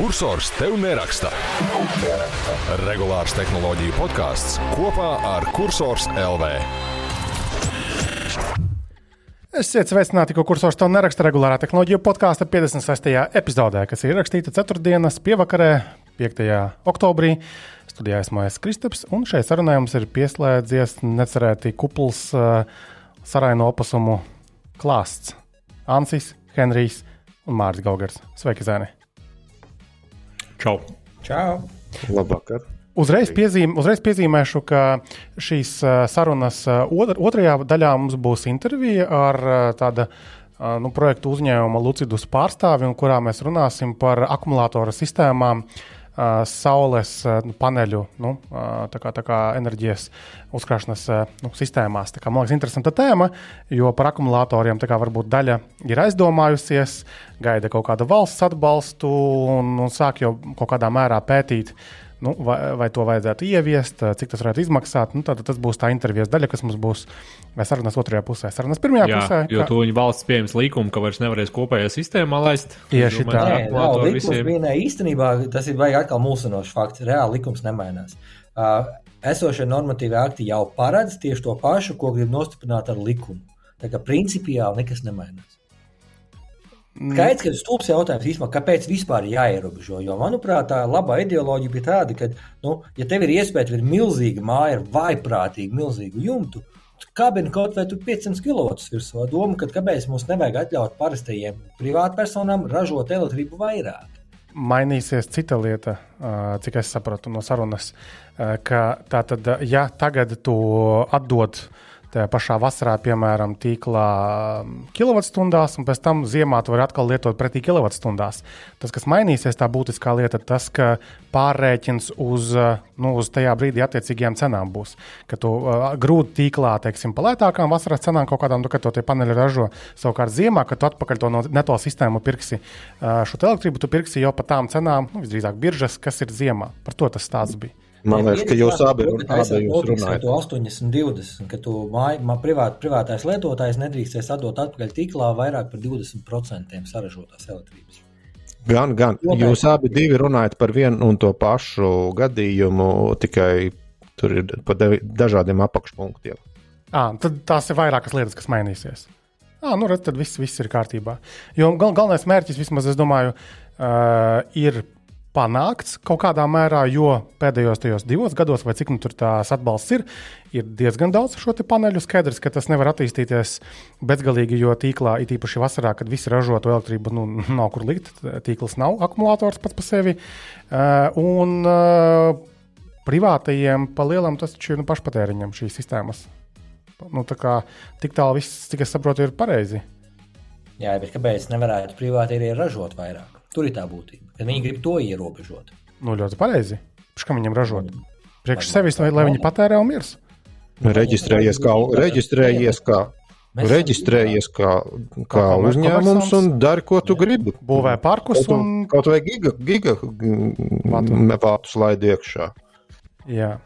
Cursors tev neraksta. Regulārs tehnoloģiju podkāsts kopā ar Cursors LV. Esiet sveicināti, ko kursors to neraksta regulārā tehnoloģiju podkāstu 56. epizodē, kas ir ierakstīta 4. pievakarē, 5. oktobrī. Studijā esmu es Kristaps, un šeit sarunā mums ir pieslēdzies necerēti kupls uh, saraino opasumu klāsts. Ansis, Henrijs un Mārcis Gaugers. Sveiki, Zēni! Čau! Čau! Labvakar! Uzreiz, piezīm, uzreiz piezīmēšu, ka šīs sarunas otr, otrajā daļā mums būs intervija ar tādu nu, projektu uzņēmuma Lucidus pārstāvi, kurā mēs runāsim par akumulātoru sistēmām. Uh, saules paneļu nu, tā kā, tā kā enerģijas uzkrāšanas nu, sistēmās. Kā, man liekas, interesanta tēma, jo par akumulatoriem kā, varbūt daļa ir aizdomājusies, gaida kaut kādu valsts atbalstu un, un sāk jau kaut kādā mērā pētīt nu, vai, vai to vajadzētu ieviest, cik tas varētu izmaksāt. Nu, tad tas būs tā intervijas daļa, kas mums būs sarunas otrajā pusē. Sarunas pirmajā Jā, pusē. Jo ka... tuņi valsts pieņems likumu, ka vairs nevarēs kopējā sistēmā laist. Tieši tā. Nē, nav, visiem... vienā, īstenībā tas ir vajag atkal mulsinošs fakts. Reāli likums nemainās. Uh, esošie normatīvi akti jau paredz tieši to pašu, ko grib nostiprināt ar likumu. Tā kā principiāli nekas nemainās. Mm. Skaidrs, ka stulbs jautājums īstenībā, kāpēc vispār jāierobežo. Jo, manuprāt, tā labā ideoloģija bija tāda, ka, nu, ja tev ir iespēja, tev ir milzīga māja ar vaiprātīgu, milzīgu jumtu, kabina kaut vai 500 kW virsū. Doma, ka kāpēc mums nevajag atļaut parastajiem privātpersonām ražot elektrību vairāk. Mainīsies cita lieta, cik es sapratu no sarunas, ka tā tad, ja tagad tu atdod uh, tajā pašā vasarā, piemēram, tīklā um, kilovatstundās, un pēc tam ziemā to var atkal lietot pretī kilovatstundās. Tas, kas mainīsies, tā būtiskā lieta, tas, ka pārrēķins uz, uh, nu, uz tajā brīdī attiecīgajām cenām būs. Ka tu uh, grūti tīklā, teiksim, pa lētākām vasaras cenām kaut kādām, nu, kad to paneļi ražo. Savukārt ziemā, kad tu atpakaļ to no neto sistēmu pirksi uh, šo elektrību, tu pirksi jau pa tām cenām, nu, visdrīzāk biržas, kas ir ziemā. Par to tas stāsts bija. Man liekas, ka jūs abi, abi jūs runājat. 80, 20, ka tu māj, privāt, privātais lietotājs nedrīkstēs atdot atpakaļ tīklā vairāk par 20% saražotās elektrības. Gan, gan. Jūs abi divi runājat par vienu un to pašu gadījumu, tikai tur ir pa dažādiem apakšpunktiem. À, tad tās ir vairākas lietas, kas mainīsies. À, nu, redz, tad viss, viss ir kārtībā. Jo gal, galvenais mērķis, vismaz es domāju, uh, ir panākts kaut kādā mērā, jo pēdējos tajos divos gados, vai cik nu tur tās atbalsts ir, ir diezgan daudz šo paneļu. Skaidrs, ka tas nevar attīstīties bezgalīgi, jo tīklā, it īpaši vasarā, kad visi ražotu elektrību, nu, nav kur likt. Tīkls nav akumulators pats par sevi. Uh, un uh, privātajiem pa lielam tas taču ir nu, pašpatēriņam šīs sistēmas. Nu, tā kā tik tālu viss, cik es saprotu, ir pareizi. Jā, bet kāpēc nevarētu privāti arī ražot vairāk? Tur ir tā būtība, ka viņi grib to ierobežot. Nu, ļoti pareizi. Kā viņam ražot? Priekš sevis, lai, lai viņi patērē un mirs. Reģistrējies kā, reģistrējies kā, reģistrējies kā, kā uzņēmums un dari, ko tu gribi. Būvē parkus un. Kaut vai giga, giga vātus laidi iekšā. Jā.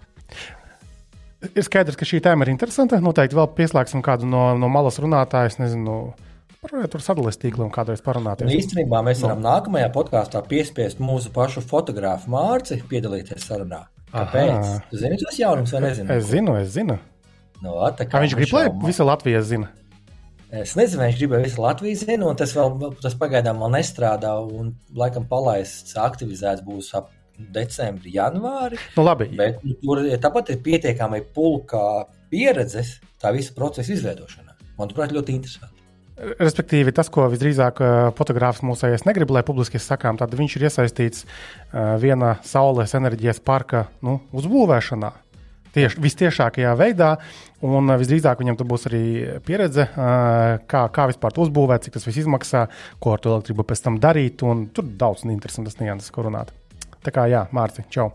Ir skaidrs, ka šī tēma ir interesanta. Noteikti vēl pieslēgsim kādu no, no malas runātājas, nezinu, Par tur sadalīt tīklu un kādreiz parunāties. Un īstenībā mēs varam no. nākamajā podkāstā piespiest mūsu pašu fotografu Mārci piedalīties sarunā. Kāpēc? Tu zini tos jaunumus vai nezini? Es zinu, es zinu. No, kā kā viņš grib, lai visa Latvija zina? Es nezinu, viņš gribēja visu Latviju zināt, un tas, vēl, tas pagaidām vēl nestrādā. Un, laikam, palaists, aktivizēts būs ap decembrī, janvārī. Nu, labi. Bet nu, tur tāpat ir pietiekami pulka pieredzes tā visa procesa izveidošanā. Manuprāt, ļoti interesanti. Respektīvi, tas, ko visdrīzāk uh, fotogrāfs mūsējais negrib, lai publiski sakām, tad viņš ir iesaistīts uh, viena saules enerģijas parka nu, uzbūvēšanā. Tieši vistiešākajā veidā, un uh, visdrīzāk viņam tur būs arī pieredze, kā, kā vispār to uzbūvēt, cik tas viss izmaksā, ko ar to elektrību pēc tam darīt. Tur daudz interesantas nianses, ko runāt. Tā kā jā, Mārci, čau.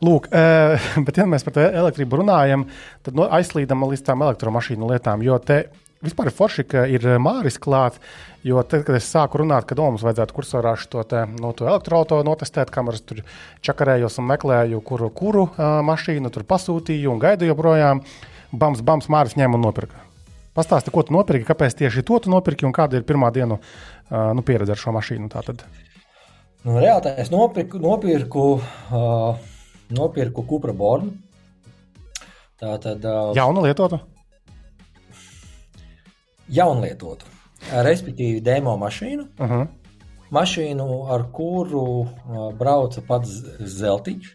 Lūk, bet, ja mēs par elektrību runājam, tad no, aizslīdam līdz tām elektromašīnu lietām, jo te Vispār forši, ka ir eh, Māris klāts. Jo tad, kad es sāku runāt, ka mums vajadzētu kursorā šo te, no to elektroautorātu notestēt, kameras tur čakarējos un meklēju, kuru, kuru uh, mašīnu tur pasūtīju un gaidu joprojām, bams, bams, Māris ņēma un nopirka. Pastāsti, ko tu nopirki, kāpēc tieši to tu nopirki un kāda ir pirmā dienu uh, nu, pieredze ar šo mašīnu. Tātad. Nu, Reāli es nopirku, nopirku, uh, nopirku Kupra bornu. Tā tad. Uh, Jaunu lietotu? Jaunlietotu. Respektīvi, demo mašīnu. Uh -huh. Mašīnu, ar kuru uh, brauca pats Zeltiņš.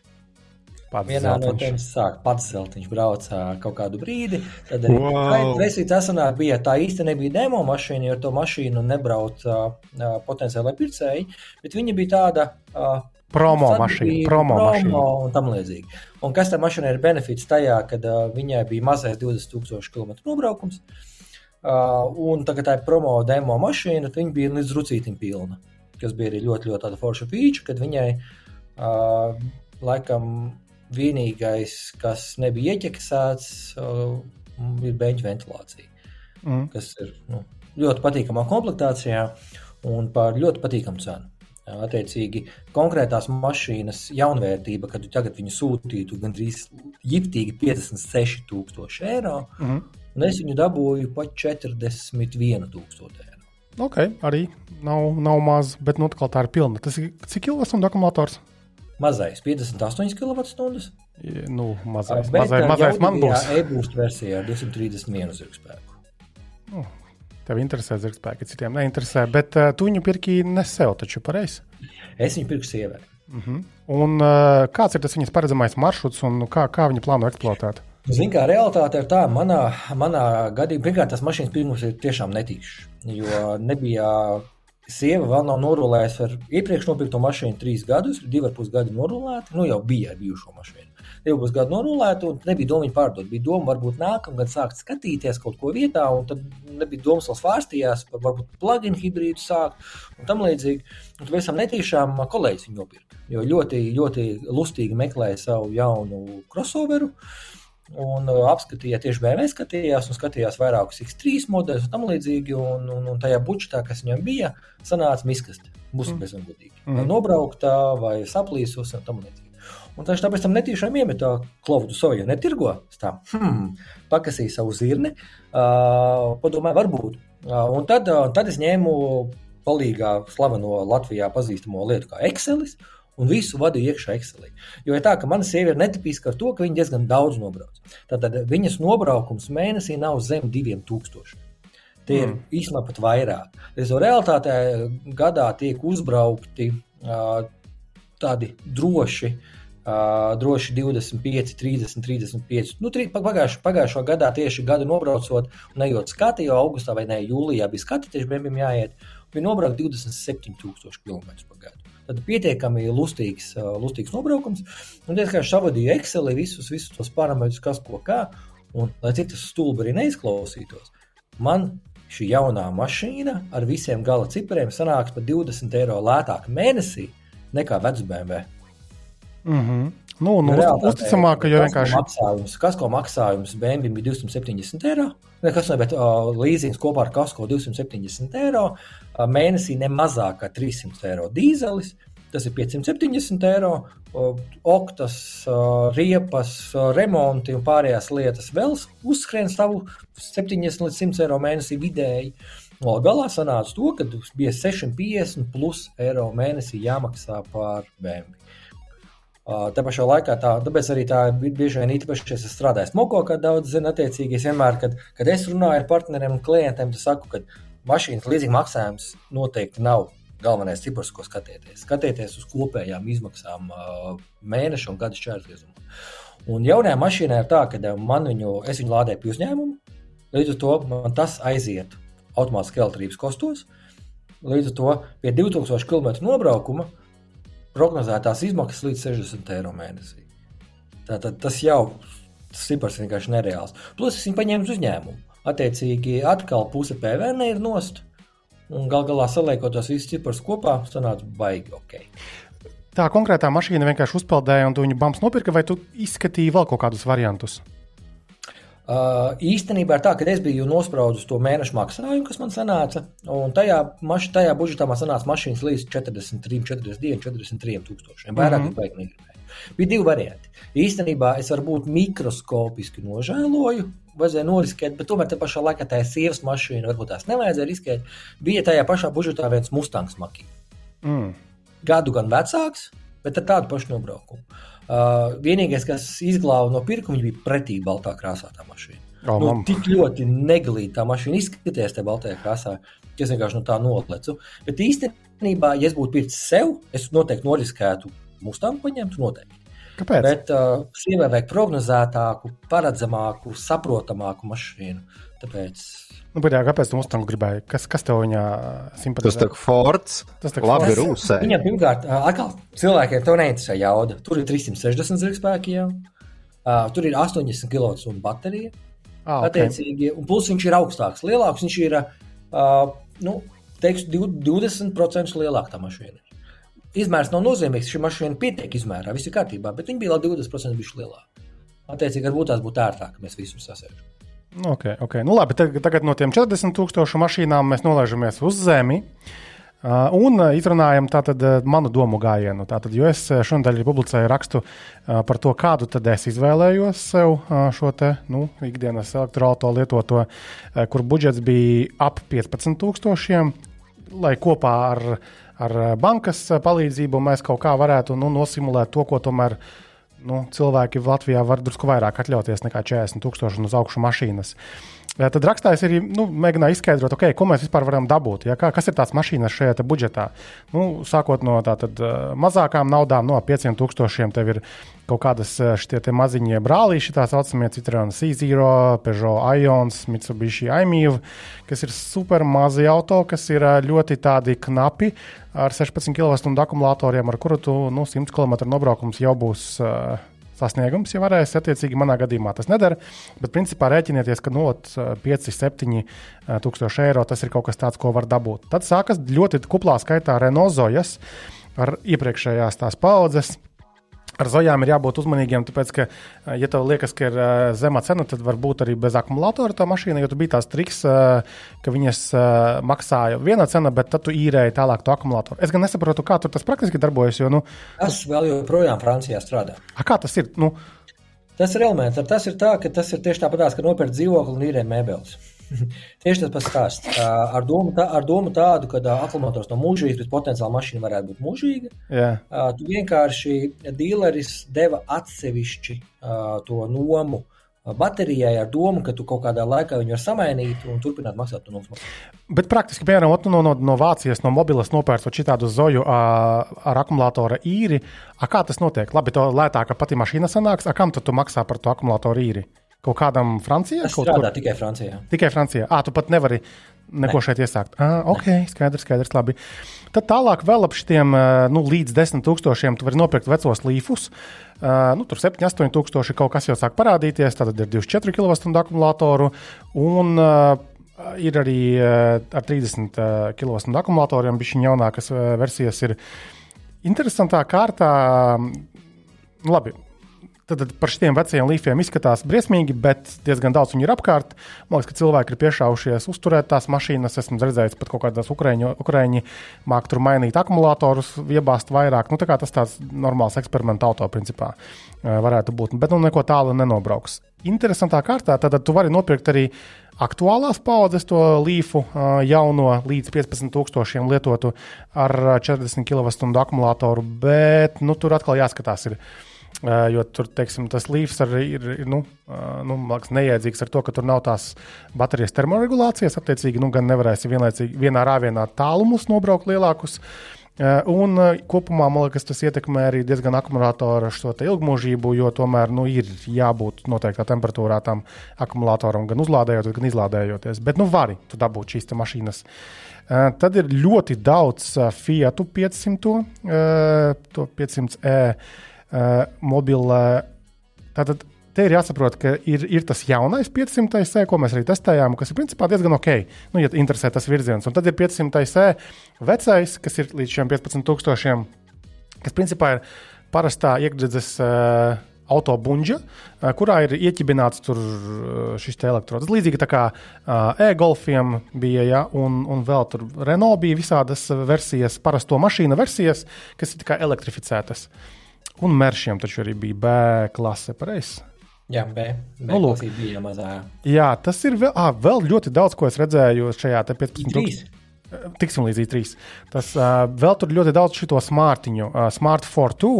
Pats Vienā no zeltiņš. tiem sāk pats Zeltiņš brauca kaut kādu brīdi. Tad arī Wow. Sanāk, bija tā īsti nebija demo mašīna, jo to mašīnu nebrauca uh, potenciālai pircēji, bet viņa bija tāda. Uh, Promo sadarbība, mašīna. Promo promo mašīna. un tam līdzīgi. Un kas tam mašīnai ir benefits tajā, kad uh, viņai bija mazais 20,000 km nobraukums. Uh, un tagad tā ir promo demo mašīna, tad viņa bija līdz rucītim pilna. Kas bija arī ļoti, ļoti tāda forša feature, kad viņai uh, laikam vienīgais, kas nebija ieķeksēts, uh, ir beigta ventilācija Mm. kas ir nu, ļoti patīkamā komplektācijā un par ļoti patīkamu cenu. Attiecīgi, konkrētās mašīnas jaunvērtība, kad tagad viņu sūtītu gandrīz jiftīgi 56,000 eiro, Mhm. Un es viņu dabūju pat 41,000 eiro. Ok, arī nav, nav maz, bet nu, tā ir pilna. Tas ir cik ilgs un akumulators? Mazais 58 kWh. Nu, mazais, mazais, mazais man būs. E-boost versijā ar 231 zirgspēku. Tev interesē zirgspēki, citiem neinteresē, bet uh, tu viņu pirki ne sev, taču pareizi. Es viņu pirku sievai. Un uh, kāds ir tas viņas paredzamais maršruts un kā, kā viņa plāno eksploatēt? Ziniet, kā realitāte ir tā, manā, manā gadījumā, pirmkārt, tas mašīnas pirmums ir tiešām netīšs. Jo nebija sieva vēl nav norulējusi ar iepriekš nopirkto mašīnu trīs gadus, divi ar pus gadi norulēti. Nu, jau bija ar bijušo mašīnu. Divi pus gadi norulēti, un nebija doma viņu pārdot. Bija doma, varbūt nākamgad sākt skatīties kaut ko vietā, un tad nebija domas vēl svārstījās par varbūt plug-in hibrīdu sākt un tam līdzīgi. Un tad visam netīšām kolēģis viņu nopirka. Jo ļoti, ļoti lustīgi meklēja savu jaunu crossoveru. Un uh, apskatīja tieši BMW, skatījās, un skatījās vairākus X3 modeļus un tam līdzīgi. Un, un, un tajā budžetā, kas viņam bija, sanāca miskaste. Būsim tam godīgi. Mm. Vai nobrauktā, vai saplīsus un tam līdzīgi. Un tieši tāpēc tam netīšām iemetā klaudu soju, netirgo. Tā, hmm, pakasīju savu zirni, uh, padomāju, varbūt. Uh, un tad, uh, tad es ņēmu palīgā slaveno Latvijā pazīstamo lietu kā Excelis. Un visu vadīju iekšā Excelī. Jo ir tā, ka mana sieva ir netipiska ar to, ka viņa diezgan daudz nobrauc. Tātad viņas nobraukums mēnesī nav zem 2000. Tie ir Mm. īstenībā pat vairāk. Ar to realitātē gadā tiek uzbraukti uh, tādi droši. Uh, droši 25, 30, 35. Nu, tri, pagājušā, pagājušā gadā tieši gadu nobraucot, un ejot skati, jau augustā vai ne, jūlijā bija skati, tieši brīvim jāiet. Bija nobraukt 27,000 km pa gadu. Tad pietiekami lustīgs, lustīgs nobraukums. Un es vienkārši savadīju Excel, visus, visus tos parametrus, kas ko kā. Un, lai cik tas stulbi arī neizklausītos, man šī jaunā mašīna ar visiem gala cipariem sanāks par 20 eiro lētāk mēnesī nekā vecs BMW. Mm -hmm. Nu, nu, Realitātē, uzticamāk, jo kasko vienkārši. Maksājums, kasko maksājums BMW bija 270 eiro. Ne, kas ne, bet uh, līzings kopā ar kasko 270 eiro. Uh, mēnesī ne mazāk kā 300 eiro dīzelis. Tas ir 570 eiro. Uh, oktas, uh, riepas, uh, remonti un pārējās lietas vēl uzskrien savu 70 līdz 100 eiro mēnesī vidēji. No galā sanāca to, ka bija 650 plus eiro mēnesī jāmaksā par BMW. Tā pašā laikā, tā, tāpēc arī tā bi- bieži vien īpaši, es strādāju smogo, kā daudz zina, attiecīgi, es vienmēr, kad, kad es runāju ar partneriem un klientiem, tad saku, ka mašīnas līdzīga maksājums noteikti nav galvenais cipars, ko skatieties. Skatieties uz kopējām izmaksām mēneša un gada šķērsgriezumā. Un jaunajā mašīnā ir tā, ka man viņu, es viņu lādēju pie uzņēmuma, līdz ar to man tas aiziet automātiski elektrības kostos. Līdz ar to pie 2000 km nobraukuma prognozētās izmaksas līdz 60 eiro mēnesī. Tātad tas jau tas cipars vienkārši nereāls. Plus es viņu paņēmu uz uzņēmumu. Attiecīgi, atkal puse PVN ir nost. Un gal galā saliekot tos visus ciparus kopā, sanāca baigi ok. Tā konkrētā mašīna vienkārši uzpeldēja, un tu viņu bams nopirka, vai tu izskatīji vēl kaut kādus variantus? Uh, īstenībā ir tā, ka es biju nospraudis to mēnešu maksājumu, kas man sanāca. Un tajā, maš, tajā budžetā man sanāca mašīnas līdz 43, 42, 43 tūkstošiem. Vairāk mm -hmm. baigi negribēju. Bija divi varianti. Īstenībā es varbūt mikroskopiski nožēloju, vajadzēja noriskēt, bet tomēr tā pašā laikā tā sievas mašīna, varbūt tās nevajadzēja riskēt. Bija tajā pašā budžetā viens Mustangs makī. Mm. gadu gan vecāks, bet ar tādu pašu nobraukumu. Uh, vienīgais, kas izglāba no pirkuma, bija pretī baltā krāsā tā mašīna. Oh, nu, mam. tik ļoti neglīta tā mašīna izskatījās tajā baltajā krāsā, ka es vienkārši no tā noplecu. Bet īstenībā, ja es būtu pircis sev, es noteikti noriskētu Mustangu paņemt, noteikti. Kāpēc? Bet uh, sievai vajag prognozētāku, paredzamāku, saprotamāku mašīnu. Tāpēc Nu, bet, jā, kāpēc tu Mustangu gribēji? Kas, kas tev viņā Tas simpatizē? tā kā Fords. Tas tā kā Labi, rūsē. Viņam pirmkārt, ā, atkal cilvēkiem to neinteresē jauda. Tur ir 360 zirgspēki jau. Uh, tur ir 80 kWh baterija. Ah, okay. Attiecīgi, un plus viņš ir augstāks, lielāks. Viņš ir uh, nu, teiks, div- 20% lielāka tā mašīna. Izmērs nav nozīmīgs. Šī mašīna pietiek izmērā, viss ir kārtībā, bet viņa bija vēl 20% bišķi lielāka. Attiecīgi, varbūt tās būtu ērtāk, ka mēs visus sasēžam. Okay, okay. Nu, labi, tagad, no tiem 40,000 mašīnām mēs nolaižamies uz zemi. Un izrunājam tātad, manu domu gājienu. Tātad, jo es šodien publicēju rakstu par to, kādu tad es izvēlējos sev šo te, nu, ikdienas elektroautorātu lietoto, kur budžets bija ap 15,000, lai kopā ar, ar bankas palīdzību mēs kaut kā varētu nu, nosimulēt to, ko tomēr nu, cilvēki Latvijā var drusku vairāk atļauties nekā 40,000 uz augšu mašīnas. Eh, Tad rakstājs arī nu, mēģināja izskaidrot, okay, ko mēs vispār varam dabūt. Ja? Kā, kas ir tās mašīnas šajā budžetā? Nu, sākot no tātad, eh, mazākām naudām, no 500,000 tev ir kaut kādas eh, šie maziņie brālīši, tā saucamie Citroen C0, Peugeot Ions, Mitsubishi iMīv, kas ir super mazi auto, kas ir eh, ļoti tādi knapi ar 16 kWh akumulatoriem, ar kuru tu nu, 100 km nobraukums jau būs. Uh, sasniegums, ja varēs. Attiecīgi, manā gadījumā tas nedara. Bet, principā, rēķinieties, ka no 5, 7 tūkstoši eiro tas ir kaut kas tāds, ko var dabūt. Tad sākas ļoti kuplā skaitā Renault Zojas ar iepriekšējās tās paudzes. Ar zojām ir jābūt uzmanīgiem, tāpēc, ka, eh, ja tev liekas, ka ir eh, zema cena, tad varbūt arī bez akumulatora tā mašīna, jo tur bija tās triks, eh, ka viņas eh, maksāja viena cena, bet tad tu īrēji tālāk to akumulatoru. Es gan nesaprotu, kā tur tas praktiski darbojas, jo, nu, Tas vēl joprojām Francijā strādā. a, kā tas ir? Nu, Tas ir elements. Tas ir tā, ka tas ir tieši tāpat, kā nopirkt dzīvokli un īrēt mēbeles. tieši tas pats stāsts. Ar domu, tā, ar domu tādu, ka ā, akumulators nav mūžīgs, bet potenciāli mašīna varētu būt mūžīga. Ā, Tu vienkārši dīleris deva atsevišķi to nomu baterijai ar domu, ka tu kaut kādā laikā viņu var samainīt un turpināt maksāt to nomu. Bet praktiski, piemēram, no, no, no Vācijas, no mobilas nopērcot šādu zoju ā, ar akumulatora īri, a, kā tas notiek? Labi, to lētāk pati mašīna sanāks, a, kam tad tu maksā par to akumulatoru īri? Kaut kādam Francijā? Tas Kaut strādā tikai Francijā. Tikai Francijā. Ah, tu pat nevari neko ne. šeit iesākt. Ah, ok, skaidrs, skaidrs, labi. Tad tālāk vēl ap šiem nu, līdz 10 tūkstošiem tu vari nopirkt vecos līfus. Uh, nu, tur 7, 8 tūkstoši kaut kas jau sāk parādīties. Tad ir 24 kWh akumulātoru. Un uh, ir arī ar 30 uh, kWh akumulatoriem bišķiņ jaunākas versijas. Ir interesantā kārtā. Nu, labi, Tad, tad par šiem veciem līfiem izskatās briesmīgi, bet diezgan daudz viņu ir apkārt. Man liekas, ka cilvēki ir piešāvušies uzturēt tās mašīnas. Esmu redzējis, pat kaut kādās ukrāņi māk tur mainīt akumulatorus, iebāzt vairāk. Nu, tā kā tas tāds normāls eksperiments auto principā varētu būt. Bet nu neko tālu nenobrauks. Interesantā kārtā tad tu vari nopirkt arī aktuālās paudzes to līfu jauno līdz 15,000 lietotu ar eh, 40 kWh akumulātoru, bet nu, tur atkal jāskatās. Ir. Uh, jo tur teiksim, tas līnijas arī ir, ir nu, uh, nu, liekas, neiedzīgs ar to, ka tur nav tās baterijas termoregulācijas. Attiecīgi, nu, gan nevarēsi vienlaicīgi vienā rāvienā tālumus nobraukt lielākus. Uh, un kopumā man liekas, tas ietekmē arī diezgan akumulātoru šo ilgmūžību, jo tomēr nu, ir jābūt noteiktā temperatūrā tam akumulātoram, gan uzlādējot, gan izlādējoties. Bet nu vari tu dabūt šīs mašīnas. Tad ir ļoti daudz Fiat 500, uh, to 500e uh, mobilē. Tātad te ir jāsaprot, ka ir, ir tas jaunais 500 e, ko mēs arī testējām, kas ir principā diezgan ok. Nu, ja interesē tas virziens, un tad ir 500 e vecais, kas ir līdz šiem 15,000, kas principā ir parastā iekšzemes. Uh, autobuļģa, kurā ir ieķibināts šis elektrods. Līdzīgi kā uh, e-golfiem bija, ja, un, un vēl tur Renault bija visādas versijas, parasto mašīnu versijas, kas ir elektrificētas. Un mēršiem taču arī bija B klase, pareizi. Jā, B. B Nu, lūk. bija mazā. Jā, tas ir vēl, à, vēl ļoti daudz, ko es redzēju šajā te 15. Trīs. Tiksim līdz i3. Tas uh, vēl tur ļoti daudz šo smartiņu, uh, Smart 4.2.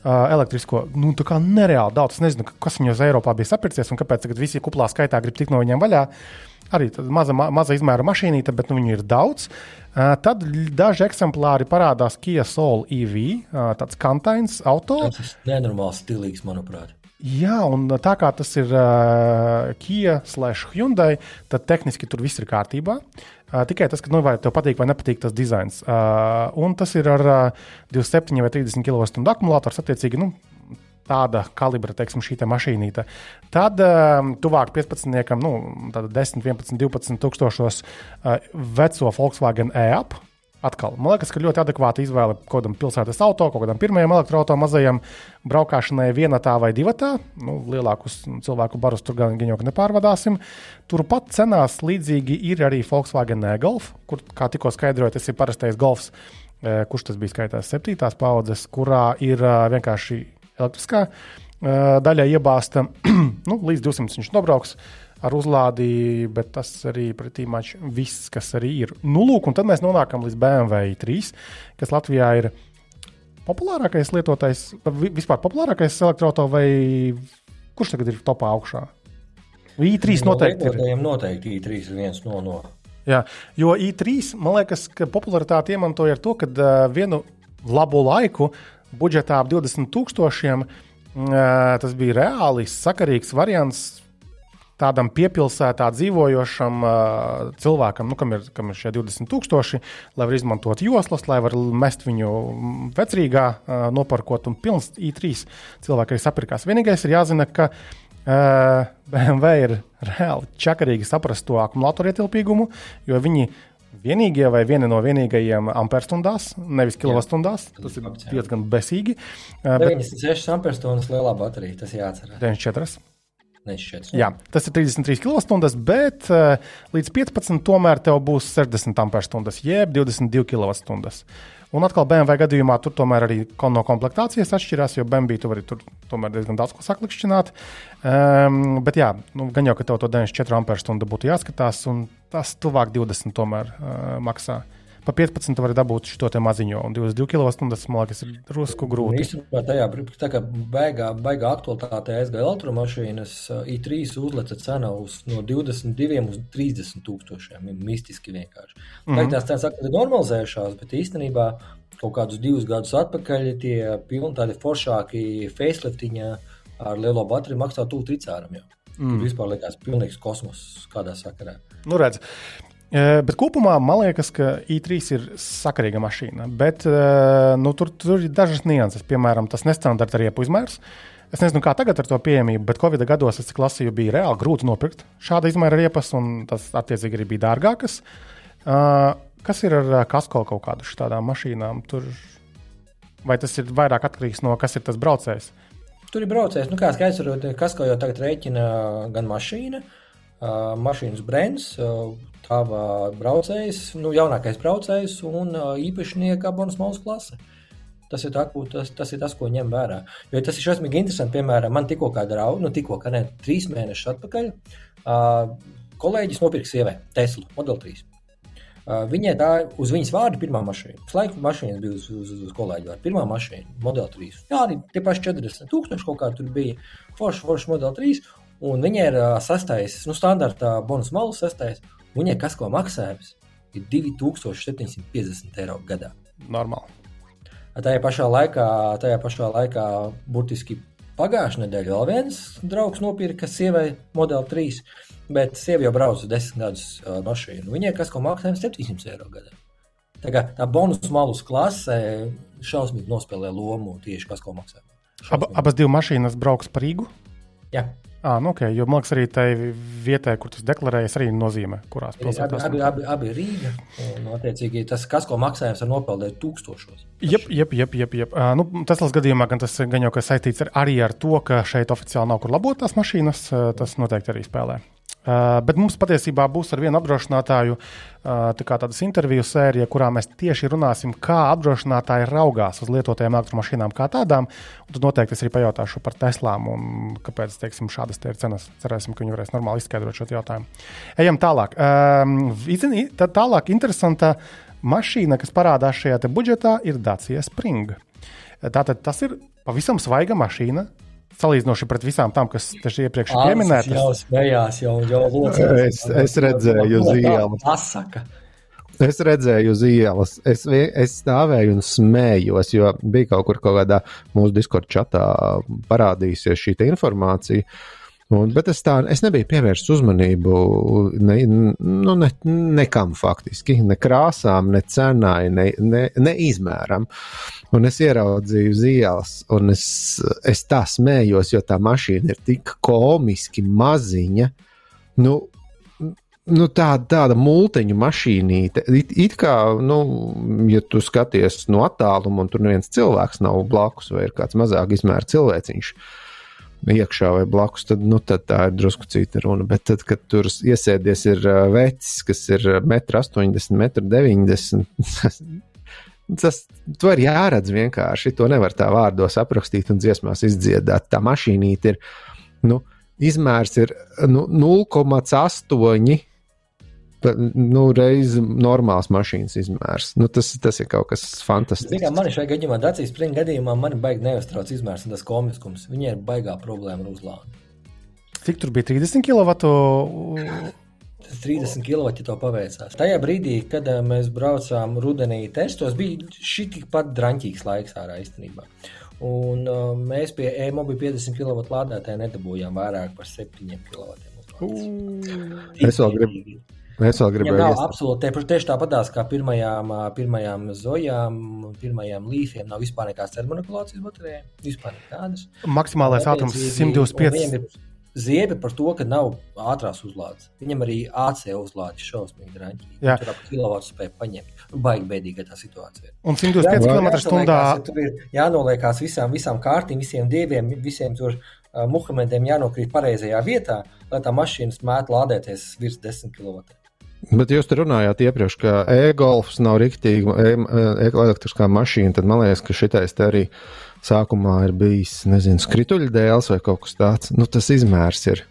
Uh, elektrisko, nu, tā kā nereāli daudz. Es nezinu, kas viņos Eiropā bija sapircies un kāpēc tagad visi kuplā skaitā grib tikt no viņiem vaļā. Arī maza, maza izmēra mašīnīte, bet nu, viņu ir daudz. Uh, tad daži eksemplāri parādās Kia Soul EV, uh, tāds kantains auto. Tas ir nenormāli stilīgs, manuprāt. Jā, un tā kā tas ir uh, Kia slash Hyundai, tad tehniski tur viss ir kārtībā. Uh, tikai tas, ka nu, vai tev patīk vai nepatīk tas dizains. Uh, un tas ir ar uh, 27 vai 30 kWh akumulators, attiecīgi. Nu, Tāda kalibra, teiksim, šī te mašīnīte. Tad uh, tuvāk 15, nu, 10, 11, 12 tūkstošos uh, veco Volkswagen e-up, Atkal, man liekas, ka ļoti adekvāta izvēle kaut kādam pilsētas auto, kaut kādam pirmajam elektroautorātam, mazajam braukšanai vienatā vai divatā. Nu, lielākus cilvēku barus tur gan jau nepārvadāsim. Turpat cenās līdzīgi ir arī Volkswagen Golf, kur, kā tikko skaidroju, tas ir parastais golfs, eh, kurš tas bija skaitās septītās paudzes, kurā ir vienkārši elektriskā eh, daļa iebāzta nu, līdz 200 viņš nobrauks ar uzlādi, bet tas arī pretī mačs viss, kas arī ir. Nu, lūk, un tad mēs nonākam līdz BMW 3, kas Latvijā ir populārākais lietotais, vispār populārākais elektroautorāts, vai kurš tagad ir topā augšā? I3 noteikti ir. Noteikti I3 ir viens no. no. Jā, jo I3 man liekas, ka popularitāti iemantoja ar to, ka uh, vienu labu laiku budžetā ap 20 tūkstošiem uh, tas bija reāli sakarīgs variants tādam piepilsētā dzīvojošam uh, cilvēkam, nu, kam, ir, kam ir šie 20,000, lai var izmantot joslas, lai var mest viņu vecrīgā, uh, noparkot un pilns i3 cilvēki arī sapirkās. Vienīgais ir jāzina, ka uh, BMW ir reāli čakarīgi saprast to akumulātoru ietilpīgumu, jo viņi vienīgie vai viena no vienīgajiem amperstundās, nevis kilowastundās. Tas ir diezgan besīgi. Uh, 96 amperstundas lielā baterija, tas jāatcerās. 94. Nešķiet. Jā, tas ir 33 kWh, bet uh, līdz 15 tomēr tev būs 60 amperstundas, jeb 22 kWh. Un atkal BMW gadījumā tur tomēr arī no komplektācijas atšķirās, jo BMW tu vari tur tomēr diezgan daudz ko saklikšķināt. Um, bet jā, nu, gan jau, ka tev to 94 amperstundu būtu jāskatās, un tas tuvāk 20 tomēr uh, maksā. Uh, pa 15 var dabūt šo maziņo, un 22 kWh man liekas, ir drusku grūti. Īstenībā tajā tā kā baigā, baigā aktualitātē SG elektromašīnas i3 uzleca cena uz no 22 uz 30 tūkstošiem. Mistiski vienkārši. Mm -hmm. Tās cenas ir normalizējušās, bet īstenībā kaut kādus divus gadus atpakaļ tie pilni tādi foršāki faceliftiņi ar lielo bateriju maksā tuvu tricāram. Jau. Mm. Tur vispār likās pilnīgs kosmos kādā sakarā. Nu, redz, Bet kopumā man liekas, ka i3 ir sakarīga mašīna. Bet nu, tur, tur ir dažas nianses. Piemēram, tas nestandarta riepu izmērs. Es nezinu, kā tagad ar to pieejamību, bet Covid gados es lasīju, bija reāli grūti nopirkt šāda izmēra riepas, un tas attiecīgi arī bija dārgākas. Kas ir ar kasko kaut kādu šādām mašīnām? Tur, vai tas ir vairāk atkarīgs no kas ir tas braucējs? Tur ir braucējs, nu kā skaidrs, kas jau tagad rēķina gan mašīna, mašīnas brands, tava braucējs, nu, jaunākais braucējs un īpašnieka bonus malas klase. Tas ir, tā, tas, tas ir tas, ko ņem vērā. Jo tas ir šausmīgi interesanti. Piemēram, man tikko kā draugs, nu, tikko, ne trīs mēnešus atpakaļ, uh, kolēģis nopirka sievai Tesla Model 3. Uh, viņai tā uz viņas vārdu pirmā mašīna. Visu laiku mašīnas bija uz, uz, uz kolēģa vārdu. Pirmā mašīna, Model 3. Jā, arī tie paši 40 tūkstoši kaut kā tur bija. Forša, forša Model 3. Un viņai ir uh, sastais, nu, standarta bonus malu sastais. Viņai kas ko maksājums ir 2750 eiro gadā. Normāli. Tajā pašā laikā, tajā pašā laikā burtiski pagājušā nedēļa vēl viens draugs nopirka sievai Model 3, bet sieviete jau brauc 10 gadus uh, mašīnu. Viņai kas ko maksājums 700 eiro gadā. Tā, kā, tā bonus malus klasē šausmīgi nospēlē lomu tieši kas ko maksā. Ab, abas divas mašīnas brauks par Rīgu? Jā. À, nu okay, jo man liekas, arī tai vietai, kur tas deklarējas, arī nozīmē, kurās pilsētās. Abi, abi, abi, abi Rīga. Un, attiecīgi, tas, kas ko maksājums, var nopeldēt tūkstošos. Jep, jep, jep, jep, jep. Uh, nu, Teslas gadījumā gan tas gan jau saistīts ar, arī ar to, ka šeit oficiāli nav kur labot tās mašīnas. Uh, tas noteikti arī spēlē. Uh, bet mums patiesībā būs ar vienu apdrošinātāju uh, tā tādas interviju sērija, kurā mēs tieši runāsim, kā apdrošinātāji raugās uz lietotajām elektromašīnām kā tādām. Tad noteikti es arī pajautāšu par Teslām un kāpēc teiksim, šādas ir cenas. Cerēsim, ka viņi varēs normāli izskaidrot šo jautājumu. Ejam tālāk. Tad tālāk interesanta mašīna, kas parādās šajā budžetā, ir Dacia Spring. Tātad tas ir pavisam svaiga mašīna salīdzinoši pret visām tām, kas iepriekš ir pieminētas. Jau smējās, jau, jau locās. Es, es redzēju uz ielas. Pasaka. Es redzēju uz ielas, es, es stāvēju un smējos, jo bija kaut kur kaut kādā mūsu Discord chatā parādījusies šī informācija. Un, bet es tā es nebiju pievērsis uzmanību ne, nu, ne, nekam faktiski, ne krāsām, ne cenai, ne, ne, ne izmēram. Un es ieraudzīju ielas, un es, es tā smējos, jo tā mašīna ir tik komiski maziņa. Nu, nu, tāda, tāda multiņu mašīnīte. It, it kā, nu, ja tu skaties no attāluma, un tur neviens cilvēks nav blakus, vai ir kāds mazāk izmēra cilvēciņš, uh, iekšā vai blakus, tad, nu, tad tā ir drusku cita runa. Bet tad, kad tur iesēdies ir vecs, kas ir 1,80 m, 90 m. Tas to ir jāredz vienkārši. To nevar tā vārdos aprakstīt un dziesmās izdziedāt. Tā mašīnīte ir, nu, izmērs ir nu, 0,8 nu, reizes normāls mašīnas izmērs. Nu, tas, tas ir kaut kas fantastisks. Zinām, man šajā gadījumā, Dācijas springa gadījumā, man baigi neuztrauc izmērs un tas komiskums. Viņai ir baigā problēma ar uzlādi. Cik tur bija 30 kW? 30 kW to paveicās. Tajā brīdī, kad eh, mēs braucām rudenī testos, bija šī tikpat draņķīgs laiks ārā īstenībā. Un uh, mēs pie e-mobila 50 kW lādētāja nedabūjām vairāk par 7 kW. Es vēl gribu. Es vēl gribēju ka absolūti tieši tāpatās kā pirmajām, pirmajām zojām, pirmajām līfiem nav vispār nekādas termoregulācijas baterijām. Vispār nekādas. Maksimālais ātrums 125. Ziebi par to, ka nav ātrās uzlādes. Viņam arī AC uzlādes šausmīgi drāņķi. Jā, tur ap kilovatu spēju paņemt. Baigi bēdīga tā situācija. Un 125 km/h. Tur ir jānoliekās visām, visām kārtīm, visiem dieviem, visiem tur uh, muhamediem jānokrīt pareizajā vietā, lai tā mašīna spētu lādēties virs 10 km. Bet jūs tur runājāt iepriekš, ka e-golfs nav rīktīga e, e elektriskā mašīna. Tad man liekas, ka šitais te arī sākumā ir bijis, nezinu, skrituļdēls vai kaut kas tāds. Nu, tas izmērs ir.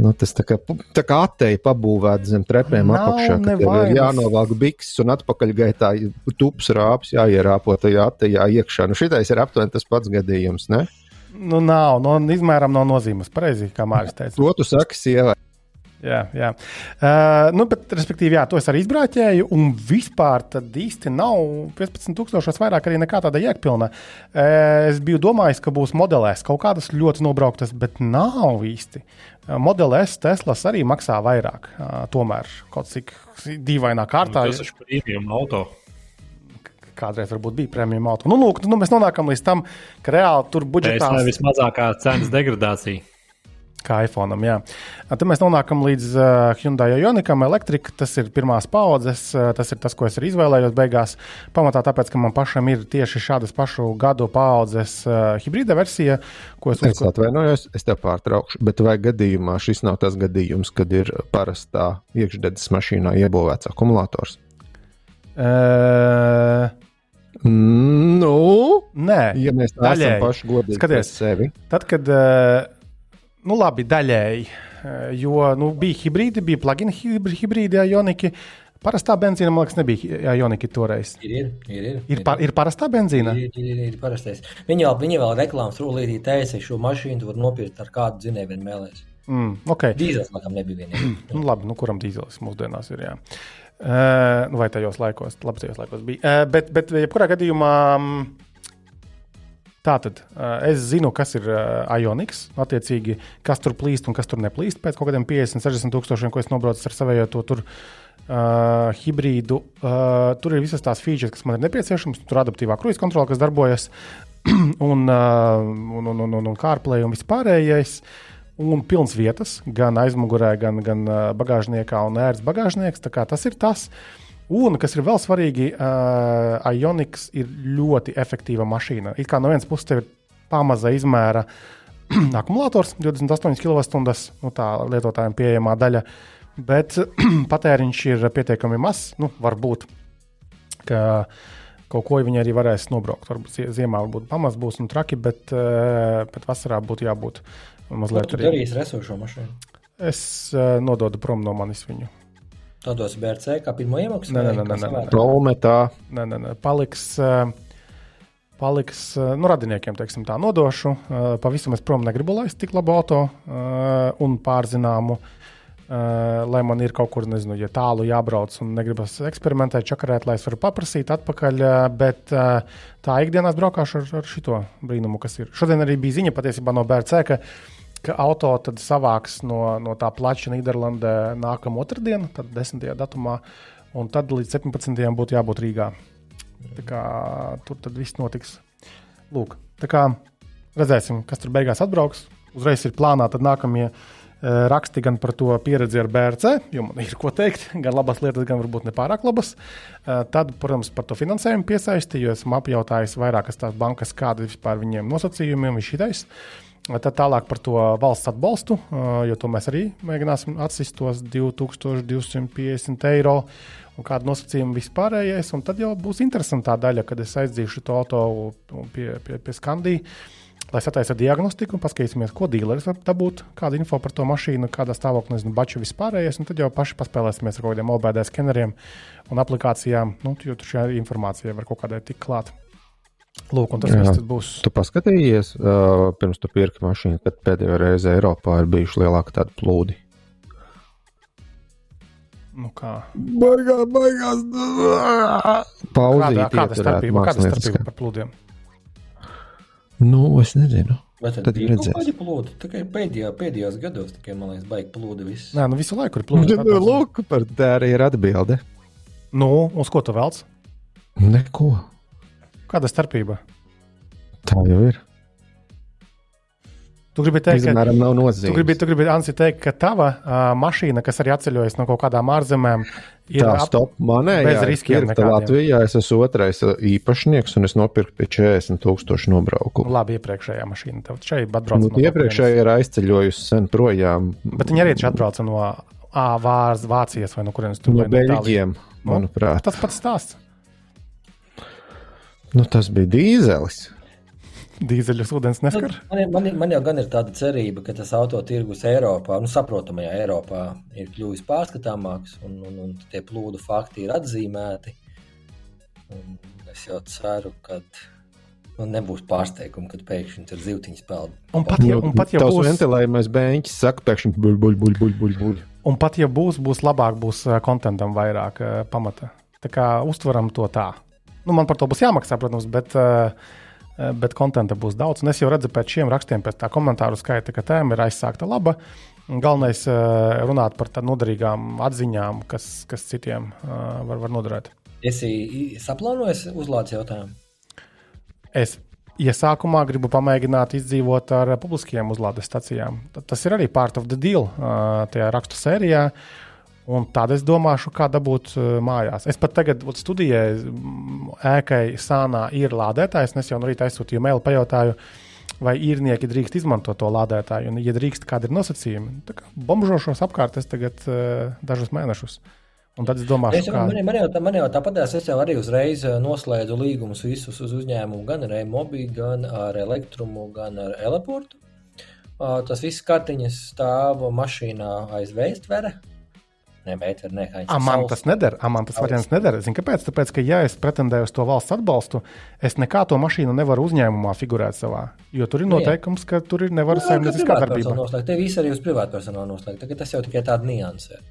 Nu, tas tā kā, tā kā atteja pabūvēta zem trepēm nav apakšā, tev ir jānovelk bikses un atpakaļgaitā tups rāps jāierāpo tajā attejā iekšā. Nu, šitais ir aptuveni tas pats gadījums, ne? Nu, nav, no izmēram nav nozīmes. Pareizi, kā Mārcis teica. To tu saki sievai. Jā, jā. Uh, nu, bet, respektīvi, jā, to es arī izbrāķēju, un vispār tad īsti nav 15,000 vairāk arī nekā tāda jēgpilna. Uh, es biju domājis, ka būs modelēs kaut kādas ļoti nobrauktas, bet nav īsti. Uh, Modelis Teslas arī maksā vairāk, uh, tomēr kaut cik dīvainā kārtā. Nu, tas ir premium auto kādreiz varbūt bija prēmija auto. Nu, lūk, nu, mēs nonākam līdz tam, ka reāli tur budžetā ir vismazākā cenas degradācija. Kā iPhone. Jā. Tad mēs nonākam līdz uh, Hyundai Ionikam, elektrika. Tas ir pirmās paudzes, uh, tas ir tas, ko es arī izvēlējos beigās. Pamatā tāpēc, ka man pašam ir tieši šādas pašu gadu paudzes uh, hibrīda versija, ko es uzskatu. Es atvainojos, es te pārtraukšu, bet vai gadījumā šis nav tas gadījums, kad ir parastā iekšdedzes mašīnā iebūvēts akumulators? Uh... Nu, Nē, ja mēs esam paši godīgi Skaties, sevi. Tad, kad uh, Nu, labi, daļēji. Eh, jo nu, bija hibrīdi, bija plug-in hibrīdi, Ioniki. Parastā benzīna, man liekas, nebija Ioniki toreiz. Ir, ir, ir. Ir, ir, par, ir parastā benzīna. Ir, ir, ir, ir parastais. Viņi vēl, viņi vēl reklāmas rullītī teica, šo mašīnu var nopirkt ar kādu dzinēju vien mēlēs. Mm, okay. Dīzels, laikam, nebija vienīgais. nu, labi, nu, kuram dīzels mūsdienās ir? Jā. Uh, vai tajos laikos, labi, tajos laikos bija. Uh, bet, bet, jebkurā gadījumā. Um, Tātad es zinu, kas ir Ioniks, attiecīgi, kas tur plīst un kas tur neplīst. Pēc kaut kādiem 50, 60 tūkstošiem, ko es nobraucu ar savējo to tur, uh, hibrīdu, uh, tur ir visas tās features, kas man ir nepieciešamas. Tur ir adaptīvā kruīza kontrole, kas darbojas, un, uh, un, un, un, un, un CarPlay un vispārējais. Un pilns vietas, gan aizmugurē, gan, gan bagāžniekā un ērts bagāžnieks. Tas ir tas. Uh, Un, kas ir vēl svarīgi, uh, Ioniks ir ļoti efektīva mašīna. It kā no vienas puses ir pamaza izmēra akumulators 28 kWh, nu, tā lietotājiem pieejamā daļa, bet patēriņš ir pietiekami mazs. Nu, varbūt, ka kaut ko viņi arī varēs nobraukt. Varbūt zie- ziemā varbūt pamats būs un traki, bet, eh, bet vasarā būtu jābūt mazliet tu arī. darīsi resursu mašīnu? Es eh, nododu prom no manis viņu. Tādos BRC kā pirmo iemaksu? Nē, nē, nē, nē, nē. Nē, nē, nē, paliks. eh, Paliks eh, nu, radiniekiem, teiksim, tā nodošu. Eh, Pavisam es prom negribu laist tik labu auto un pārzināmu, lai man ir kaut kur, nezinu, ja tālu jābrauc un negribas eksperimentēt, čakarēt, lai es varu paprasīt atpakaļ. Bet tā ikdienās braukāšu ar, ar šito brīnumu, kas ir. Šodien arī bija ziņa patiesībā no BRC, ka, ka auto savāks no, no tā plača Nīderlandē nākamā otrdiena, tad 10. datumā, un tad līdz 17. būtu jābūt Rīgā. Tā kā, tur tad viss notiks. Lūk, tā kā redzēsim, kas tur beigās atbrauks. Uzreiz ir plānā nākamie uh, raksti gan par to pieredzi ar BRC, jo man ir ko teikt, gan labas lietas, gan varbūt nepārāk labas. Uh, tad, protams, par to finansējumu piesaisti, jo esmu apjautājis vairākas tās bankas, kāda ir vispār viņiem nosacījumiem, viņš šitais. Tad tālāk par to valsts atbalstu, jo to mēs arī mēģināsim atsist tos 2250 eiro un kādu nosacījumu vispārējais. Un tad jau būs interesantā daļa, kad es aizdzīšu to auto pie, pie, pie skandī. Lai sataisa diagnostiku un paskatīsimies, ko dīleris var dabūt, kāda info par to mašīnu, kādā stāvoklī, nezinu, baču vispārējais. Tad jau paši paspēlēsimies ar kaut kādiem OBD skeneriem un aplikācijām, nu, jo tur šī informācija var kaut kādai tik klāt. Lūk, un tas Jā. būs. Tu paskatījies, uh, pirms tu pirki mašīnu, kad pēdējo reizi Eiropā ir bijuši lielāki tādi plūdi. Nu, kā? Baigās, baigās. Pauzīt, kāda starpība, kāda starpība par plūdiem? Nu, es nezinu. Vai tad, redzēs. kādi plūdi? Tikai pēdējā, pēdējos gados, tikai, man liekas, baigi plūdi viss. Nē, nu visu laiku ir plūdi. Nu, Lūk, par tā arī ir atbilde. Nu, uz ko tu velc? Neko. Kāda starpība? Tā jau ir. Tu gribi teikt, ka Piemēram, nav Tu gribi, tu gribi Ansi, teikt, ka tava uh, mašīna, kas arī atceļojas no kaut kādām ārzemēm, ir Tā ap- stop manējā bez ir riskiem nekādiem. Latvijā es esmu otrais īpašnieks, un es nopirku pie 40 tūkstošu Nu, nobraukumu. labi, iepriekšējā mašīna. Tev šeit atbrauc Nu, no iepriekšēji ir aizceļojusi sen projām. Bet viņi arī taču atbrauca no Vācijas vai no kurienes tur no vai no. Beļģiem, manuprāt. Tas pats stāsts. Nu, tas bija dīzelis. Dīzeļus ūdens neskar. Man, ir- man, ir- man jau gan ir tāda cerība, ka tas autotirgus Eiropā, nu, saprotamajā Eiropā, ir kļuvis pārskatāmāks, un, un, un tie plūdu fakti ir atzīmēti. Un es jau ceru, ka nu, nebūs pārsteigumi, kad pēkšņi tur zivtiņas peld. Un pat ja, un pat, ja Nu, būs, ventilējumais beņķis saka, pēkšņi buļ, buļ, buļ, buļ, buļ, buļ. un pat ja būs, būs labāk, būs ā, kontentam vairāk ā, pamata. Tā kā uztveram to tā. Nu, man par to būs jāmaksā, protams, bet, ā, ā, bet kontenta būs daudz. Un es jau redzu pēc šiem rakstiem, pēc tā komentāru skaita, ka tēma ir aizsākta laba. Galvenais ir runāt par tādām noderīgām atziņām, kas, kas citiem var, var noderēt. Esi i- saplānojis uzlādes jautājumu? Es iesākumā gribu pamēģināt izdzīvot ar publiskajām uzlādes stacijām. Ta- Tas ir arī part of the deal tajā rakstu sērijā. Un tad es domāšu, kā dabūt ā, mājās. Es pat tagad vot, studijēju, mm, ēkai sānā ir lādētājs. Es jau no rīta aizsūtīju mailu, pajautāju, vai īrnieki drīkst izmantot to lādētāju. Un, ja drīkst, kādi ir nosacījumi, tad bombžošos apkārt es tagad ā, dažus mēnešus. Un tad es domāšu, Es, kā. man, man, jau, man jau tāpat, es jau arī uzreiz eh, noslēdzu līgumus visus uz uzņēmumu, gan ar e-mobīlu, gan ar elektrumu, gan ar eleportu. Uh, Tas viss kartiņas stāv mašīnā aiz veistvere. Nē, veitvere, nē, kā A, man tas nedara. A, man tas variants nedara. Zini, kāpēc? Tāpēc, ka, ja es pretendēju uz to valsts atbalstu, es nekā to mašīnu nevaru uzņēmumā figurēt savā. Jo tur ir Nu, noteikums, ka tur ir nevar saimnieciskā darbība. Te viss arī uz privātpersonām noslēgt. Tas jau tikai tāda nianse.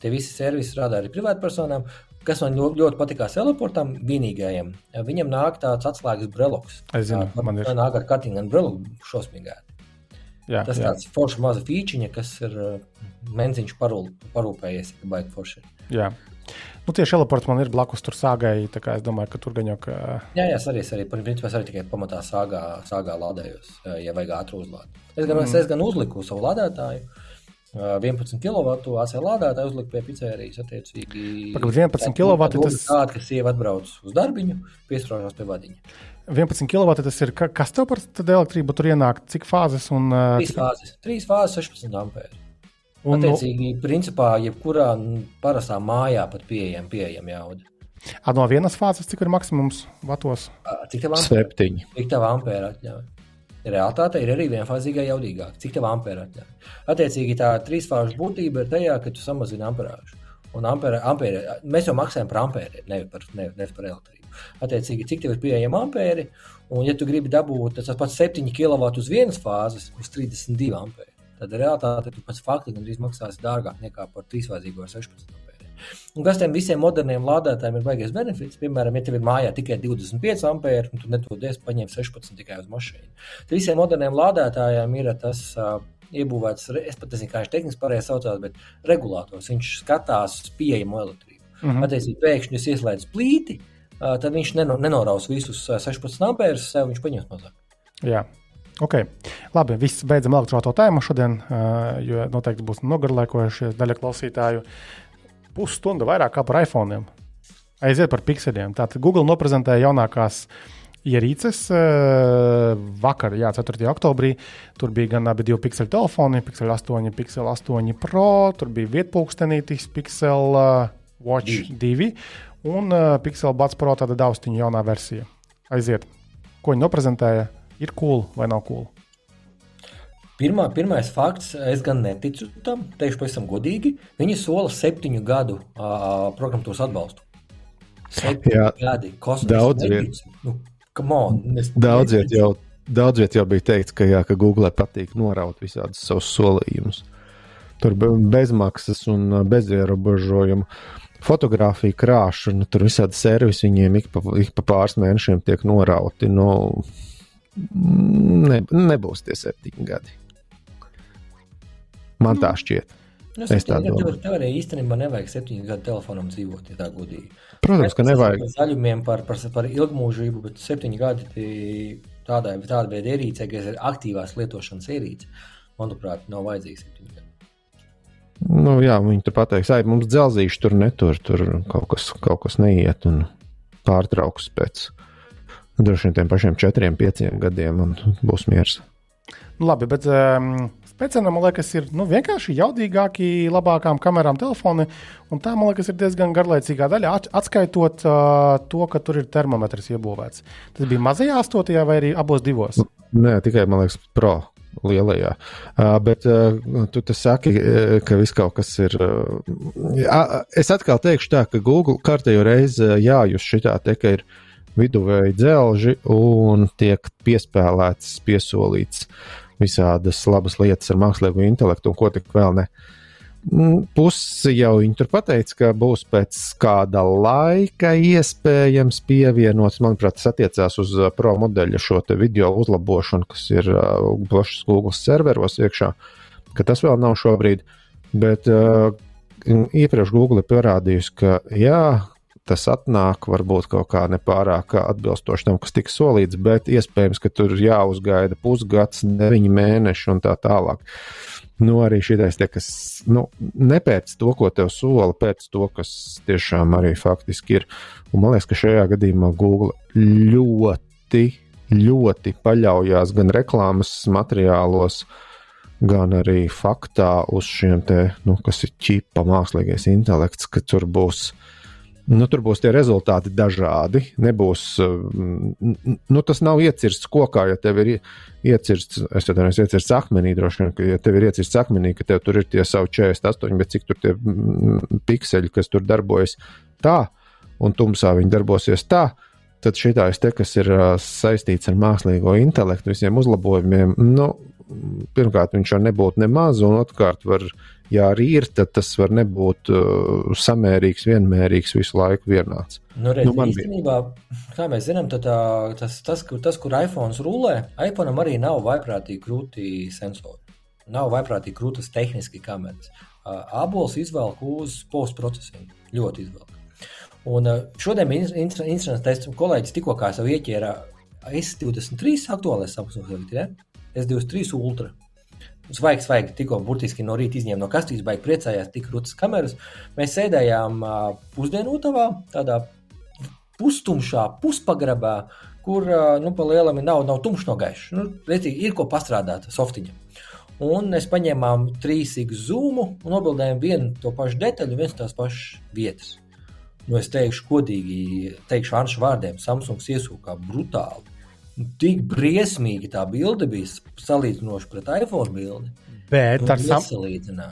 Tie visi servisi strādā arī privātpersonām. Kas man ļoti, ļoti patīkās Eleportam, vienīgajam. Viņam nāk tāds atslēgas breloks. Es zinu, Tā, man ir. Tā nāk ar kartiņu un breloku šausmīgā. Jā, Tas jā. tāds foršs maza fīčiņa, kas ir menziņš parūl, parūpējies, ka baigi forši. jā. Nu, tieši teleports man ir blakus tur sāgai. tā kā Es domāju, ka tur gan jau ka. Jā, jā, es arī, es arī, principā, es arī tikai pamatā sāgā, sāgā lādējos, eh, ja vajag ātru uzlādi. Es gan, mm. es gan uzliku savu lādētāju, 11 kW AC lādētāju uzlikt pie pizzerijas. Attiecīgi, Pagaid, 11 kW tas- tāda, ka sieva atbrauc uz darbiņu, piesprāžās pie vadiņa. 11 kW tas ir. ka- Kas tev par elektrību tur ienāk? Cik fāzes un, uh, Trīs cik, fāzes, trīs fāzes 16 ampēri. Un nu, Attiecīgi, principā, jebkurā parastā mājā pat pieejama pieejam jauda. a, no vienas fāzes cik ir maksimums vatos? Cik tev ampēri? Septiņi. Cik tev ampēri atļauj? Realtāte ir arī vienfāzīgā jaudīgāka. Cik tev ampēri atļauj? Attiecīgi, tā trīsfāžu būtība ir tajā, ka tu samazini amperāžu. Un ampere, ampere, mēs jau maksājam par ampēriem, nevis par, ne, nevis par elektrību. Attiecīgi, cik tev ir pieejama ampēri, un, ja tu gribi dabūt tas pats 7 kW uz vienas fāzes, uz 32 ampēri, tad realitāte tu pats faktiski gandrīz maksāsi dārgāk nekā par trīsfāzīgo ar 16 ampēriem. Un kas tiem visiem moderniem lādētājiem ir baigais benefits? Piemēram, ja tev ir mājā tikai 25 ampēri, un tu netodies paņemt 16 tikai uz mašīnu. Tad visiem moderniem lādētājiem ir tas uh, iebūvēts, es pat nezinu, kā viņš tehniski pareizi saucās, bet regulators. Viņš skatās pieejamo elektrību. Mm. Attiecīgi, pēkšņi jūs ieslēdzat plīti, tad viņš neno, nenoraus visus uh, 16 ampērus, sev viņš paņems mazāk. Jā. Ok, labi. Viss beidzam elektroautorāta tēmu šodien, jo noteikti būs nogarlaikojušies daļa klausītāju. Pusstunda vairāk kā par iPhone. Aiziet par pikseliem. Tātad Google noprezentēja jaunākās ierīces vakar, jā, 4. oktobrī. Tur bija gan abi divi pikseli telefoni, Pixel 8, Pixel 8 Pro, tur bija vietpūkstenītis, Pixel uh, Watch 2 un Pixel Buds Pro tāda daustiņa jaunā versija. Aiziet. Ko viņi noprezentēja? Ir cool vai nav cool? Pirmā, pirmais fakts, es gan neticu tam, teikšu pavisam godīgi. Viņi sola septiņu gadu uh, programmatūras atbalstu. Septiņi Jā, gadi, kosmos. daudz neticu. Nu, come on, es Daudz viet jau, daudz viet jau bija teikts, ka, jā, ka Google patīk noraut visādus savus solījumus. Tur be- bezmaksas un ā, bez ierobežojumu. Fotogrāfija krāšana, tur visādi servisi viņiem ik pa, ik pa pāris mēnešiem tiek norauti. Nu, ne, nebūs tie septiņi gadi. Man tā šķiet. Nu, Es tā domāju. Tev, arī īstenībā nevajag septiņu gadu telefonam dzīvot, ja tā godīgi. Protams, ka Mēs nevajag. Par zaļumiem, par, par, par ilgmūžību, bet septiņi gadi tādai tāda veida ierīcei, kas ir aktīvās lietošanas ierīce, manuprāt, nav vajadzīgs septiņi gadi. Nu, jā, viņi tur pateiks, ai, mums dzelzīši tur netur, tur kaut kas, kaut kas neiet un pārtrauks pēc droši vien tiem pašiem četriem, pieciem gadiem un būs miers. Nu, labi, bet um, speciāli man liekas, ir nu, vienkārši jaudīgāki, labākām kamerām telefoni. Un tā, man liekas, ir diezgan garlaicīgā daļa, at- atskaitot uh, to, ka tur ir termometrs iebūvēts. Tas bija mazajā astotajā vai arī abos divos. Nē, tikai man liekas, pro lielajā. Uh, bet uh, tu saki, uh, ka viss kaut kas ir. Uh, es atkal teikšu tā, ka Google kārtējo reizi uh, jājus šitā te, ka ir viduvēji dzelži un tiek piespēlēts, piesolīts visādas labas lietas ar mākslīgo intelektu un ko tik vēl ne. Mm, Pusi jau viņi tur pateica, ka būs pēc kāda laika iespējams pievienots. Manuprāt, tas attiecās uz uh, pro modeļa šo video uzlabošanu, kas ir uh, pašas Google serveros iekšā, ka tas vēl nav šobrīd. Bet uh, iepriekš Google ir parādījusi, ka jā, tas atnāk varbūt kaut kā nepārāk atbilstoši tam, kas tika solīts, bet iespējams, ka tur jāuzgaida pusgads, deviņi mēneši un tā tālāk. Nu, arī šitais, te, kas nu, nepēc to, ko tev sola, pēc to, kas tiešām arī faktiski ir. Un man liekas, ka šajā gadījumā Google ļoti, ļoti paļaujas gan reklāmas materiālos, gan arī faktā uz šiem te, nu, kas ir čipa mākslīgais intelekts, ka tur būs. Nu, tur būs tie rezultāti dažādi. Nebūs, mm, nu, tas nav iecirsts kokā, ja tev ir iecirsts, es tad neesmu iecirsts akmenī, droši vien, ka, ja tev ir iecirsts akmenī, ka tev tur ir tie savi 48, bet cik tur tie mm, pikseļi, kas tur darbojas tā, un tumsā viņi darbosies tā, tad šitais te, kas ir saistīts ar mākslīgo intelektu, visiem uzlabojumiem, nu, pirmkārt, viņš jau nebūtu nemaz, un otrkārt, var, ja arī ir, tad tas var nebūt uh, samērīgs, vienmērīgs, visu laiku vienāds. Nu, redz, Nu, man īstenībā, kā mēs zinām, tad, tā, tas, tas, kur, tas, kur iPhone rulē, iPhone arī nav vaiprātīgi krūti sensori. Nav vaiprātīgi krūtas tehniski kameras. Uh, Abols izvelk uz postprocesingu. Ļoti izvelk. Un uh, šodien interesants tests, kolēģis tikko kā savu ieķēra S23 aktuālais Samsung, ja? S23 Ultra. Svaigi, svaigi, tikko burtiski no rīta izņēma no kastītes, baigi priecājās, tik rūtas kameras. Mēs sēdējām pusdienotavā, tādā pustumšā, puspagrabā, kur nu, pa lielam nav, nav tumšs no gaišs. Nu, redzīgi, ir ko pastrādāt softiņam. Un mēs paņēmām trīsīgu zūmu un nobildējām vienu to pašu detaļu, viens tās pašas vietas. Nu, es teikšu, godīgi, teikšu Anšu vārdiem, Samsungs iesūkā brutāli tik briesmīgi tā bilde bija salīdzinoši pret iPhone bildi. Bet ar, sam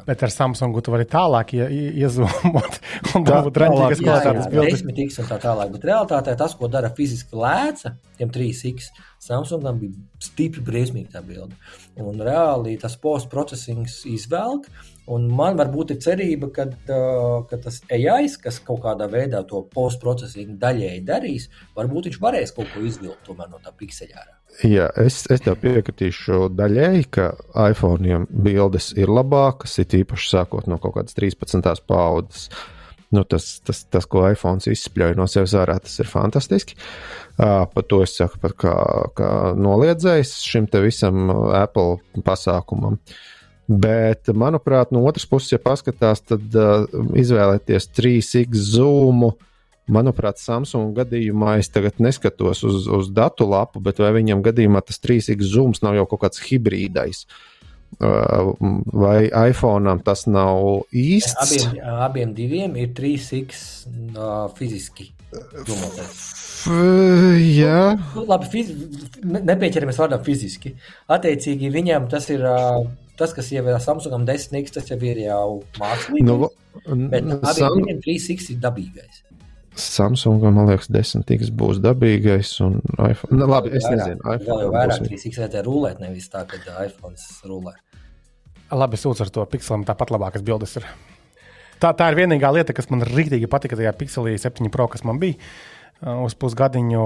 bet ar Samsungu tu vari tālāk ie, iezūmot un dabūt redzīgas kvalitātes bildes. Desmitīgs un tā tālāk, bet realitātē tas, ko dara fiziski lēca, tiem 3X, Samsungam bija stipri briesmīgi tā bilde. Un reāli tas postprocessings izvelk, un man varbūt ir cerība, ka, uh, ka tas AI, kas kaut kādā veidā to postprocesingu daļēji darīs, varbūt viņš varēs kaut ko izvilkt no tā pikseļā. Jā, es, es tev piekritīšu daļēji, ka iPhone bildes ir labākas, it īpaši sākot no kaut kādas 13. paudzes. Nu, tas, tas, tas, ko iPhone izspļauj no sevis ārā, tas ir fantastiski. Uh, par to es saku, kā, kā noliedzējis šim visam Apple pasākumam. Bet, manuprāt, no otras puses, ja paskatās, tad uh, izvēlēties 3x zoomu uh, Manuprāt, Samsung gadījumā es tagad neskatos uz, uz datu lapu, bet vai viņam gadījumā tas 3x zooms nav jau kaut kāds hibrīdais? Uh, vai iPhone tas nav īsts? Abiem, abiem diviem ir 3x uh, fiziski. Domātais. Jā, nu, labi. Fiz... Nepieķeramies vārdam fiziski. Attiecīgi, viņam tas ir uh, tas, kas jau ir Samsungam 10x, tas jau ir jau mākslīgi. Nu, bet abiem Sam... 3x ir dabīgais. Samsungam, man liekas, 10x būs dabīgais. Un iPhone, nu, labi, es nezinu, iPhone. Vēl jau vairāk 3x vajadzēja rulēt, nevis tā, ka iPhone rulē. Labi, sūdz ar to pikselim, tāpat labākas bildes ir. Tā, tā ir vienīgā lieta, kas man rīktīgi patika tajā pikselī 7 Pro, kas man bija. Uh, uz pusgadiņu,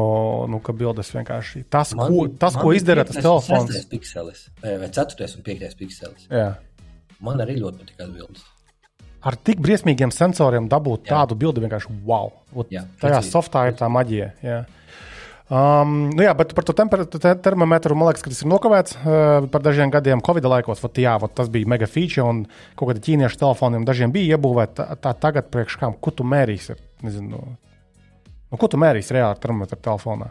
nu, ka bildes vienkārši tas, man, ko, tas, ko izdara tas telefons. Tas ir 5 pikselis, vai 4 un 5 pikselis. Jā. Man arī ļoti patīk bildes ar tik briesmīgiem sensoriem dabūt jā. tādu bildi vienkārši wow. Jā, tajā softā ir tā maģija. Jā. Um, nu jā, bet par to te termometru man liekas, ka tas ir nokavēts uh, par dažiem gadiem. Covid laikos vat, jā, vat, tas bija mega feature, un kaut kāda ķīniešu telefoniem dažiem bija iebūvēta. Tā, tā tagad priekš kam, ko tu mērīsi? Nezinu, nu, ko tu mērīsi reāli termometru telefonā?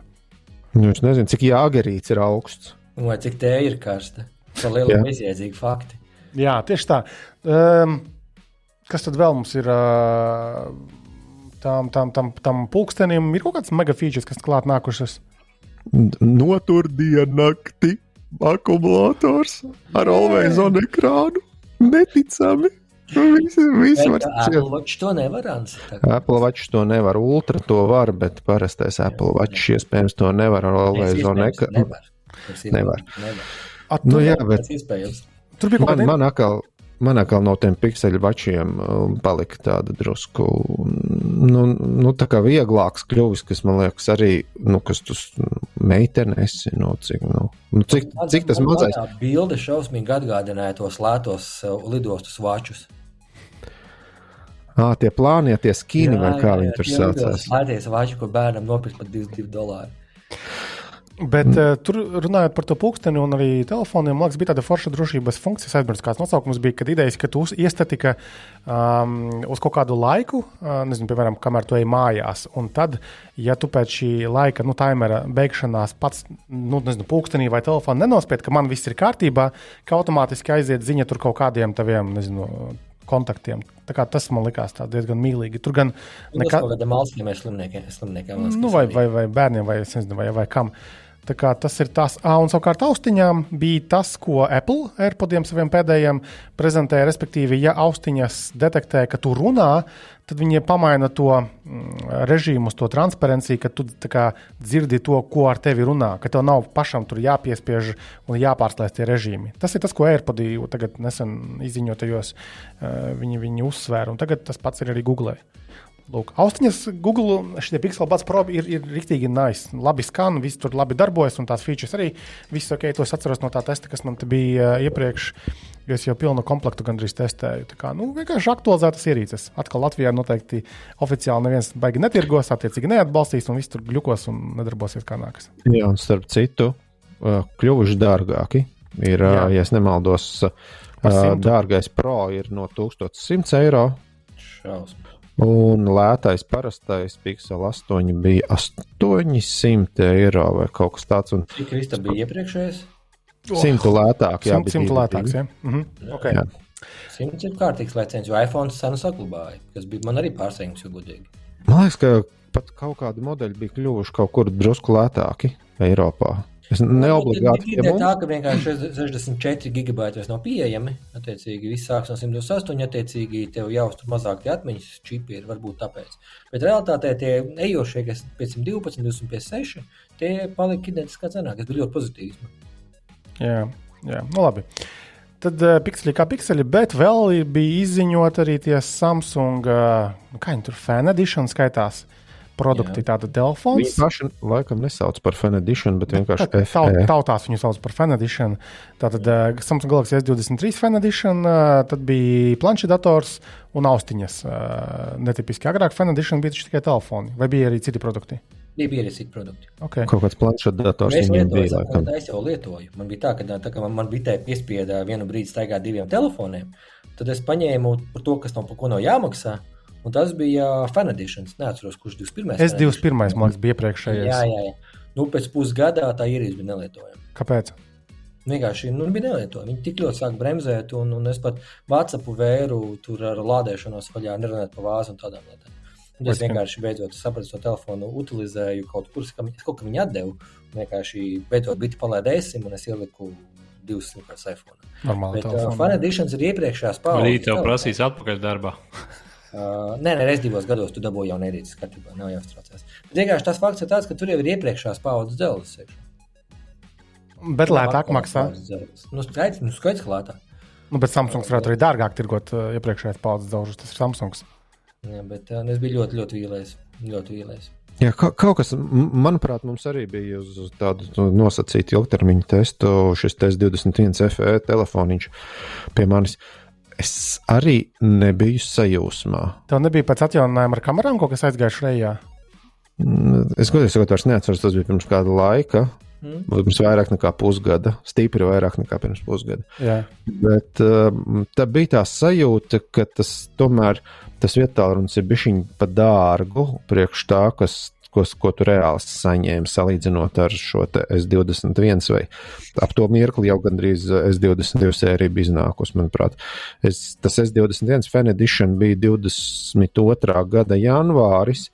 Nu, es nezinu, cik jāgarīts ir augsts. Vai cik tā ir karsta. Tas ir liela bezjēdzīga fakti. Jā, tieši tā. Um, Kas tad vēl mums ir? Tam, tam, tam, tam pulkstenim ir kaut kāds mega features, kas klāt nākušas. Notur dienu nakti akumulators ar on ekrānu. Neticami! Visi, visi var Apple Watch to nevar. Apple Watch to nevar. Ultra to var, bet parastais Apple Watch iespējams to nevar ar always on ekrānu. Nevar. Nevar. nevar. At, nu, jā, bet... Tur bija man, man atkal man atkal no tiem pikseļu vačiem um, palika tāda drusku, nu, nu tā kā vieglāks kļuvis, kas man liekas arī, nu, kas tu meitene esi, nu, cik, nu, nu cik, cik tas mazais. Tā bilde šausmīgi atgādināja tos lētos uh, lidostus vačus. Ah, tie plānie, tie skīni, vai kā jā, viņi tur saucās. Lēties vači, ko bērnam nopirkt par 22 dolāru. Bet mm. uh, tur runājot par to pulksteni un arī telefoniem, man liekas, bija tāda forša drošības funkcija. Es aizmirsu, kāds nosaukums bija, kad idejas, ka tu iestatika um, uz kaut kādu laiku, uh, nezinu, piemēram, kamēr tu ej mājās. Un tad, ja tu pēc šī laika, nu, taimera beigšanās pats, nu, nezinu, pulkstenī vai telefonā nenospied, ka man viss ir kārtībā, ka automātiski aiziet ziņa tur kaut kādiem taviem, nezinu, kontaktiem. Tas man likās diezgan mīlīgi. Tur gan nekā... Nu, Mākslinieks vai slimniekiem, slimniekiem nu, vai, vai, vai bērniem, vai, nezinu, vai, vai kam. Uh, Tas ir tas, ah, un savukārt austiņām bija tas, ko Apple AirPodiem saviem pēdējiem prezentēja. Respektīvi, ja austiņas detektē, ka tu runā, tad viņi pamaina to mm, režīmu, to transparenciju, ka tu kā, dzirdi to, ko ar tevi runā, ka tev nav pašam tur jāpiespiež un jāpārslēdz tie režīmi. Tas ir tas, ko AirPodī tagad nesen izziņotajos viņi, viņi uzsvēra, un tagad tas pats ir arī Google. Lūk, austiņas, Google, šie Pixel Buds Pro ir, ir rīktīgi nice. Labi skan, viss tur labi darbojas, un tās features arī. Viss ok, tos atceros no tā testa, kas man te bija uh, iepriekš. Es jau pilnu komplektu gandrīz testēju. Tā kā, nu, vienkārši aktualizētas ierīces. Atkal Latvijā noteikti oficiāli neviens baigi netirgos, attiecīgi neatbalstīs, un viss tur gļukos un nedarbosies kā nākas. Jā, un starp citu, uh, kļuvuši dārgāki Ir, uh, Jā. ja es nemaldos, dārgais pro ir no 1100 eiro. Šausmas. Un lētais parastais Pixel 8 bija 800 eiro vai kaut kas tāds. Un Cik tam bija iepriekšējais? simtu lētāk, jā, Simt, bija simt divi lētāks. Ja? Mhm. Okay. Jā. Simts ir kārtīgs lēciens, jo iPhone senu saglabāja. Tas bija man arī pārsteigums, jo godīgi. Man liekas, ka pat kaut kādi modeļi bija kļuvuši kaut kur drusku lētāki Eiropā. Es neobligāti Ir pie tā, ka vienkārši 64 gigabaiti vairs nav pieejami. Attiecīgi, viss sāks no 128, attiecīgi, tev jāuztur mazāk tie atmiņas čipi, ir varbūt tāpēc. Bet realitātē tie ejošie, kas 512, 256, tie palika identiskā cenā, kas bija ļoti pozitīvs. Jā, jā. Nu, labi. Tad uh, pikseli kā pikseli, bet vēl bija izziņot arī tie Samsung, uh, kā viņi tur fan edition skaitās, produkti, tāda telefons. Viņi paši laikam nesauc par fan edition, bet vienkārši Tā- FE. Tautās viņu sauc par fan edition. Tātad uh, Samsung Galaxy S23 fan edition, uh, tad bija planšetdators un austiņas. Uh, netipiski agrāk fan edition bija tikai telefoni, vai bija arī citi produkti? Bija pieredzīgi produkti. Okay. Kaut kāds planšetdators lietoju, bija. Laikam. tā es jau lietoju. Man bija tā, ka tā, kā man, man bitē piespieda vienu brīdi staigāt diviem telefoniem, tad es paņēmu par to, kas no par ko nav jāmaksā. Un tas bija fan editions. Neatceros, kurš 21. S21, man liekas, bija iepriekšējais. Jā, jā, jā. Nu, pēc pusgada tā ierīce bija nelietojama. Kāpēc? Vienkārši nu, bija nelietojama. Viņi tik ļoti sāk bremzēt, un, un es pat WhatsApp vēru tur ar lādēšanos vaļā, nerunājot par vāzu un tādām lietām. Un es vienkārši beidzot sapratu, to telefonu utilizēju kaut kur, kam, es kaut kam viņu atdevu. Vienkārši beidzot bija palaidesim, un es ieliku divus simtus iPhone. Normāli uh, telefoni. fan editions ir iepriekšējās Arī paudzes. tev telefoni. prasīs atpakaļ darbā. Uh, nē, nē, es divos gados tu dabūji jau nedītas kārtībā, nav jāuztraucās. Bet vienkārši tas fakts ir tāds, ka tur jau ir iepriekšējās paudzes dzelzs. iekšā. Bet lētāk maksā. Nu, skaidrs, nu, skaidrs, ka lētāk. Nu, bet Samsungs varētu arī dārgāk tirgot uh, iepriekšējās paudzes daudzus. Tas ir Samsungs. Jā, bet uh, es biju ļoti, ļoti vīlies. Ļoti vīlies. Jā, ka, kaut kas, manuprāt, mums arī bija uz, tādu nu, nosacītu ilgtermiņa testu. Šis S21 FE telefoniņš pie manis. Es arī nebiju sajūsmā. Tev nebija pēc atjauninājuma ar kamerām kaut kas aizgājis šajā. Mm, Es godīgi sakot, vairs neatceros, tas bija pirms kāda laika. Mm. Pirms vairāk nekā pusgada, stipri vairāk nekā pirms pusgada. Jā, Bet um, tā bija tā sajūta, ka tas tomēr tas vietālrunis ir bijis pa dārgu priekš tā, kas, ko, ko tu reāli saņēmi salīdzinot ar šo te S21 vai ap to mirkli jau gandrīz S22 sērija bija iznākusi, manuprāt. Es, tas S21 Fan Edition bija 22. gada janvāris.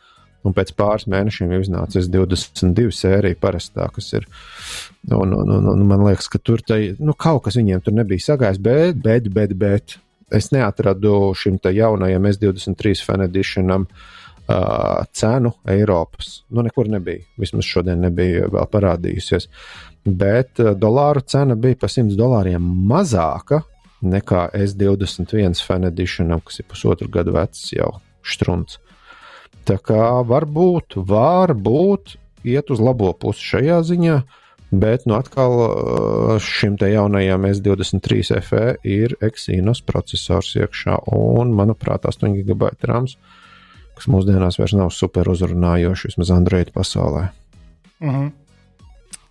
Un pēc pāris mēnešiem jau iznāca S22 sērija, parastā, kas ir. Un, un, un, un man liekas, ka tur tai, nu, kaut kas viņiem tur nebija sagājis, bet, bet, bet, bet es neatradu šim jaunajam S23 Fan Editionam uh, cenu Eiropas. Nu, nekur nebija. Vismaz šodien nebija vēl parādījusies. Bet uh, dolāru cena bija par 100 dolāriem mazāka nekā S21 Fan Editionam, kas ir pusotru gadu vecs jau štrunts. Tā kā varbūt, varbūt iet uz labo pusi šajā ziņā, bet nu atkal uh, šim te jaunajam S23 FE ir Exynos processors iekšā un, manuprāt, 8 GB rāms, kas mūsdienās vairs nav super uzrunājoši vismaz Android pasaulē. mhm.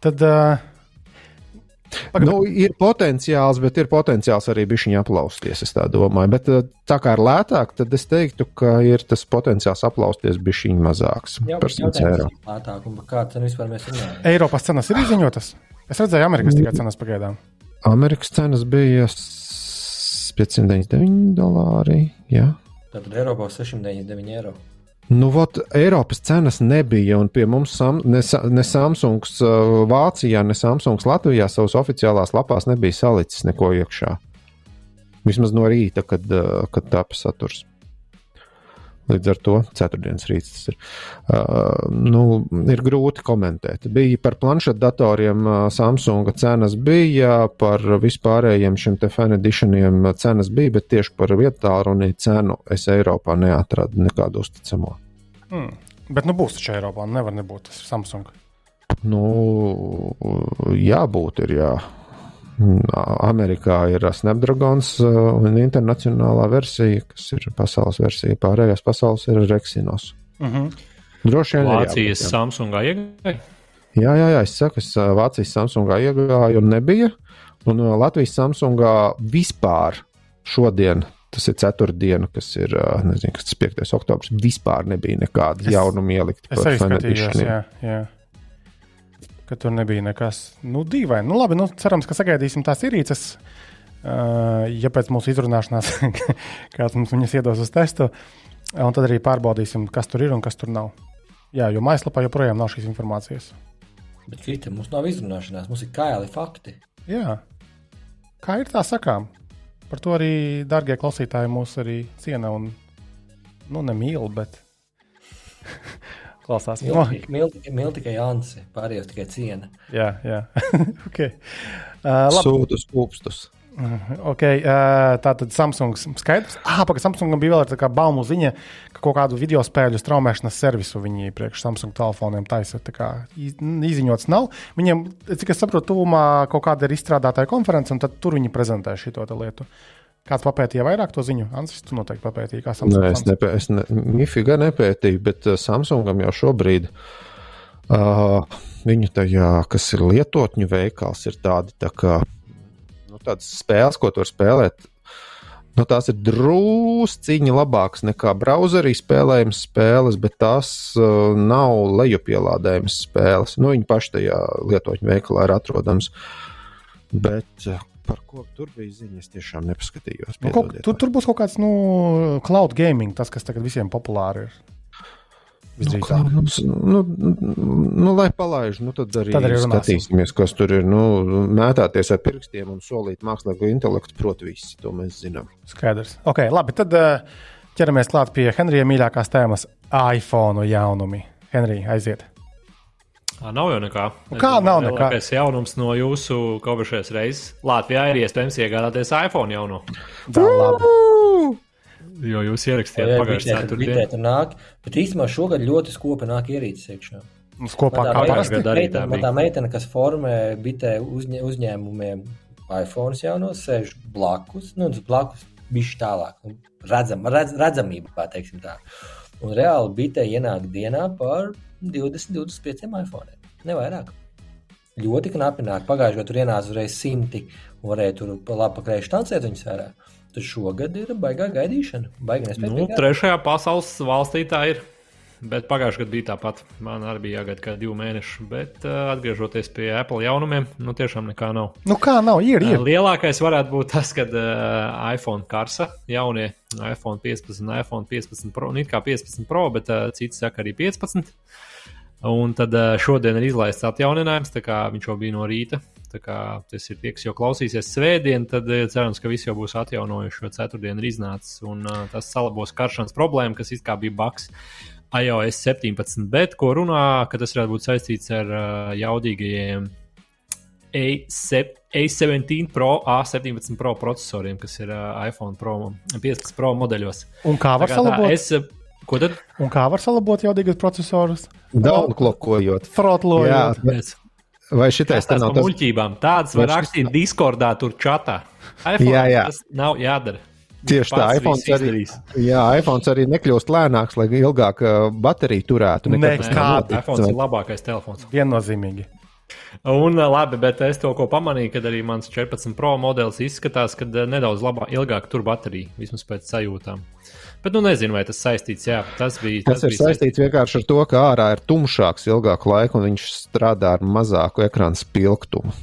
tad uh, Pagad- Nu, ir potenciāls, bet ir potenciāls arī bišķiņā aplausties, es tā domāju. Bet tā kā ir lētāk, tad es teiktu, ka ir tas potenciāls aplausties bišķiņ mazāks Jā, par 100 eiro. lētāk, kādu cenu vispār mēs runājam. Eiropas cenas ir izziņotas. Es redzēju, Amerikas tikai cenas pagaidām. Amerikas cenas bija s- 599 dolāri. Jā. Tātad Eiropā 699 eiro. Nu, vot, Eiropas cenas nebija, un pie mums sam, ne, ne Samsungs uh, Vācijā, ne Samsungs Latvijā savas oficiālās lapās nebija salicis neko iekšā. Vismaz no rīta, kad, uh, kad tāpa saturs. Līdz ar to ceturtdienas rīts tas ir. Uh, nu, ir grūti komentēt. Bija par planšetdatoriem, uh, Samsunga cenas bija, par vispārējiem šiem te fan editioniem cenas bija, bet tieši par vietālu cenu es Eiropā neatradu nekādu uzticamo. Hmm. Bet nu būs taču Eiropā, nevar nebūt. Tas Samsung. Nu, jābūt ir, jā. Amerikā ir Snapdragons uh, un internacionālā versija, kas ir pasaules versija. Pārējās pasaules ir Rexinos. Mm -hmm. Droši vien. Vācijas jābūt, jā. Samsungā iegāja. Jā, jā, jā, es saku, es ā, Vācijas Samsungā iegāju un nebija. Un uh, Latvijas Samsungā vispār šodien, tas ir ceturtdiena, kas ir uh, nezinu, kas tas 5. oktobris, vispār nebija nekāda jaunuma ielikt Es par arī skatījos, jā, jā. Ka tur nebija nekas nu, dīvaini. Nu, labi, nu, cerams, ka sagaidīsim tās ierīces. Uh, ja pēc mūsu izrunāšanās kāds mums viņas iedos uz testu, un tad arī pārbaudīsim, kas tur ir un kas tur nav. Jā, jo mājaslapā joprojām nav šīs informācijas. Bet, Krita, mums nav izrunāšanās, mums ir kaili fakti. Jā, kā ir tā sakām. Par to arī, darbie klausītāji, mūs arī ciena un nu, nemīl, bet klausās. Mīl, tikai- mīl, tikai- mīl tikai ciena. jā, jā. okay. uh, labi. Sūtus kūpstus. Okay, uh, tā tad Samsungs skaidrs. Ah, pagaidi, Samsungam bija vēl tāda baumu ziņa, ka kaut kādu video spēļu straumēšanas servisu viņi priekš Samsung telefoniem taisa. Tā kā iz- izziņots nav. Viņiem, cik es saprotu, tuvumā kaut kāda ir izstrādātāja konference, un tad tur viņi prezentē šo lietu. Kāds papētīja vairāk to ziņu? Ansis, tu noteikti papētīji, kā Samsung. Nē, es, nepē, es ne, Mifiga nepētīju, bet uh, Samsungam jau šobrīd uh, viņu tajā, kas ir lietotņu veikals, ir tādi tā kā nu, tādas spēles, ko tur spēlēt. Nu, tās ir drusciņi labākas nekā browserī spēlējamas spēles, bet tās uh, nav lejupielādējamas spēles. Nu, viņi paši tajā lietotņu veikalā ir atrodams. Bet par ko tur bija ziņa, es tiešām nepaskatījos. Nu, kaut, tur, tur būs kaut kāds nu, cloud gaming, tas, kas tagad visiem populāri ir. Nu, kā, nu, nu, nu, lai palaiž, nu, tad arī, Tad arī skatīsimies, kas tur ir. Nu, mētāties ar pirkstiem un solīt mākslīgo intelektu, protams, visi to mēs zinām. Skaidrs. Okay, labi, tad uh, ķeramies klāt pie Henrija mīļākās tēmas - iPhone jaunumi. Henrija, aiziet. Ā, Nav jau nekā. Nu kā nav nekā? Lielākais jaunums no jūsu kopušais reizes. Latvijā ir iespējams iegādāties iPhone jauno. Tā labi. Jo jūs ierakstījāt Jā, pagājušajā bitē, ceturtdienā. tur nāk, bet īstenībā šogad ļoti skopi nāk ierīces iekšā. Mums kopā kā parasti. gada arī tā bija. tā meitene, kas formē bitē uzņē, uzņēmumiem iPhone jaunos, sēž blakus, nu, tas blakus bišķi tālāk, nu, redzam, redz, redzamībā, teiksim tā. Un reāli bitē ienāk dienā par 20, 25 iPhone. Nevairāk. Ļoti knapi nāk. Pagājušajā gadā tur ienāca uzreiz simti un varēja tur pa labi pakrējuši tancēt viņus vērā. Tad šogad ir baigā gaidīšana. Baigā. Nu, trešajā pasaules valstī tā ir. Bet pagājušajā gadā bija tāpat. Man arī bija jāgaida kā divi mēneši. Bet uh, atgriežoties pie Apple jaunumiem, nu tiešām nekā nav. Nu kā nav, ir, ir. Lielākais varētu būt tas, ka uh, iPhone karsa, jaunie iPhone 15, iPhone 15 Pro, nu it kā 15 Pro, bet uh, citi saka arī 15. Un tad uh, šodien ir izlaists atjauninājums, tā kā viņš jau bija no rīta. Kā tas ir tie, kas jau klausīsies svētdien, tad uh, cerams, ka visi jau būs atjaunojuši, jo ceturtdien ir iznācis. Un uh, tas salabos karšanas problēmu, kas it kā bija baks iOS 17, bet ko runā, ka tas varētu būt saistīts ar uh, jaudīgajiem A7 A17 Pro, A17 Pro procesoriem, kas ir uh, iPhone Pro 15 Pro modeļos. Un kā var salabot? Es, uh, ko tad? Un kā var salabot jaudīgus procesorus? Downklokojot. Frotlojot. Jā, vai šitais tas nav tas? muļķībām. Tādas var rakstīt Discordā, tur čatā. iPhone, Jā, jā. Tas nav jādara. Tieši tā, iPhone arī, jā, iPhone arī nekļūst lēnāks, lai ilgāk uh, bateriju turētu. Nē, Nekad tas nav kā- noticis. iPhone ir labākais telefons. Viennozīmīgi. Un, labi, bet es to ko pamanīju, kad arī mans 14 Pro modelis izskatās, ka nedaudz labāk, ilgāk tur baterija, vismaz pēc sajūtām. Bet, nu, nezinu, vai tas saistīts. Jā, tas bija. Tas ir bija saistīts vienkārši ar to, ka ārā ir tumšāks ilgāku laiku, un viņš strādā ar mazāku ekrāna spilgtumu.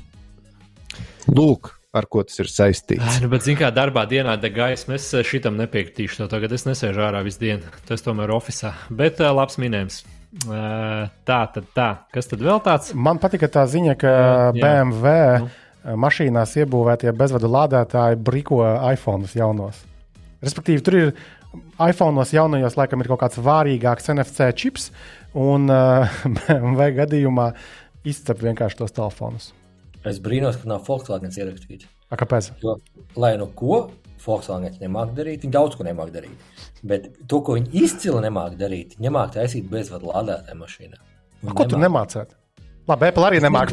Lūk, ar ko tas ir saistīts. Ai, Nu, bet, zināmā mērā, darbā dienā deg gaisma. Es eh, šitam nepiekritīšu. To tagad es nesēžu ārā visu dienu. Tas tomēr ir oficiālā. Bet uh, labs minējums. Uh, tā tad tā. Kas tad vēl tāds? Man patika tā ziņa, ka Jā, jā. BMW Nu. nu. mašīnās iebūvētie bezvadu lādētāji briko iPhone jaunos. Respektīvi, tur ir iPhone jaunajos, laikam, ir kaut kāds vārīgāks NFC čips, un uh, BMW gadījumā izcep vienkārši tos telefonus. Es brīnos, ka nav Volkswagen ierakstīts. A, kāpēc? Jo, lai nu ko Volkswagen nemāķi darīt, viņi daudz ko nemāķi darīt. Bet to, ko viņi izcili nemāķi darīt, nemāķi taisīt bezvadu lādētāju mašīnā. Ko tu nemācēji? Labi, Apple arī. Nemāc.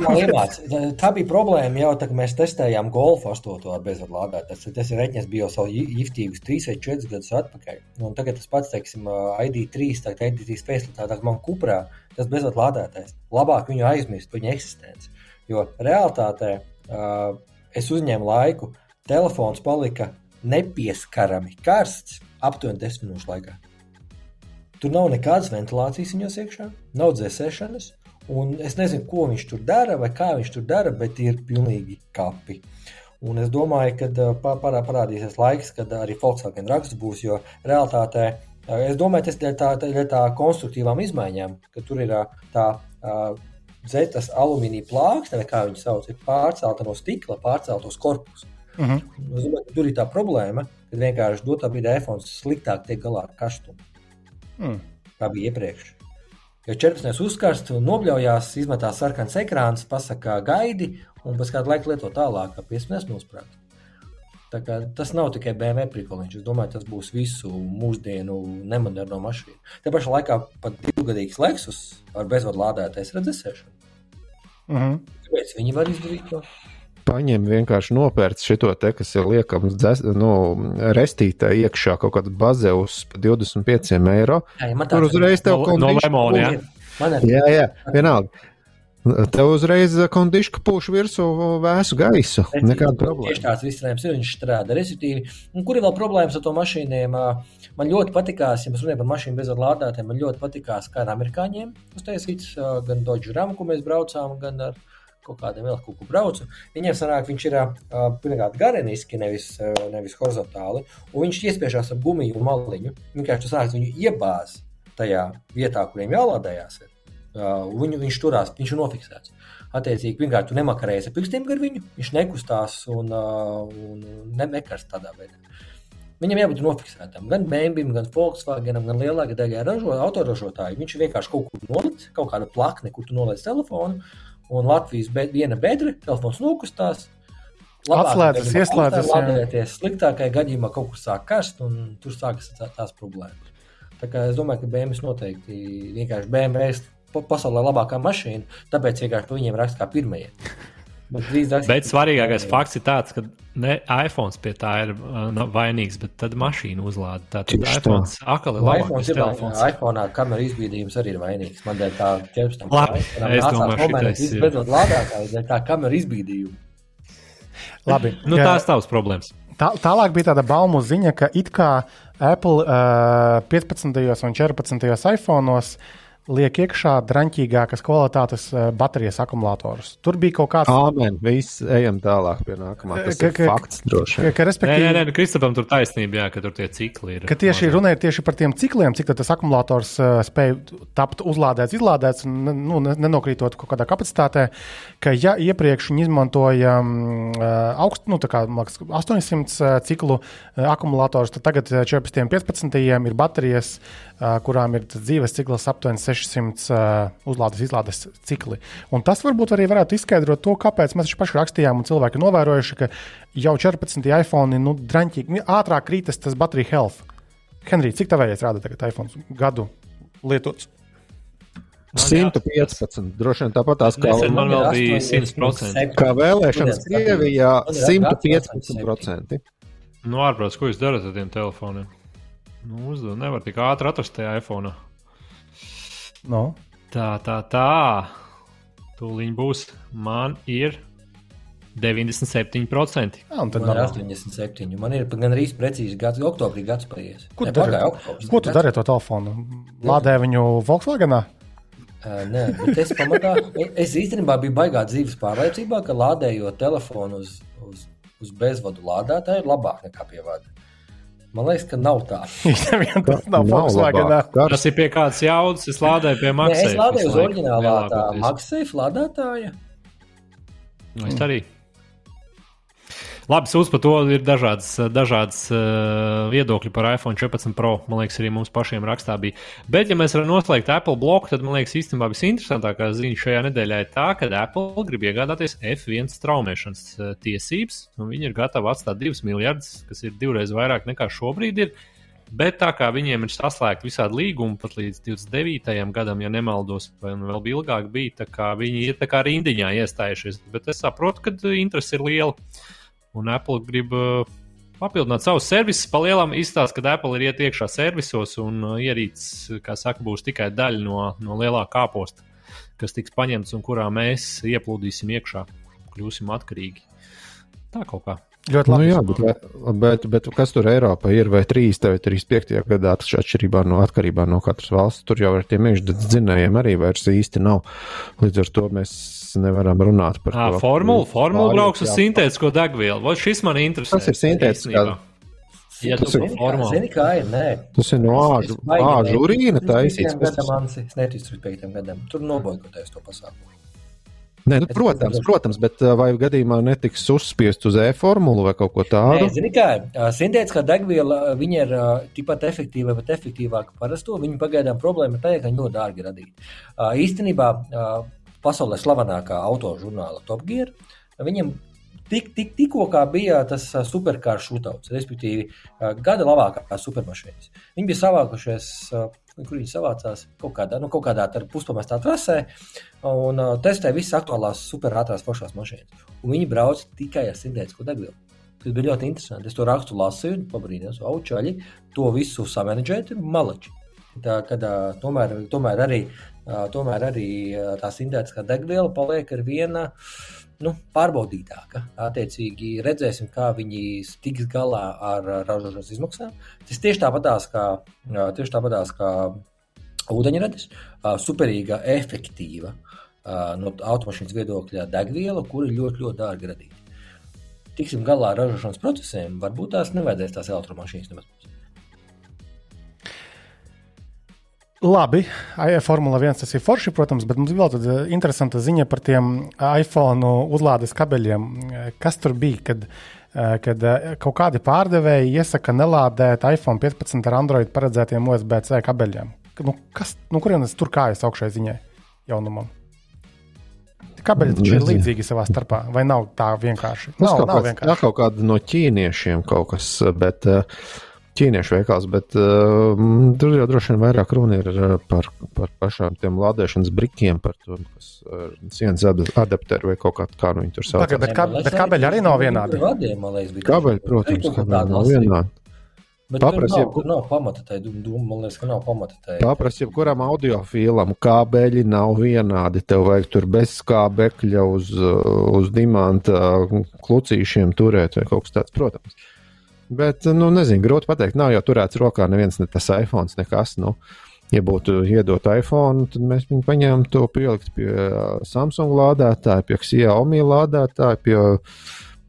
Tā, tā bija problēma jau tā, kad mēs testējām Golf 8 ar bezvadu lādētāju. Tas, ir reģions, bija jau savu jiftīgus 3 vai 4 gadus atpakaļ. Nu, Un tagad tas pats, teiksim, ID3, tagad ID3 facelitāte, man kuprā tas bezvadu lādētājs. Labāk viņu aizmirst viņa eksistenci. Jo realitātē uh, es uzņēmu laiku, telefons palika nepieskarami karsts aptuveni 10 minūšu laikā. Tur nav nekādas ventilācijas viņos iekšā, nav dzēsēšanas. Un es nezinu, ko viņš tur dara vai kā viņš tur dara, bet ir pilnīgi kapi. Un es domāju, ka parā, parādīsies laiks, kad arī Volkswagen raksts būs, jo realitātē es domāju, tas ir tā, tā, tā konstruktīvām izmaiņām, ka tur ir tā dzetas alumīnija plāksne, kā viņi sauc, ir pārcelta no stikla, pārcelta uz korpusu. Uh -huh. Es domāju, ka tur ir tā problēma, ka vienkārši dotā brīdī iPhone sliktāk tiek galā ar karstumu. Mm. Tā bija iepriekš. Jo 14. uzkarst, nobļaujās, izmetās sarkans ekrāns, pasakā gaidi, un pēc kāda laika lieto tālāk, kā 15 nosprāst. Tas nav tikai BMW prikoliņš. Es domāju, tas būs visu mūsdienu nemoderno mašīnu. Te pašā laikā pat divgadīgs Lexus ar bezvadu lādētājs redzēšanu. Mm -hmm. Kāpēc viņi var izdarīt to? paņem vienkārši nopērts šo te, kas ir liekams dzes, nu, restītē iekšā kaut kāda baze uz 25 eiro. Jā, ja tur uzreiz tev kaut no, no lemona, jā. jā, jā, vienalga. Tev uzreiz kondiška pūš virsū vēsu gaisu. Nekāda problēma. Tieši tāds risinājums ir, viņš strādā. Respektīvi, kur ir vēl problēmas ar to mašīnām? Man ļoti patīkās, ja mēs runājam par mašīnu bez lādētājiem, man ļoti patīkās, kā ar amerikāņiem uztaisīts gan Dodge Ram, ko mēs braucām, gan ar kaut kādiem vēl kaut ko braucu. Viņam sanāk, viņš ir uh, pirmkārt gareniski, nevis, uh, nevis horizontāli, un viņš iespiežās ar gumiju un maliņu. Vienkārši tas sāks viņu iebāz tajā vietā, kuriem jālādējās. Uh, viņu, viņš turās, viņš ir nofiksēts. Attiecīgi, pirmkārt, tu nemakarējies ar pirkstiem gar viņu, viņš nekustās un, uh, un nemekars tādā veidā. Viņam jābūt nofiksētam. Gan BMW, gan Volkswagenam, gan lielākajai daļai ražo, autoražotāju. Viņš vienkārši kaut kur nolicis, kaut kāda plakne, kur tu noliec telefonu un Latvijas be, viena bedra, telefons nokustās. Atslēdzas, ieslēdzas. Lādēties sliktākajā gadījumā kaut kur sāk karst, un tur sākas tā, tās problēmas. Tā kā es domāju, ka BMW noteikti vienkārši BMW pasaulē labākā mašīna, tāpēc vienkārši viņiem raksta kā pirmajiem. Bet, bet svarīgākais fakts ir tāds, ka ne iPhone pie tā ir uh, vainīgs, bet tad mašīna uzlāda. Tātad iPhone akali labākais telefons. iPhone kameras izbīdījums arī ir vainīgs. Man dēļ tā 14. Labi, es domāju, ka tas ir. Beidzot lādētājs dēļ tā kamera izbīdījuma. Labi. nu, tās tavas problēmas. Tā, tālāk bija tāda baumu ziņa, ka it kā Apple uh, 15. un 14. iPhone'os uh, liek iekšā drāmīgākas kvalitātes eh, baterijas akumulatorus. Tur bija kaut kāds. Āmen, viss ejam tālāk pie nākamā. Tas ka, ir ka, fakts droši vien. Ka, respektīvi... Nē, nē, nē, Kristapam tur taisnība, jā, ka tur tie cikli ir. Ka tieši ir tieši par tiem cikliem, cik tas akumulators uh, spēj tapt uzlādēts, izlādēts, nu, nenokrītot kaut kādā kapacitātē. Ka ja iepriekš viņi izmantoja um, augstu, nu, kā, liekas, 800 ciklu uh, akumulatorus, tad tagad 14, 15 ir baterijas, uh, kurām ir dzīves cikls aptuveni 6. 600 uh, uzlādes izlādes cikli. Un tas varbūt arī varētu izskaidrot to, kāpēc mēs paši rakstījām un cilvēki novērojuši, ka jau 14 iPhone nu, draņķīgi ātrāk krītas tas bateriju health. Henrij, cik tavējais rāda tagad iPhone gadu lietots? 115. Droši vien tāpat tās kā man vēl bija 100%. Kā vēlēšanas Krievijā 115%. Nu, ārprāts, ko jūs darat ar tiem telefoniem? Nu, uzdod, nevar tik ātri atrast tajā iPhone. No. Tā, tā, tā. Tūlīt būs. Man ir 97%. Jā, un tad man ir 87. Man ir gan arī precīzi gads, oktobrī gads paies. Ko tu dari? Ko tu dari ar to telefonu? Lādē viņu Volkswagenā? Uh, nē, bet es pamatā, es īstenībā biju baigā dzīves pārliecībā, ka lādējot telefonu uz, uz, uz bezvadu lādētāju ir labāk nekā pie vada. Man liekas, ka nav tā. tas nav Volkswagen. Tas ir pie kādas jaudas. Es lādēju pie Maksas. Es lādēju uz oriģinālā Maksas lādētāja. Es arī. Labi, sūdz par to ir dažādas, dažādas uh, viedokļi par iPhone 14 Pro. Man liekas, arī mums pašiem rakstā bija. Bet, ja mēs varam noslēgt Apple bloku, tad man liekas, īstenībā visinteresantākā ziņa šajā nedēļā ir tā, ka Apple grib iegādāties F1 straumēšanas uh, tiesības. Viņi ir gatavi atstāt 2 miljardus, kas ir divreiz vairāk nekā šobrīd ir. Bet tā kā viņiem ir saslēgta visādi līgumi pat līdz 29. gadam, ja nemaldos, vai nu vēl ilgāk bija, tā kā viņi ir tā kā rindiņā iestājušies. Bet es saprotu, ka interese ir liela. Un Apple grib uh, papildināt savus servisus. Palielam izstāsta, ka Apple ir iet iekšā servisos un uh, ierīces, kā saka, būs tikai daļa no, no lielā kāposta, kas tiks paņemts un kurā mēs ieplūdīsim iekšā, kļūsim atkarīgi. Tā kaut kā. Ļoti Nu, labi. jā, bet, bet, bet kas tur Eiropā ir vai 3, vai 35. gadā, tas atšķirībā no, atkarībā no katras valsts, tur jau ar tiem iekšzemes dzinējiem arī vairs īsti nav. Līdz ar to mēs nevaram runāt par À, to. formula, formula brauks uz jā. sintētisko degvielu. Vai šis man interesē? Tas ir sintētiskā. Ja tu Tas ir-. Zini, kā ir? Nē. Tas ir no āžu, āžu urīna taisīts. tas- gadam, es neticu 35 gadam. Tur noboikoties to pasākumu. Nē, nu, protams, protams, bet vai gadījumā netiks uzspiest uz e-formulu vai kaut ko tādu? Nē, zini, kā Sintētiskā degviela ir tikpat efektīva, bet efektīvāka par parasto. Viņa pagaidām problēma ir tā, ka viņa ļoti dārgi radīta. Ā, Īstenībā pasaulē slavenākā autožurnāla Top Gear, viņam tik, tik, tikko kā bija tas superkārs šūtauts, respektīvi gada labākās supermašīnas. Viņi bija savākušies, kur viņi savācās kaut kādā, nu, kaut kādā puspamestā trasē un uh, testēja visas aktuālās superātrās foršās mašīnas. Un viņi brauc tikai ar sintētisko degvielu. Tas bija ļoti interesanti. Es to rakstu lasīju, pabrīnījos, aučaļi, to visu samanģēt, ir maleči. Tā, kad, uh, tomēr, tomēr arī, uh, tomēr arī uh, tā sintētiskā degviela paliek ar viena nu, pārbaudītāka. Attiecīgi, redzēsim, kā viņi tiks galā ar ražošanas izmaksām. Tas tieši tāpatās kā, tieši tāpatās kā ūdeņradis, superīga, efektīva no automašīnas viedokļa degviela, kur ir ļoti, ļoti dārgi radīta. Tiksim galā ar ražošanas procesiem, varbūt tās nevajadzēs tās elektromašīnas nemaz. Labi, AI Formula 1 tas ir forši, protams, bet mums ir vēl tāda interesanta ziņa par tiem iPhone uzlādes kabeļiem. Kas tur bija, kad, eh, kad eh, kaut kādi pārdevēji iesaka nelādēt iPhone 15 ar Android paredzētiem USB-C kabeļiem? Nu, kas, nu, kurienes tur kājas augšai ziņai jaunumam? Tie Kabeļi taču ir līdzīgi savā starpā, vai nav tā vienkārši? Tas Nav, kaut, nav kāds, tā vienkārši. kaut kāda no ķīniešiem kaut kas, bet uh, ķīniešu veikals, bet uh, mm, tur jau droši vien vairāk runa ir uh, par, par pašām tiem lādēšanas brikiem, par to, kas ir sienas ad- adapteri vai kaut kā, kā nu viņi tur sauc. Bet kā- bet kabeļi arī nav vienādi. Kabeļi, protams, kabeļi nav vienādi. Bet tur Paprasti, nav, tur nav pamata tai dūmai. Man liekas, ka nav pamata tai. Paprasti, jebkuram audiofilam kābeļi nav vienādi. Tev vajag tur bez skābekļa uz, uh, uz dimanta uh, klucīšiem turēt vai kaut kas tāds, protams. Bet, nu, nezinu, grūti pateikt. Nav jau turēts rokā neviens, ne tas iPhone, nekas. Nu, ja būtu iedot iPhone, tad mēs viņu paņēmām to pielikt pie uh, Samsung lādētāja, pie Xiaomi lādētāja, pie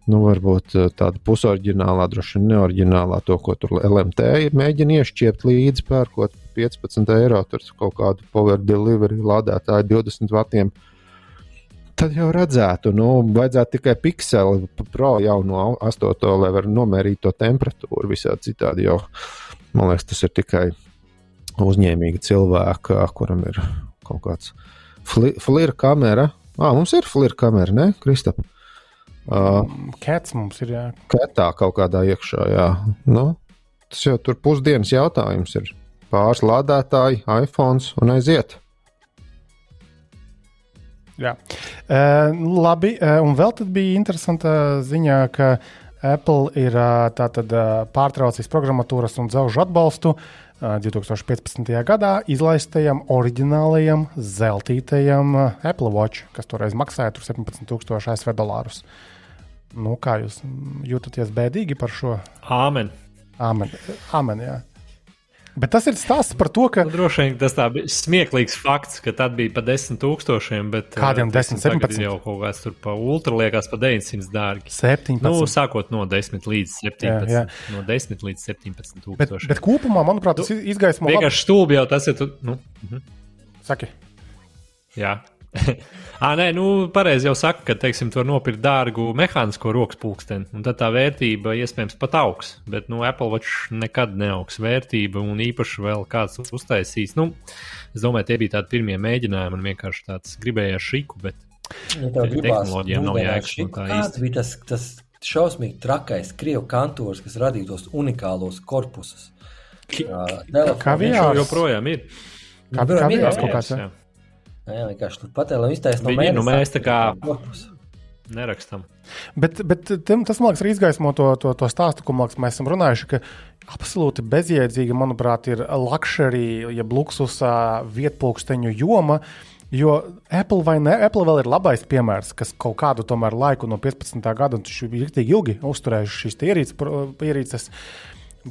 nu, varbūt uh, tāda pusoriģinālā, droši vien neoriģinālā, to, ko tur LMT mēģina iešķiept līdzi, pērkot 15 eiro, tur kaut kādu power delivery lādētāju 20 vatiem. Tad jau redzētu, nu, vajadzētu tikai pikseli pro jauno 8, lai varētu nomērīt to temperatūru visādi citādi. Jo, man liekas, tas ir tikai uzņēmīgi cilvēki, kuram ir kaut kāds fli, flira kamera. Ah, mums ir flira kamera, ne, Kristap? Uh, Cats mums ir. Jā. Ketā kaut kādā iekšā, jā. Nu, tas jau tur pusdienas jautājums ir. Pāris lādētāji, iPhone un aiziet. Jā. Uh, labi, uh, un vēl tad bija interesanta ziņa, ka Apple ir uh, tātad, uh, pārtraucis programmatūras un dzelžu atbalstu uh, 2015. gadā izlaistajam oriģinālajam zeltītajam uh, Apple Watch, kas toreiz maksāja tur 17,000 ASV dolārus. Nu, kā jūs jūtaties bēdīgi par šo? Āmen. Amen. Amen jā. Bet tas ir stāsts par to, ka Nu, droši vien tas bija smieklīgs fakts, ka tad bija pa 10,000. Bet, Kādiem eh, teiksim, 10, tagad 17? Jau kaut kāds tur pa ultra liekas pa 900 dārgi. 17. Nu, sākot no 10 līdz 17. Jā, jā. No 10 līdz 17 bet, bet kopumā, manuprāt, tas izgaismo labi. Vienkārši stulbi jau tas ir. Tu, nu, mhm. Saki. Jā. À, nē, nu, pareizi jau saka, ka, teiksim, tu vari nopirkt dārgu mehānisko rokas pulksteni, un tad tā vērtība iespējams pat augs. Bet, nu, Apple Watch nekad neaugs vērtība, un īpaši vēl kāds uztaisīs. Nu, es domāju, tie bija tādi pirmie mēģinājumi, un vienkārši tāds gribējās šiku, bet Ja gribās tehnoloģijām nav jēgas īsti. bija tas, tas šausmīgi trakais krievu kantors, kas radīja tos unikālos korpusus? Uh, Kā VR. viņš joprojām ir. Kā, Nu, kā ir, vienās jā, kaut kāds. jā. jā. Jā, vienkārši tur patēlē un iztaisno Viņi ir, nu, mēnesi mēs tā kā- korpusu. Nerakstam. Bet, bet tam, tas, man liekas, arī izgaismo to, to, to stāstu, ko liekas, mēs esam runājuši. ka Absolūti bezjēdzīga, manuprāt, ir luxury, ja luksusā vietpūksteņu joma, Jo Apple vai ne, Apple vēl ir labais piemērs, kas kaut kādu tomēr laiku no 15. gada, un viņš ir rīktīgi ilgi uzturējuši šīs ierīces, ierīces.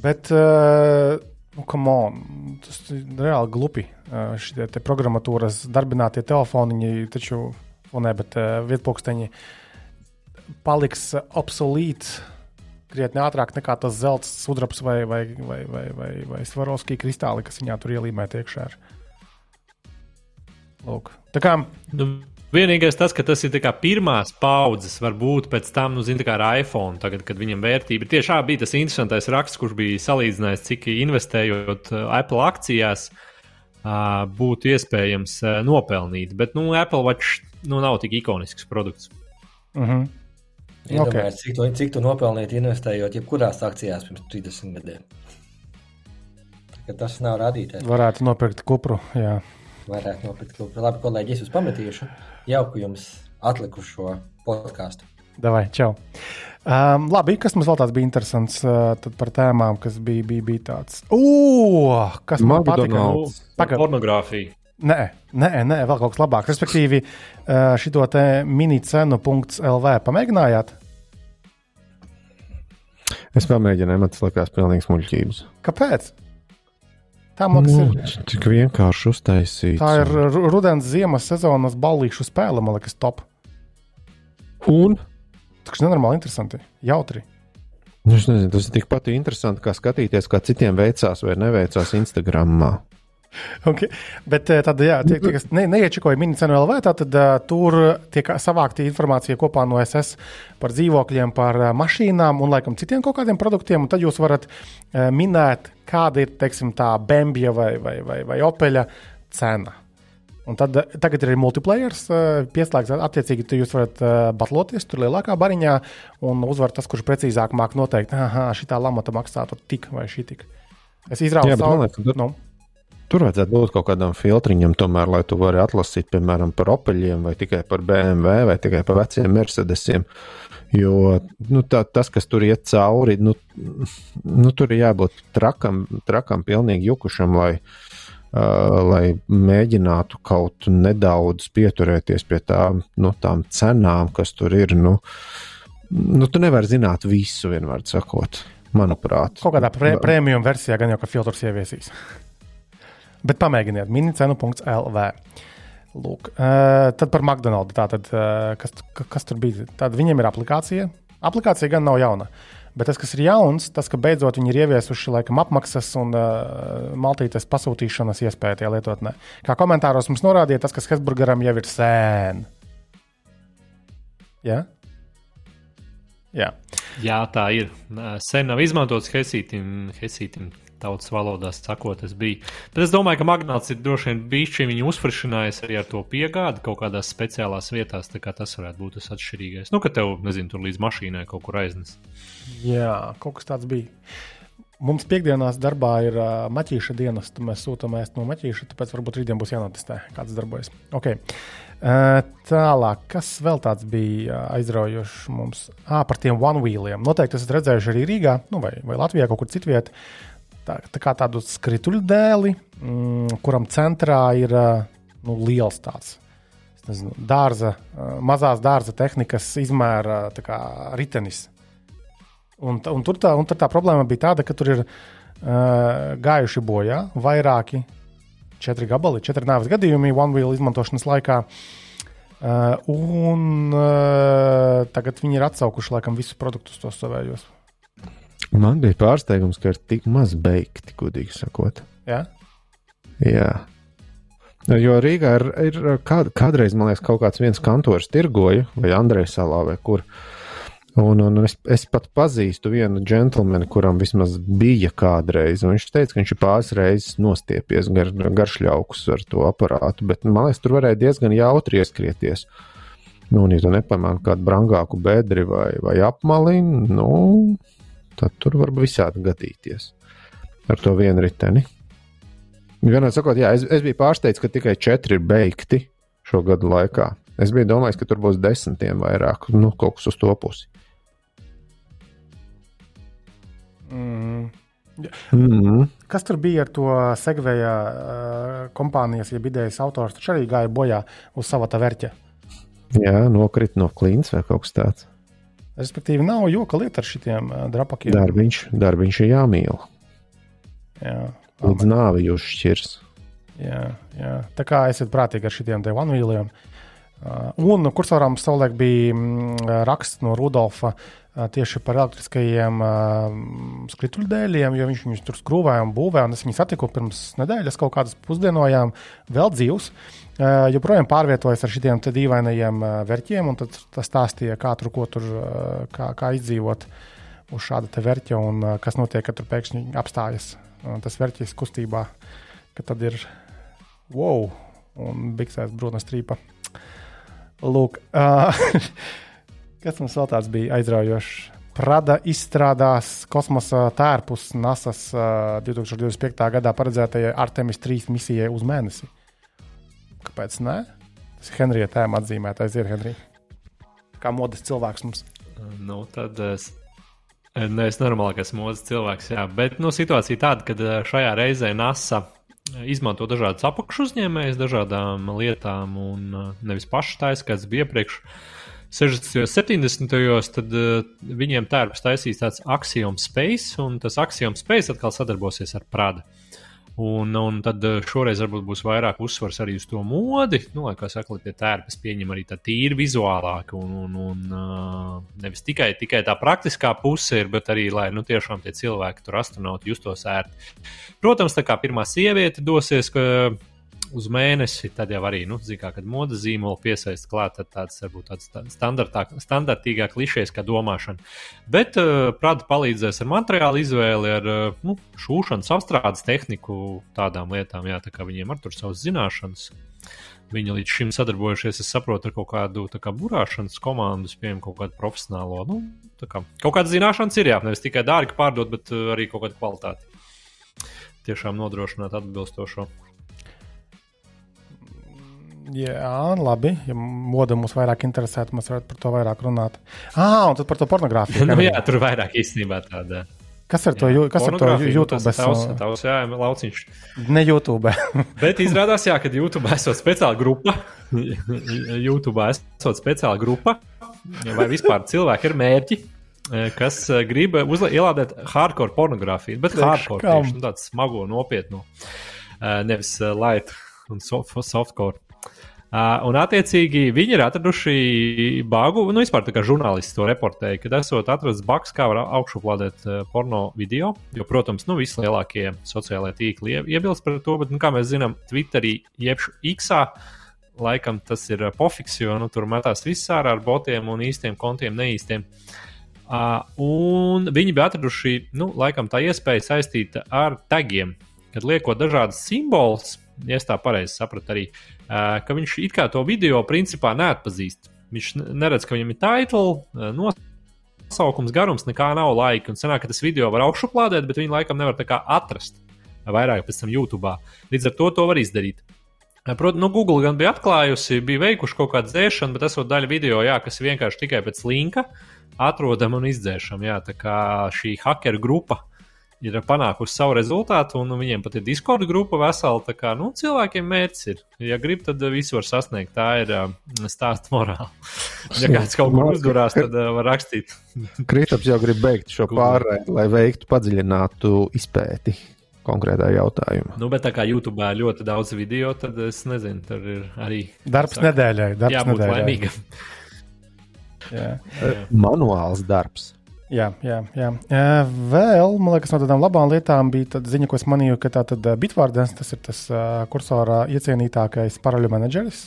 Bet, uh, nu, tas ir reāli glupi. Uh, šie te programmatūras darbinātie telefoniņi, taču, o ne, bet uh, vietpūksteņi paliks obsolīts krietni ātrāk nekā tas zelta sudrabs vai, vai, vai, vai, vai, vai svarovskī kristāli, kas viņā tur ielīmēti iekšā. ir. Lūk. Tā kā Nu, vienīgais tas, ka tas ir pirmās paudzes, varbūt pēc tam, nu, zina, kā ar iPhone, tagad, kad viņam vērtība ir tieši tā, bija tas interesantais raksts, kurš bija salīdzinājis, cik investējot Apple akcijās, būtu iespējams nopelnīt. Bet, nu, Apple Watch nu, nav tik ikonisks produkts. uh -huh. Iedomājieties, cik, tu, cik tu nopelnīji investējot jebkurās akcijās pirms 30 gadiem. Tas nav rādītājs. varētu nopirkt kupru. Jā. Varētu nopirkt klubu. Labi, kolēģi, es jūs pametīšu. Jauku jums atlikušo podkāstu. Davai, čau. Um, labi, kas mums vēl tāds bija interesants uh, tad par tēmām, kas bija, bija, bija tāds. Ugh, kas man patika? McDonald's. Pagaid. Pornogrāfija. Nē, nē, nē, vēl kaut kas labāks. Respektīvi, uh, šito te mini cenu.lv pamēģinājāt. Es pamēģināju, man tas likās pilnīgs muļķības. Kāpēc? Tā, liekas, Nu, ir, tik vienkārši uztaisīts. tā ir ru- rudens, ziemas sezonas ballīšu spēle, man liekas, top. Un Tas ir nenormāli interesanti, jautri. Nu, Es nezinu, tas ir tikpat interesanti, kā skatīties, kā citiem veicās vai neveicās Instagram. Okay. Bet eh, tad, jā, tie, tie kas ne, neiečakoja minicenu LV, tad uh, tur tiek savākta informācija kopā no SS par dzīvokļiem, par uh, mašīnām un laikam citiem kaut kādiem produktiem. Tad jūs varat uh, minēt, kāda ir teiksim, tā Bambija vai, vai, vai, vai Opeļa cena. Un tad, eh, tagad ir arī multiplayer, pieslēgts. Attiecīgi, tu jūs varat batloties tur lielākā bariņā un uzvar tas, kurš precīzāk māk noteikt, ah, šī tā lamata maksā tur tik vai šī tik. Es izrāvu bet man liekas, tur- Nu, Tur vajadzētu būt kaut kādam filtriņam, tomēr, lai tu vari atlasīt, piemēram, par Opeliem, vai tikai par BMW, vai tikai par veciem Mercedesiem. Jo nu, tā, tas, kas tur iet cauri, nu, nu, tur ir jābūt trakam, trakam pilnīgi jukušam, lai, uh, lai mēģinātu kaut nedaudz pieturēties pie tā, nu, tām cenām, kas tur ir. Nu, nu, tu nevari zināt visu, vienmēr sakot, manuprāt. Kaut kādā pre prēmijuma versijā gan jau ka filtrs ieviesīs. Bet pamēģiniet, minicenu.lv. Lūk, uh, tad par McDonald's. Tātad, uh, kas, ka- kas tur bija? Tad viņiem ir aplikācija. Aplikācija gan nav jauna. Bet tas, kas ir jauns, tas, ka beidzot viņi ir ieviesuši laikam, apmaksas un uh, maltītes pasūtīšanas iespēju tajā lietotnē. Kā komentāros mums norādīja, tas, kas Hesburgeram jau ir sen. Ja? Jā, Jā, tā ir. Sen nav izmantots hesītim tautas valodā sakot, tas bija. Bet es domāju, ka magnāts ir droši vien bijis šī viņa uzfrišinājis arī ar to piegādi kaut kādās speciālās vietās. Tas varētu būt tas atšķirīgais. Nu, ka tev, nezinu, tur līdz mašīnai kaut kur aiznes. Jā, kaut kas tāds bija. Mums piekdienās darbā ir uh, maķīša dienas, tad mēs sūtām ēst no maķīša, tāpēc varbūt rītdien būs jānotestē, kā tas darbojas. Okay. Uh, tālāk, kas vēl tāds bija uh, aizraujošs mums? Ah, par tiem one wheeliem. Noteikti esat redzējuši arī Rīgā, nu, vai, vai Latvijā, kaut kur citvietā. Tā, tā kā tādu skrituļu dēli, mm, kuram centrā ir uh, nu, liels tāds. Nezinu, dārza, uh, mazās dārza tehnikas izmēra tā kā ritenis. Un, un, tur tā, un tur tā problēma bija tāda, ka tur ir uh, gājuši bojā vairāki, četri gabali, četri nāves gadījumi one wheel izmantošanas laikā. Uh, un uh, tagad viņi ir atsaukuši laikam visus produktus tos savējos. Man bija pārsteigums, ka ir tik maz beigti, godīgi sakot. Ja? Jā. Jo Rīgā ir, ir kād, kādreiz, man liekas, kaut kāds viens kantors tirgoja, vai Andrejs salā, vai kur. Un, un es, es pat pazīstu vienu džentlmeni, kuram vismaz bija kādreiz. Viņš teica, ka viņš ir pāris reizes nostiepies gar, garšļaukus ar to aparātu, bet man liekas, tur varēja diezgan jautri ieskrieties. Nu, un, ja tu nepamāni kādu brangāku bedri vai, vai apmali, nu, tad tur var visādi gadīties ar to vienu riteni. Vienā sakot, jā, es, es biju pārsteigts, ka tikai četri ir beigti šo gadu laikā. Es biju domājis, ka tur būs desmitiem vairāk, nu, kaut kas uz to pusi. Mm. Mm. Kas tur bija ar to segvēja uh, kompānijas, jeb idejas autors? Taču arī gāja bojā uz sava tā vērķa. Jā, nokrita no klints vai kaut kas tāds. Respektīvi, nav joka lieta ar šitiem uh, drapakiem. Darbiņš, darbiņš ir jāmīl. Jā, Līdz nāvi jūs šķirs. jā, jā. Tā kā esiet prātīgi ar šitiem te one-wheeliem. Uh, un kursoram savulaik bija mm, raksts no Rudolfa uh, tieši par elektriskajiem uh, skrituļdēļiem, jo viņš viņus tur skrūvēja un būvēja. Un es viņu satiku pirms nedēļas, kaut kādas pusdienojām, vēl dzīvs. Uh, joprojām pārvietojas ar šiem dīvainajiem uh, vērķiem, un tas stāstīja, kā tur, ko tur, uh, kā, kā izdzīvot uz šāda vērķa un uh, kas notiek, kad tur pēkšņi apstājas uh, tas vērķis kustībā, ka tad ir wow, un biksēs brūna strīpa. Lūk, uh, kas mums vēl tāds bija aizraujošs? Prada izstrādās kosmosa tērpus NASA's uh, 2025. gadā paredzētajai Artemis 3 misijai uz mēnesi. Kāpēc ne? Tas ir Henrija tēma atzīmētais, ir Henrija. Kā modes cilvēks mums. Nu, tad es, ne, es normālākais modes cilvēks, jā. Bet nu, situācija tāda, ka šajā reizē NASA izmanto dažādas apakšu uzņēmējas, dažādām lietām, un eh, nevis paši taisa, kāds bija iepriekš. 60. un 70. gados, uh, viņiem tērps taisīs tāds Axiom Space, un tas Axiom Space atkal sadarbosies ar Prada. Un, un tad uh, šoreiz varbūt būs vairāk uzsvars arī uz to modi. Nu, lai kā saka, tie tērpes pieņem arī tā tīri vizuālāk, un, un, un uh, nevis tikai, tikai tā praktiskā puse ir, bet arī, lai nu, tiešām tie cilvēki, tur astronauti justos ērti. Protams, tā kā pirmā sieviete dosies, ka uz mēnesi, tad jau arī, nu, zināmā, kad modes zīmola piesaista klāt, tad tāds varbūt tāds standartīgāk klišejs kā domāšana. Bet uh, Prada palīdzēs ar materiālu izvēli, ar uh, nu, šūšanas apstrādes tehniku, tādām lietām, jā, tā kā viņiem ar tur savas zināšanas. Viņi līdz šim sadarbojušies, es saprotu, ar kaut kādu kā, burāšanas komandu, piemēram, kaut kādu profesionālo. Nu, kā, kaut kāda zināšanas ir jā, nevis tikai dārgi pārdot, bet uh, arī kaut kāda kvalitāte. Tiešām nodrošināt atbilstošo. Jā, labi. Ja moda mums vairāk interesē, tad mēs varētu par to vairāk runāt. Ah, un tad par to pornogrāfiju. nu, jā, tur vairāk īstenībā tāda. Kas ar to, jū, kas ar to YouTube? Tas tavs, tavs, jā, lauciņš. Ne YouTube. Bet izrādās, jā, ka YouTube esot speciāla grupa. YouTube esot speciāla grupa. Vai vispār cilvēki ir mērķi, kas grib ielādēt hardcore pornogrāfiju. Bet hardcore tieši nu, tādu smago, nopietnu. Nevis light un softcore. Uh, un, attiecīgi, viņi ir atraduši bāgu, nu, vispār tā kā žurnālisti to reportēja, kad esot atrasts bags, kā var augšuplādēt uh, porno video. Jo, protams, nu, vislielākie sociālajie tīkli iebilst par to, bet, nu, kā mēs zinām, Twitterī, jeb X. Laikam tas ir pofiks, jo nu, tur metās viss ārā ar botiem un īstiem kontiem, neīstiem. Uh, un viņi bija atraduši, nu, laikam tā iespēja saistīta ar tagiem, kad liekot dažādas simbolus, ja es tā pareizi sapratu, arī, ka viņš it kā to video principā neatpazīst. Viņš neredz, ka viņam ir title, nosaukums, garums, nekā nav laika. Un sanāk, ka tas video var augšuplādēt, bet viņi laikam nevar tā kā atrast vairāk pēc tam YouTube. Līdz ar to to var izdarīt. Protams, nu, Google gan bija atklājusi, bija veikuši kaut kādu dzēšanu, bet esot daļa video, jā, kas vienkārši tikai pēc linka atrodam un izdzēšam. Jā, tā kā šī hacker grupa ir panākusi savu rezultātu, un viņiem pat ir Discord grupa vesela. Tā kā nu, cilvēkiem mērķis ir. Ja grib, tad visu var sasniegt. Tā ir uh, stāsta morāla. Ja kāds kaut kur uzdurās, tad uh, var rakstīt. Kristaps jau grib beigt šo pārēju, lai veiktu padziļinātu izpēti. Konkrētā jautājumā. Nu, bet tā kā YouTube ir ļoti daudz video, tad es nezinu, tur ir arī. Darbs saka, nedēļai. Darbs jābūt nedēļai. laimīgam. Jā. Manuāls darbs. Jā, jā, jā. Vēl, man liekas, no tādām labām lietām bija ziņa, ko es manīju, ka tā tad Bitvārdens, tas ir tas kursorā iecienītākais paraļu menedžeris.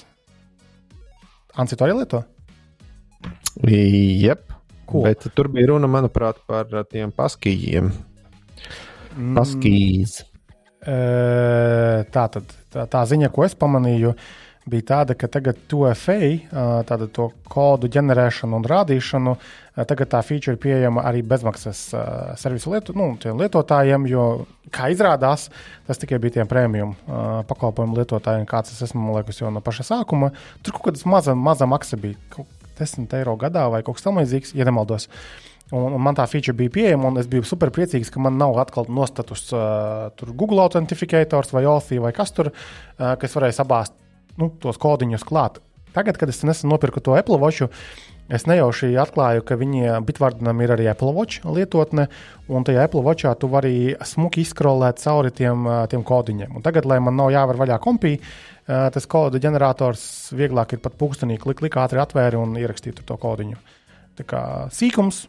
Anci to arī lieto? Jep. Cool. Bet tur bija runa, manuprāt, par tiem paskījiem. Paskīs. Mm, tā tad tā, tā ziņa, ko es pamanīju, bija tāda, ka tagad TFA, tāda to kodu ģenerēšanu un rādīšanu, tagad tā feature ir pieejama arī bezmaksas servisu lietu, nu, lietotājiem, jo, kā izrādās, tas tikai bija tiem premium pakalpojumu lietotājiem, kāds es esmu, man liekas, jau no paša sākuma. Tur kaut kāda maza, maza maksa bija, kaut 10 eiro gadā vai kaut kas tamlīdzīgs, ja nemaldos. Un, un man tā feature bija pieejama, un es biju super priecīgs, ka man nav atkal nostatus uh, Google Authentificators vai Alfī vai kas tur, uh, kas varēja sabāzt nu, tos kodiņus klāt. Tagad, kad es nesen nopirku to Apple Watch, es nejauši atklāju, ka viņiem Bitvardenam ir arī Apple Watch lietotne, un tajā Apple Watchā tu vari smuki izskrolēt cauri tiem, tiem kodiņiem. Un tagad, lai man nav jāvar vaļā kompī, tas kodu ģenerators vieglāk ir pat pūkstenī, klik, klik ātri atvēri un ierakstīt to kodiņu. Tā kā sīkums,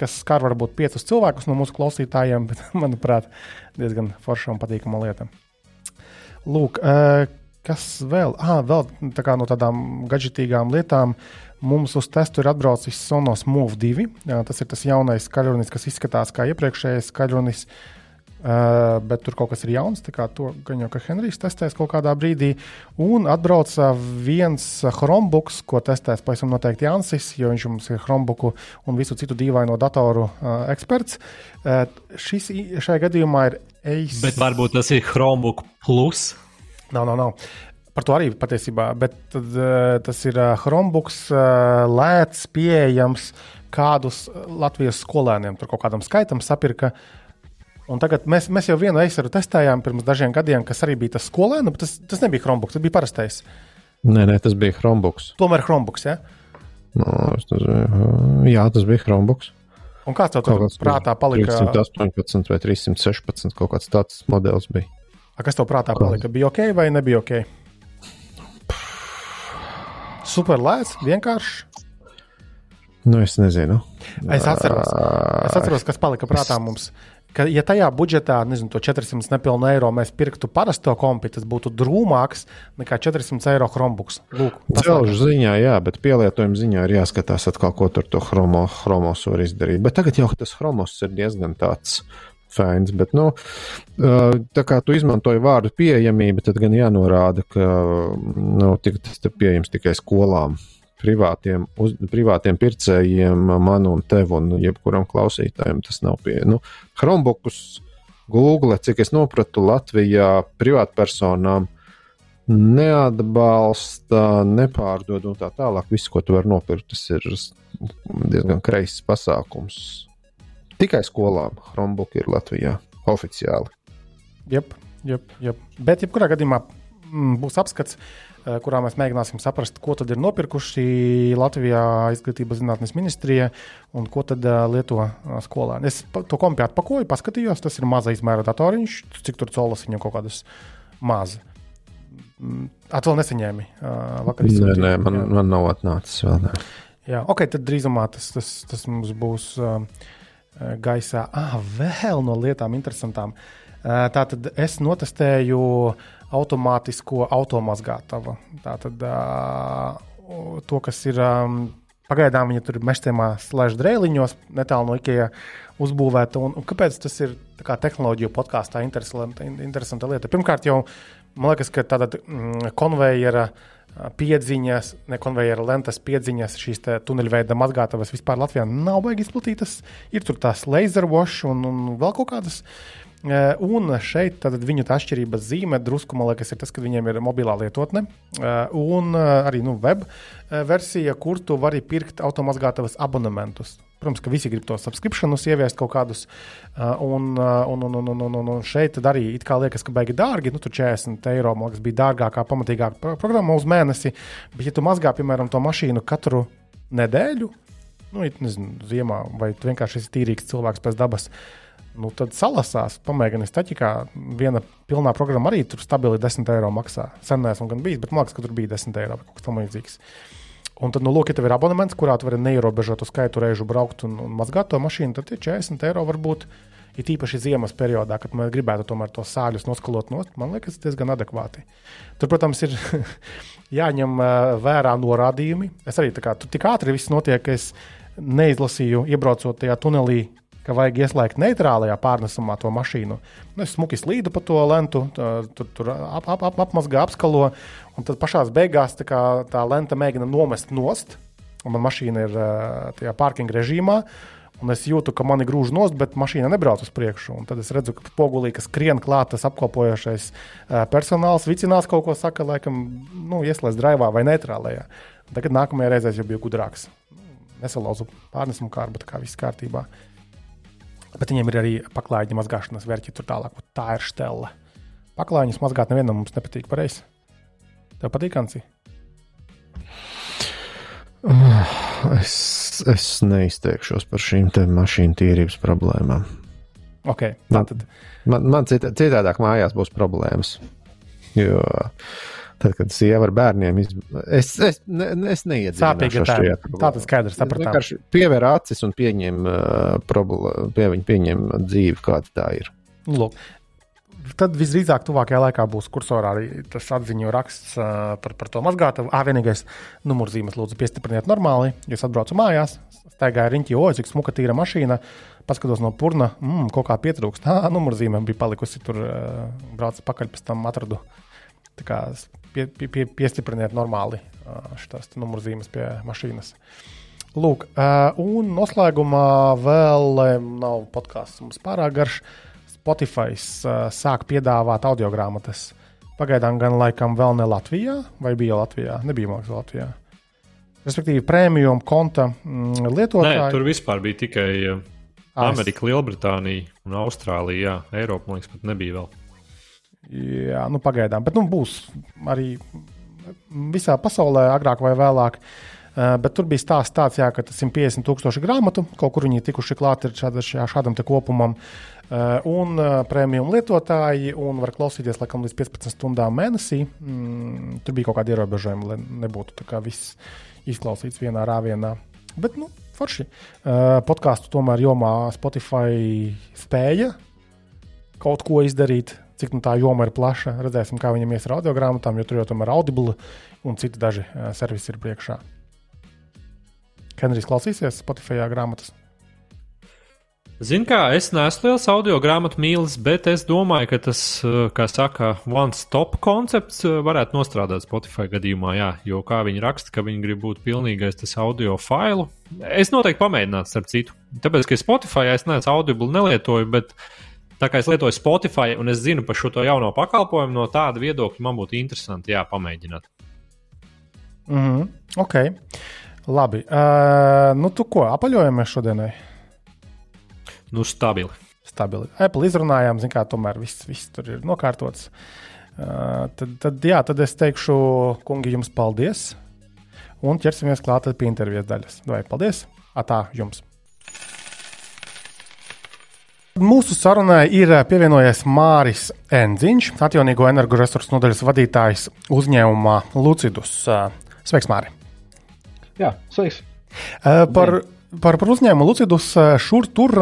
kas skar varbūt piecus cilvēkus no mūsu klausītājiem, bet, manuprāt, diezgan forša un patīkama lieta. Lūk, kas vēl? Ah, vēl tā no tādām gadgetīgām lietām. Mums uz testu ir atbraucis Sonos Move 2. Tas ir tas jaunais skaļrunis, kas izskatās kā iepriekšējais skaļrunis. Uh, bet tur kaut kas ir jauns. To gan jau Henrijs testēs kaut kādā brīdī. Un atbrauca viens Chromebooks, ko testēs tam noteikti Jansis, jo viņš mums ir Chromebooku un visu citu dīvaino datoru uh, eksperts. Uh, šis šajā gadījumā ir Ace. Bet varbūt tas ir Chromebook Plus. Nav, nav, nav. Par to arī patiesībā. Bet tad, uh, tas ir uh, Chromebooks, uh, lēts, pieejams kādus Latvijas skolēniem, tur kaut kādam skaitam sapirka. Un tagad mēs, mēs jau vienu eisaru testējām pirms dažiem gadiem, kas arī bija tas skolēns, bet tas, tas nebija Chromebooks, tas bija parastais. Nē, nē, tas bija Chromebooks. Tomēr Chromebooks, ja? No, tas, jā, tas bija Chromebooks. Un kāds tev tur prātā palika? 318 vai 316 kaut kāds tāds modelis bija. A, kas tev prātā palika? Bija ok vai nebija ok? Super lēts, vienkārši. Nu, es nezinu. Es atceros, es atceros kas palika prātā mums ka, ja tajā budžetā, nezinu, to 400 nepilnu eiro mēs pirktu parasto kompi, tas būtu drūmāks nekā 400 eiro Chromebooks. Celžu ziņā, jā, bet pielietojuma ziņā ir jāskatās atkal, ko tur to chromo, chromos var izdarīt. Bet tagad jau tas chromos ir diezgan tāds. Fēns, bet, nu, tā kā tu izmantoji vārdu pieejamība, tad gan jānorāda, ka nu, tas ir pieejams tikai skolām privātiem, uz, privātiem pircējiem, man un tev, un jebkuram klausītājam tas nav pieejams. Nu, Chromebookus, Google, cik es sapratu, Latvijā privātpersonām neatbalsta, nepārdod un tā tālāk. Viss, ko tu vari nopirkt, tas ir diezgan kreiss pasākums. Tikai skolām Chromebook ir Latvijā oficiāli. Jep, jep, jep. Bet, jebkurā gadījumā, mm, būs apskats. Eh, kurā mēs mēģināsim saprast, ko tad ir nopirkuši Latvijā izglītības zinātnes ministrija un ko tad uh, lieto uh, skolēni. Es to kompi atpakoju, paskatījos, tas ir maza izmēra datoriņš, cik tur colas viņam kaut kādas maza. Mm, Atkal nesaņēmi. Vakar nē, nē, man, man nav atnācis vēl. Ne. Jā, ok, tad drīzumā tas, tas, tas mums būs uh, gaisā. Ah, vēl no lietām interesantām. Uh, tā tad es notestēju automātisko automazgātavu. Tātad uh, to, kas ir um, pagaidām, viņa tur mežciemā slēdz drēliņos, netālu no Ikea uzbūvēta. Un, un kāpēc tas ir kā tehnoloģiju podkāstā interesanta, interesanta lieta? Pirmkārt, jau man liekas, ka tāda mm, konvejera piedziņas, ne konvejera lentas piedziņas, šīs tuneļveida mazgātavas vispār Latvijā nav baigi izplatītas. Ir tur tās laser wash un, un vēl kaut kādas. Eh, un šeit viņu atšķirības zīme drusku, man liekas, ir tas, ka viņiem ir mobilā lietotne eh, un eh, arī nu, web versija, kur tu vari pirkt automazgātavas abonementus. Protams, ka visi grib tos subscriptionus ieviest kaut kādus, un, un, un, un, un, un, un šeit arī it kā liekas, ka baigi dārgi. Nu, tur 40 eiro liekas, bija dārgākā, pamatīgākā programma uz mēnesi. Bet, ja tu mazgā, piemēram, to mašīnu katru nedēļu, nu, nezinu, ziemā, vai tu vienkārši esi tīrīgs cilvēks pēc dabas, uh, nu, tad salasās, pamēģini staķikā. Viena pilnā programma arī tur stabili 10 eiro maksā. Sen neesmu gan bijis, bet man liekas, ka tur bija 10 eiro vai kaut kas tamlīdzīgs. Un tad, nu, lūk, ja tev ir abonements, kurā tu vari neierobežotu skaitu reižu braukt un, un mazgāt to mašīnu, tad tie 40 eiro var būt. It īpaši ziemas periodā, kad mēs gribētu tomēr tos sāļus noskalot nost, man liekas, diezgan adekvāti. Tur, protams, ir jāņem vērā norādījumi. Es arī tā kā tur tik ātri viss notiek, ka es neizlasīju, iebraucot tajā tunelī, ka vajag ieslēgt neitrālajā pārnesumā to mašīnu. Nu, es smuki slīdu pa to lentu, tur, tur ap, ap, ap, apmazgā, apskalo, un tad pašā beigās tā, kā, tā lenta mēģina nomest nost, un man mašīna ir tajā pārkinga režīmā. Un es jūtu, ka mani grūž nost, bet mašīna nebrauc uz priekšu. Un tad es redzu, ka pogulī, kas skrien klāt, tas apkopojošais personāls vicinās kaut ko, saka, laikam, nu, ieslēdz drāvā vai neitrālajā. Tagad nākamajā reizē jau bija gudrāks nesalauzu pārnesumu kārbu, tā kā viss kārtībā. Bet viņiem ir arī paklājiņa mazgāšanas vērķi tur tālāk. Tā ir stela. Paklājiņas mazgāt nevienam mums nepatīk pareizi. Tev patīk, Ansi? Es, es neizteikšos par šīm mašīnu tīrības problēmām. Okay, man man, man cita, citādāk mājās būs problēmas. Jo tad, kad sieva ar bērniem iz... es, es, ne, es neiedzināšu šajā problēmā. Tā tas skaidrs, sapratām. Vienkārši pievēr acis un pieņem, uh, problēma, pie, pieņem dzīvi, kāda tā ir. Lūk, tad visdrīzāk tuvākajā laikā būs kursorā arī tas atziņu raksts uh, par, par to mazgātavu. Ah, vienīgais numurzīmes lūdzu piestipriniet normāli. Es atbraucu mājās, staigāju riņķī, oi, cik smuka tīra mašīna, paskatos no purna, mm, kaut kā pietrūkst. Ah, numurzīme bija palikusi tur, uh, braucu pakaļ, pēc tam atradu. Tā kā pie, pie, pie, piestipriniet normāli šīs numurzīmes pie mašīnas. Lūk, un noslēgumā vēl nav podkāsts mums pārāk garš. Spotify sāk piedāvāt audio grāmatas. Pagaidām gan laikam vēl ne Latvijā, vai bija Latvijā? Nebija mākslinieks Latvijā. Respektīvi, premium konta mm, lietotāji. Nē, tur vispār bija tikai Amerika, Lielbritānija un Austrālija. Jā, Eiropa, man liekas, pat nebija vēl. Jā, nu pagaidām, bet nu, būs arī visā pasaulē agrāk vai vēlāk. Uh, bet tur bija stāsts tāds, jā, ka 150 tūkstoši grāmatu kaut kur viņi tikuši klāt šāda, šādam kopumam. Eh, un eh, premium lietotāji, un var klausīties laikam līdz 15 stundām mēnesī. Mm, tur bija kaut kādi ierobežojumi, lai nebūtu viss izklausīts vienā rāvienā. Bet, nu, forši. Uh, podkāstu tomēr jomā Spotify spēja kaut ko izdarīt. Cik nu tā joma ir plaša, redzēsim, kā viņam ies ar audio grāmatām, jo tur jau tomēr Audible un citi daži uh, servisi ir priekšā. Henrijs klausīsies Spotify grāmatas. Zinu, kā es neesmu liels audio grāmatu mīlis, bet es domāju, ka tas, kā saka, one-stop koncepts varētu nostrādāt Spotify gadījumā, jā, jo kā viņi raksta, ka viņi grib būt pilnīgais tas audio failu. Es noteikti pamēģinātu, starp citu. Tāpēc, ka Spotify es neesmu audible nelietoju, bet tā kā es lietoju Spotify un es zinu par šo jauno pakalpojumu, no tāda viedokļa man būtu interesanti, jā, pamēģināt. Mm -hmm. Ok, labi. Uh, nu, tu ko apaļojamies šodienai? Nu, stabili. Stabili. Apple izrunājām, zin kā, tomēr viss, viss tur ir nokārtots. Uh, tad, tad, jā, tad es teikšu, kungi, jums paldies. Un ķersimies klāt pie intervijas daļas. Vai paldies! Atā jums! Mūsu sarunai ir pievienojies Māris Enziņš, atjaunīgo energoresursu nodaļas vadītājs uzņēmumā Lucidus. Sveiks, Māri! Jā, sveiks! Par, Par, par uzņēmumu Lucidus šur tur,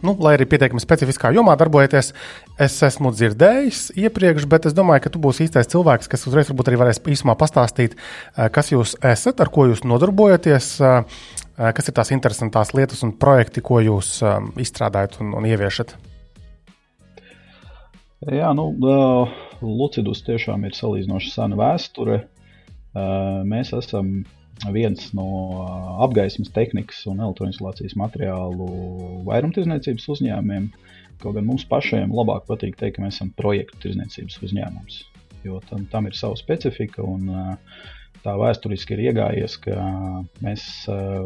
nu, lai arī pietiekami specifiskā jomā darbojaties, es esmu dzirdējis iepriekš, bet es domāju, ka tu būsi īstais cilvēks, kas uzreiz varbūt arī varēs īsumā pastāstīt, kas jūs esat, ar ko jūs nodarbojaties, kas ir tās interesantās lietas un projekti, ko jūs izstrādājat un, un ieviešat. Jā, nu, uh, Lucidus tiešām ir salīdzinoši sena vēsture. Uh, mēs esam viens no apgaismas tehnikas un elektroinstitūcijas materiālu vairumtirdzniecības uzņēmumiem. Kaut gan mums pašiem labāk patīk teikt, ka mēs esam projektu tirdzniecības uzņēmums, jo tam, tam ir sava specifika. Un, tā vēsturiski ir iegājies, ka mēs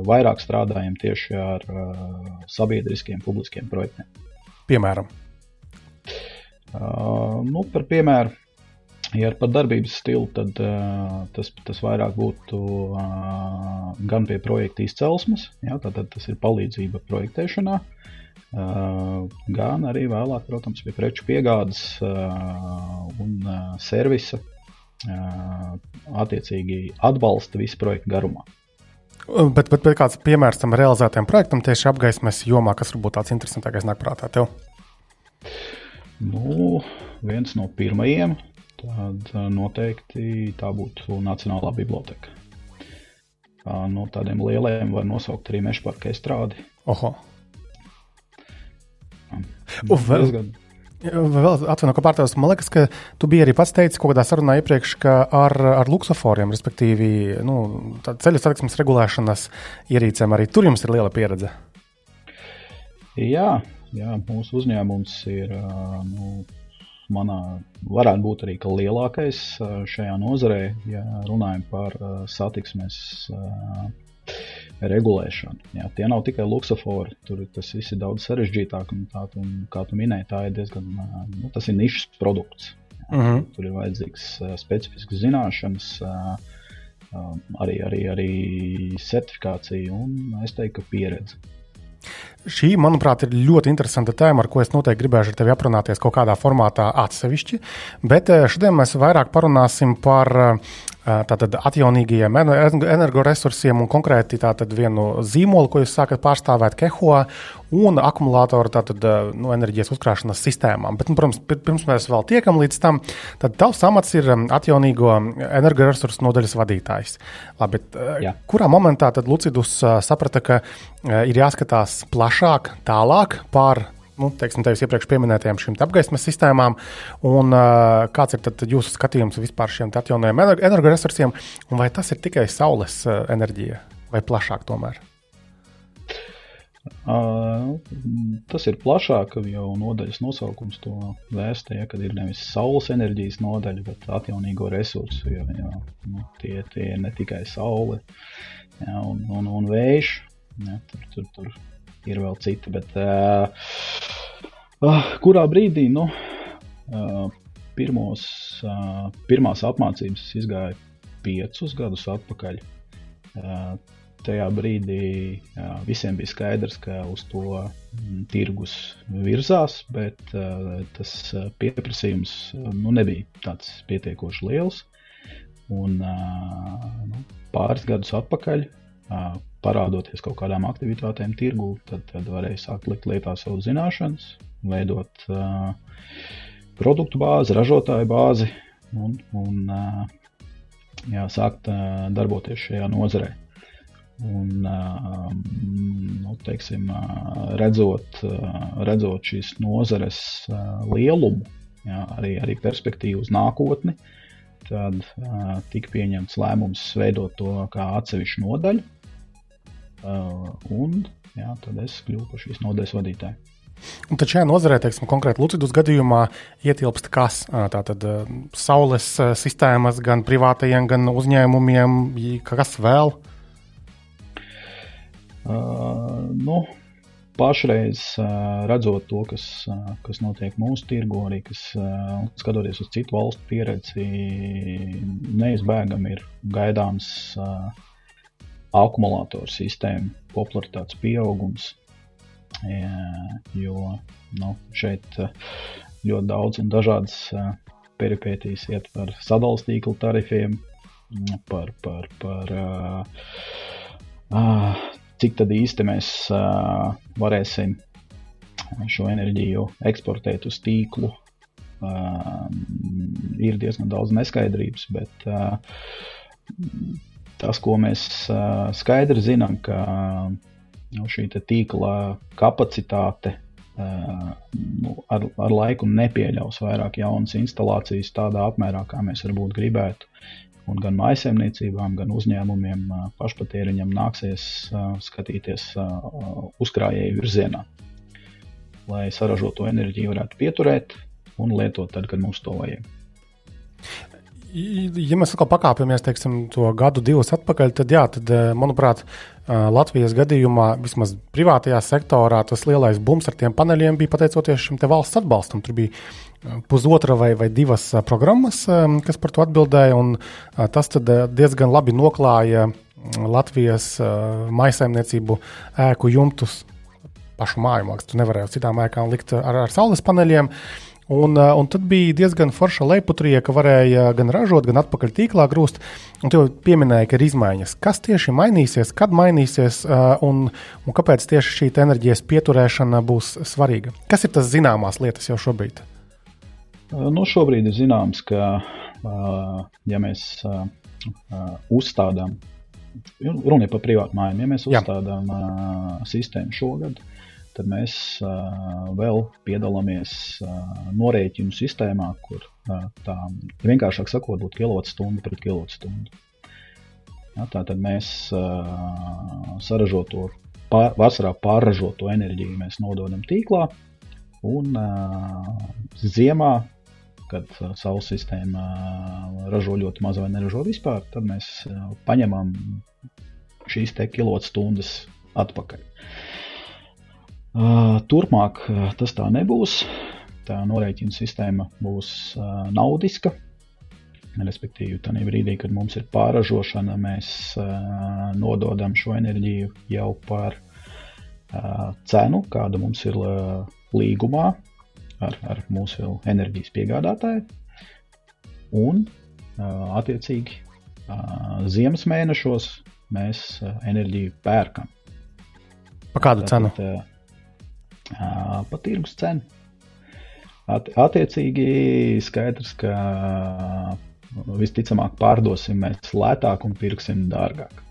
vairāk strādājam tieši ar sabiedriskiem, publiskiem projektiem. Piemēram, uh, nu, par piemēru Ja par darbības stilu, tad uh, tas, tas vairāk būtu uh, gan pie projekta izcelsmes, jā, tātad tas ir palīdzība projektēšanā, gan arī vēlāk, protams, pie preču piegādes un servisa, attiecīgi atbalsta visu projektu garumā. Bet, bet, bet kāds piemērs tam realizētajam projektam tieši apgaismas jomā, kas varbūt tāds interesantākais nāk prātā tev? Nu, viens no pirmajiem tad noteikti tā būtu Nacionālā biblioteka. No tādiem lieliem var nosaukt arī meža parka estrādi. Oho! Uf, vēl, diezgan... vēl atvainojiet, ka pārtraucu. Man liekas, ka tu biji arī pats teicis kaut kādā sarunā iepriekš, ka ar, ar luksusforiem, respektīvi nu, ceļu satiksmes regulēšanas ierīcēm, arī tur jums ir liela pieredze. Jā, jā mūsu uzņēmums ir nu, manā varētu būt arī lielākais šajā nozarē, ja runājam par satiksmes regulēšanu. Jā, tie nav tikai luksofori, tur tas viss ir daudz sarežģītāk. Un tā, un, kā tu minēji, tā ir diezgan nu, tas ir nišas produkts. Jā, uh mhm. -huh. Tur ir vajadzīgs uh, specifisks zināšanas, uh, uh, arī, arī, arī certifikācija un es teiktu, pieredze. Šī, manuprāt, ir ļoti interesanta tēma, ar ko es noteikti gribēšu ar tevi aprunāties kaut kādā formātā atsevišķi. Bet šodien mēs vairāk parunāsim par tātad atjaunīgajiem energoresursiem un konkrēti tātad vienu zīmolu, ko jūs sākat pārstāvēt Keho un akumulātoru tātad nu, enerģijas uzkrāšanas sistēmām. Bet, nu, protams, pirms mēs vēl tiekam līdz tam, tad tavs amats ir atjaunīgo energoresursu nodaļas vadītājs. Labi, Jā. kurā momentā tad Lucidus saprata, ka ir jāskatās plašāk, tālāk pār nu, teiksim, tevis iepriekš minētajām šīm apgaismas sistēmām, un uh, kāds ir jūsu skatījums vispār šiem atjaunojumiem energoresursiem, un vai tas ir tikai saules uh, enerģija vai plašāk tomēr? Uh, tas ir plašāk, jau nodaļas nosaukums to vēstē, ja, kad ir nevis saules enerģijas nodaļa, bet atjaunīgo resursu. Jo, jā, nu, tie, tie ir ne tikai saule jā, un, un, un vējš, jā, tur, tur, tur ir vēl citi. Bet, uh, kurā brīdī nu, uh, pirmos, uh, pirmās apmācības izgāja piecus gadus atpakaļ? Uh, tajā brīdī jā, visiem bija skaidrs, ka uz to mm, tirgus virzās, bet uh, tas pieprasījums nu, nebija tāds pietiekoši liels. Un, uh, nu, pāris gadus atpakaļ parādoties kaut kādām aktivitātēm tirgū, tad, tad varēja sākt likt lietā savu zināšanas, veidot uh, produktu bāzi, ražotāju bāzi un, un uh, jā, sākt uh, darboties šajā nozarē. Un, uh, nu, teiksim, redzot, redzot šīs nozares lielumu, jā, arī, arī perspektīvu uz nākotni, tad tika pieņemts lēmums veidot to kā atsevišķu nodaļu, un jā, tad es kļuvu par šīs nodaļas vadītāju. Un tad šajā nozarē, teiksim, konkrēti Lucidus gadījumā, ietilpst kas? Tātad saules sistēmas gan privātajiem, gan uzņēmumiem, kas vēl? Uh, nu, pašreiz uh, redzot to, kas, uh, kas notiek mūsu tirgu, arī kas, uh, skatoties uz citu valstu pieredzi, neizbēgami ir gaidāms uh, akumulātoru sistēmu popularitātes pieaugums. Jo nu, šeit eh, ļoti daudz un dažādas eh, peripētīs iet par sadalījuma tīkla tarifiem, par, par, par uh, cik tad īsti mēs varēsim šo enerģiju eksportēt uz tīklu. Uh, ir diezgan daudz neskaidrības, bet uh, tas, ko mēs skaidri zinām, ka nu, šī tīkla kapacitāte nu, ar, ar laiku nepieļaus vairāk jaunas instalācijas tādā apmērā, kā mēs varbūt gribētu. Un gan maisaimniecībām, gan uzņēmumiem pašpatēriņam nāksies skatīties uzkrājēju virzienā, lai saražoto enerģiju varētu pieturēt un lietot tad, kad mums to vajag. Ja mēs atkal pakāpjamies teiksim, to gadu, divus atpakaļ, tad, jā, tad eh, manuprāt, eh, Latvijas gadījumā, vismaz privātajā sektorā, tas lielais bums ar tiem paneļiem bija pateicoties šim valsts atbalstam. Tur bija eh, pusotra vai, vai divas programmas, kas par to atbildēja, un tas diezgan labi noklāja mm, Latvijas maisaimniecību ēku jumtus pašu māju mākslu. Tu nevarēji uz citām ēkām likt ar, ar saules paneļiem. Uh, Un, uh, un tad bija diezgan forša leiputrija, ka varēja gan ražot, gan atpakaļ tīklā grūst. Un tu jau pieminēji, ka ir izmaiņas. Kas tieši mainīsies, kad mainīsies uh, un, un kāpēc tieši šī enerģijas pieturēšana būs svarīga? Kas ir tas zināmās lietas jau šobrīd? Uh, nu, šobrīd ir zināms, ka ja mēs uzstādām, runa ir par privātu mājām, ja mēs uzstādām Jā. sistēmu šogad, tad mēs uh, vēl piedalāmies uh, norēķinu sistēmā, kur uh, tā vienkāršāk sakot, būtu kilovatstunda pret kilovatstundu. Ja, Tātad mēs uh, saražoto, pār, vasarā pārražoto enerģiju mēs nododam tīklā, un uh, ziemā, kad uh, saules sistēma uh, ražo ļoti maz vai neražo vispār, tad mēs uh, paņemam šīs kilovatstundas atpakaļ. Uh, turpmāk tas tā nebūs. Tā norēķina sistēma būs naudiska. Respektīvi, tajā brīdī, kad mums ir pārražošana, mēs nododam šo enerģiju jau par cenu, kāda mums ir līgumā ar, ar mūsu enerģijas piegādātāju. Un, attiecīgi, ziemas mēnešos mēs enerģiju pērkam. Pa kādu cenu? Tātad, pa tirgus cenu. At, attiecīgi, skaidrs, ka visticamāk pārdosim mēs lētāk un pirksim dārgāk.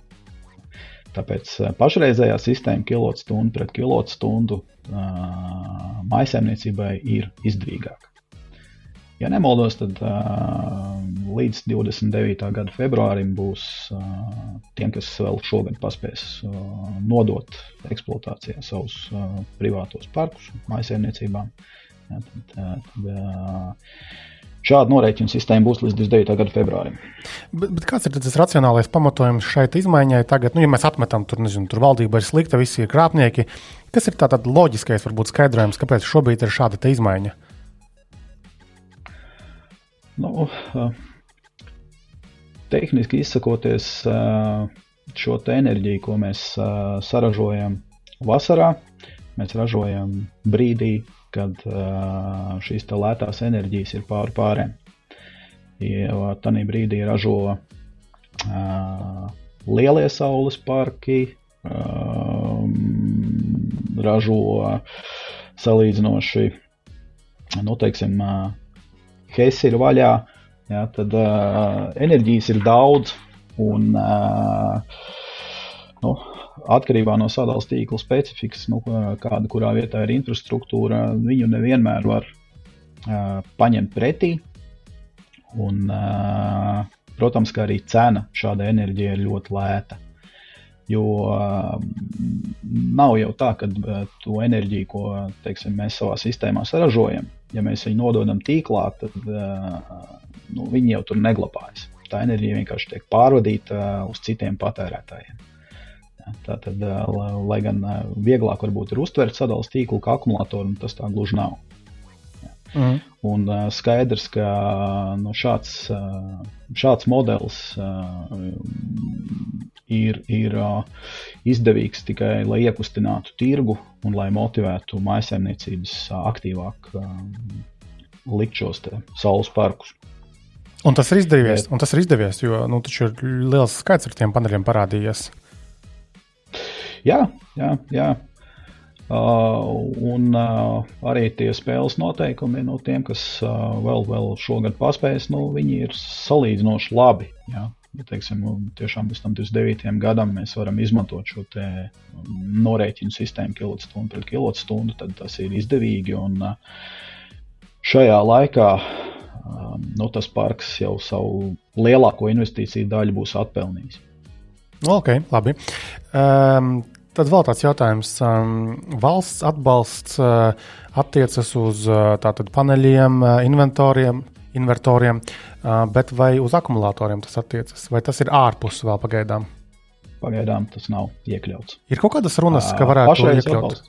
Tāpēc pašreizējā sistēma kilovatstundu pret kilovatstundu maisaimniecībai ir izdevīgāka. Ja nemaldos, tad uh, līdz 29. gada februārim būs uh, tiem, kas vēl šogad paspēs uh, nodot eksploatācijā savus uh, privātos parkus, maisaimniecībām. Ja, tad, tad, uh, Šāda norēķina sistēma būs līdz 29. gada februārim. Bet, bet kāds ir tas racionālais pamatojums šai izmaiņai? Tagad, nu, ja mēs atmetam, tur, nezinu, tur valdība ir slikta, visi ir krāpnieki. Kas ir tāds loģiskais, varbūt skaidrojums, kāpēc šobrīd ir šāda izmaiņa? Nu, tehniski izsakoties, šo enerģiju, ko mēs saražojam vasarā, mēs ražojam brīdī, kad šīs lētās enerģijas ir pāri pārēm. Jo tajā brīdī ražo lielie saules parki, ražo salīdzinoši, nu, teiksim, Hesse ir vaļā, jā, tad uh, enerģijas ir daudz. Un, uh, nu, atkarībā no sadalījuma tīkla specifikas, nu, kāda kurā vietā ir infrastruktūra, viņu nevienmēr var uh, paņemt pretī. Un, uh, protams, ka arī cena šādai enerģijai ir ļoti lēta. Jo uh, nav jau tā, ka to enerģiju, ko teiksim, mēs savā sistēmā saražojam, ja mēs viņu nododam tīklā, tad nu, viņi jau tur neglabājas. Tā enerģija vienkārši tiek pārvadīta uz citiem patērētājiem. Tā tad, lai gan vieglāk varbūt ir uztvert sadalījuma tīklu kā akumulātoru, tas tā gluži nav. Mm. Un uh, skaidrs, ka nu, šāds, uh, šāds modelis uh, ir, ir uh, izdevīgs tikai lai iekustinātu tirgu un lai motivētu maisaimniecības uh, aktīvāk uh, likt šos saules parkus. Un tas ir izdevies, Bet, tas ir izdevies jo nu, ir liels skaits ar tiem paneļiem parādījies. Jā, jā, jā. Un uh, arī tie spēles noteikumi no tiem, kas uh, vēl, vēl šogad paspējas, nu, viņi ir salīdzinoši labi. Ja? Ja, teiksim, nu, tiešām līdz tam 29. gadam mēs varam izmantot šo norēķinu sistēmu kilovatstundu pret kilovatstundu, tad tas ir izdevīgi. Un šajā laikā nu, tas parks jau savu lielāko investīciju daļu būs atpelnījis. Ok, labi. Um, Tad vēl tāds jautājums. Um, valsts atbalsts uh, attiecas uz uh, tātad paneļiem, uh, inventoriem, invertoriem, bet vai uz akumulatoriem tas attiecas? Vai tas ir ārpus vēl pagaidām? Pagaidām tas nav iekļauts. Ir kaut kādas runas, ka varētu to iekļaut.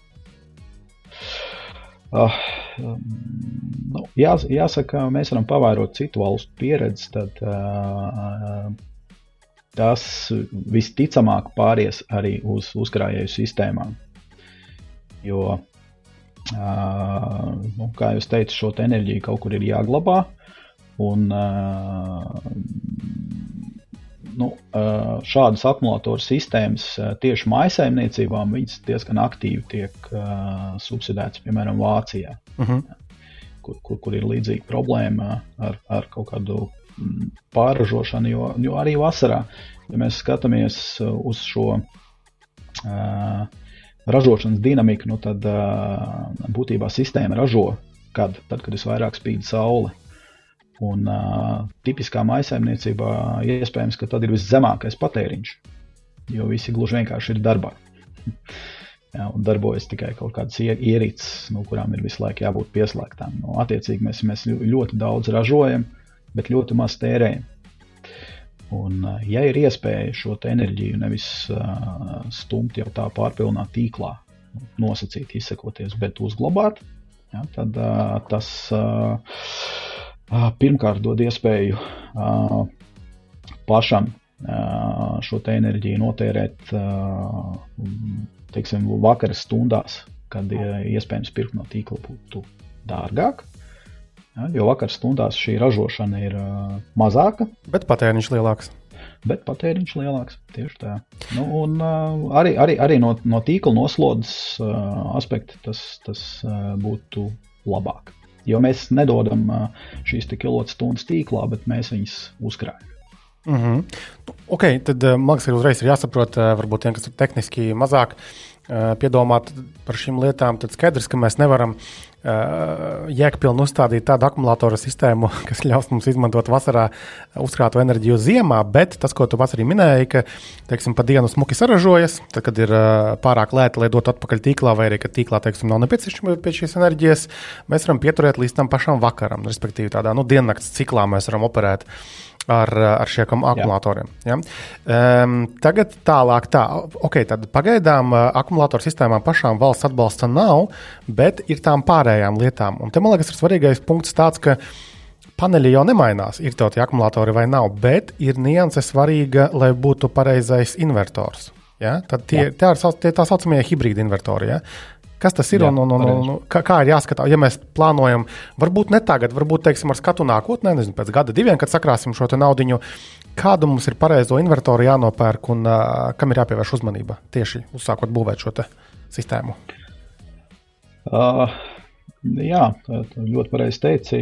Uh, nu, jā, jāsaka, mēs varam pavērot citu valstu pieredzi. Tad, uh, tas visticamāk pāries arī uz uzkrājēju sistēmām. Jo, nu, kā jau teicu, šo enerģiju kaut kur ir jāglabā. Un, nu, šādas akumulātoru sistēmas tieši maisaimniecībām diezgan aktīvi tiek subsidētas, piemēram, Vācijā, uh mhm. -huh. kur, kur, kur ir līdzīga problēma ar, ar kaut kādu pārražošanu, jo, jo arī vasarā, ja mēs skatāmies uh, uz šo uh, ražošanas dinamiku, nu tad uh, būtībā sistēma ražo, kad, tad, kad visvairāk spīd saule. Un uh, tipiskā maisaimniecībā iespējams, ka tad ir viszemākais patēriņš, jo visi gluži vienkārši ir darbā. Jā, un darbojas tikai kaut kādas ierīces, no kurām ir visu laiku jābūt pieslēgtām. No, attiecīgi mēs, mēs ļoti daudz ražojam, uh, bet ļoti maz tērējam. Un, ja ir iespēja šo enerģiju nevis uh, stumt jau tā pārpilnā tīklā, nosacīt, izsakoties, bet uzglabāt, ja, tad uh, tas uh, uh, pirmkārt dod iespēju uh, pašam uh, šo enerģiju notērēt uh, teiksim, vakara stundās, kad iespējams pirkt no tīkla būtu dārgāk. Ja, jo vakar stundās šī ražošana ir uh, mazāka. Bet patēriņš lielāks. Bet patēriņš lielāks. Tieši tā. Nu, un, uh, arī, arī, arī no, no tīkla noslodzes uh, aspekta tas, tas uh, būtu labāk. Jo mēs nedodam uh, šīs kilovatstundas tīklā, bet mēs viņus uzkrājam. Mm -hmm. Ok, tad man liekas, ka uzreiz ir jāsaprot, varbūt tiem, kas ir tehniski mazāk piedomāt par šīm lietām, tad skaidrs, ka mēs nevaram uh, jēgpilni uzstādīt tādu akumulātoru sistēmu, kas ļaus mums izmantot vasarā uzkrāto enerģiju ziemā, bet tas, ko tu pats arī minēji, ka, teiksim, pa dienu smuki saražojas, tad, kad ir pārāk lēti, lai dotu atpakaļ tīklā, vai arī, ka tīklā, teiksim, nav nepieciešama pēc šīs enerģijas, mēs varam pieturēt līdz tam pašam vakaram, respektīvi tādā, nu, diennakts ciklā mēs varam operēt. Uh, ar, ar šiem akumulatoriem. Ja? Um, tagad tālāk, tā, okay, tad pagaidām uh, akumulātoru sistēmām pašām valsts atbalsta nav, bet ir tām pārējām lietām. Un te man liekas, ir svarīgais punkts tāds, ka paneļi jau nemainās, ir tie akumulatori vai nav, bet ir nianse svarīga, lai būtu pareizais invertors. Ja? Tad tie, tie ir tie tā saucamie hibrīdi invertori. Ja? Kas tas ir Jā, un, un, un, un kā, kā ir jāskatās? Ja mēs plānojam, varbūt ne tagad, varbūt teiksim, ar skatu nākotnē, nezinu, pēc gada, diviem, kad sakrāsim šo naudu, kādu mums ir pareizo inventoru jānopērk un uh, kam ir jāpievērš uzmanība tieši uzsākot būvēt šo sistēmu? Uh, jā, ļoti pareizi teici.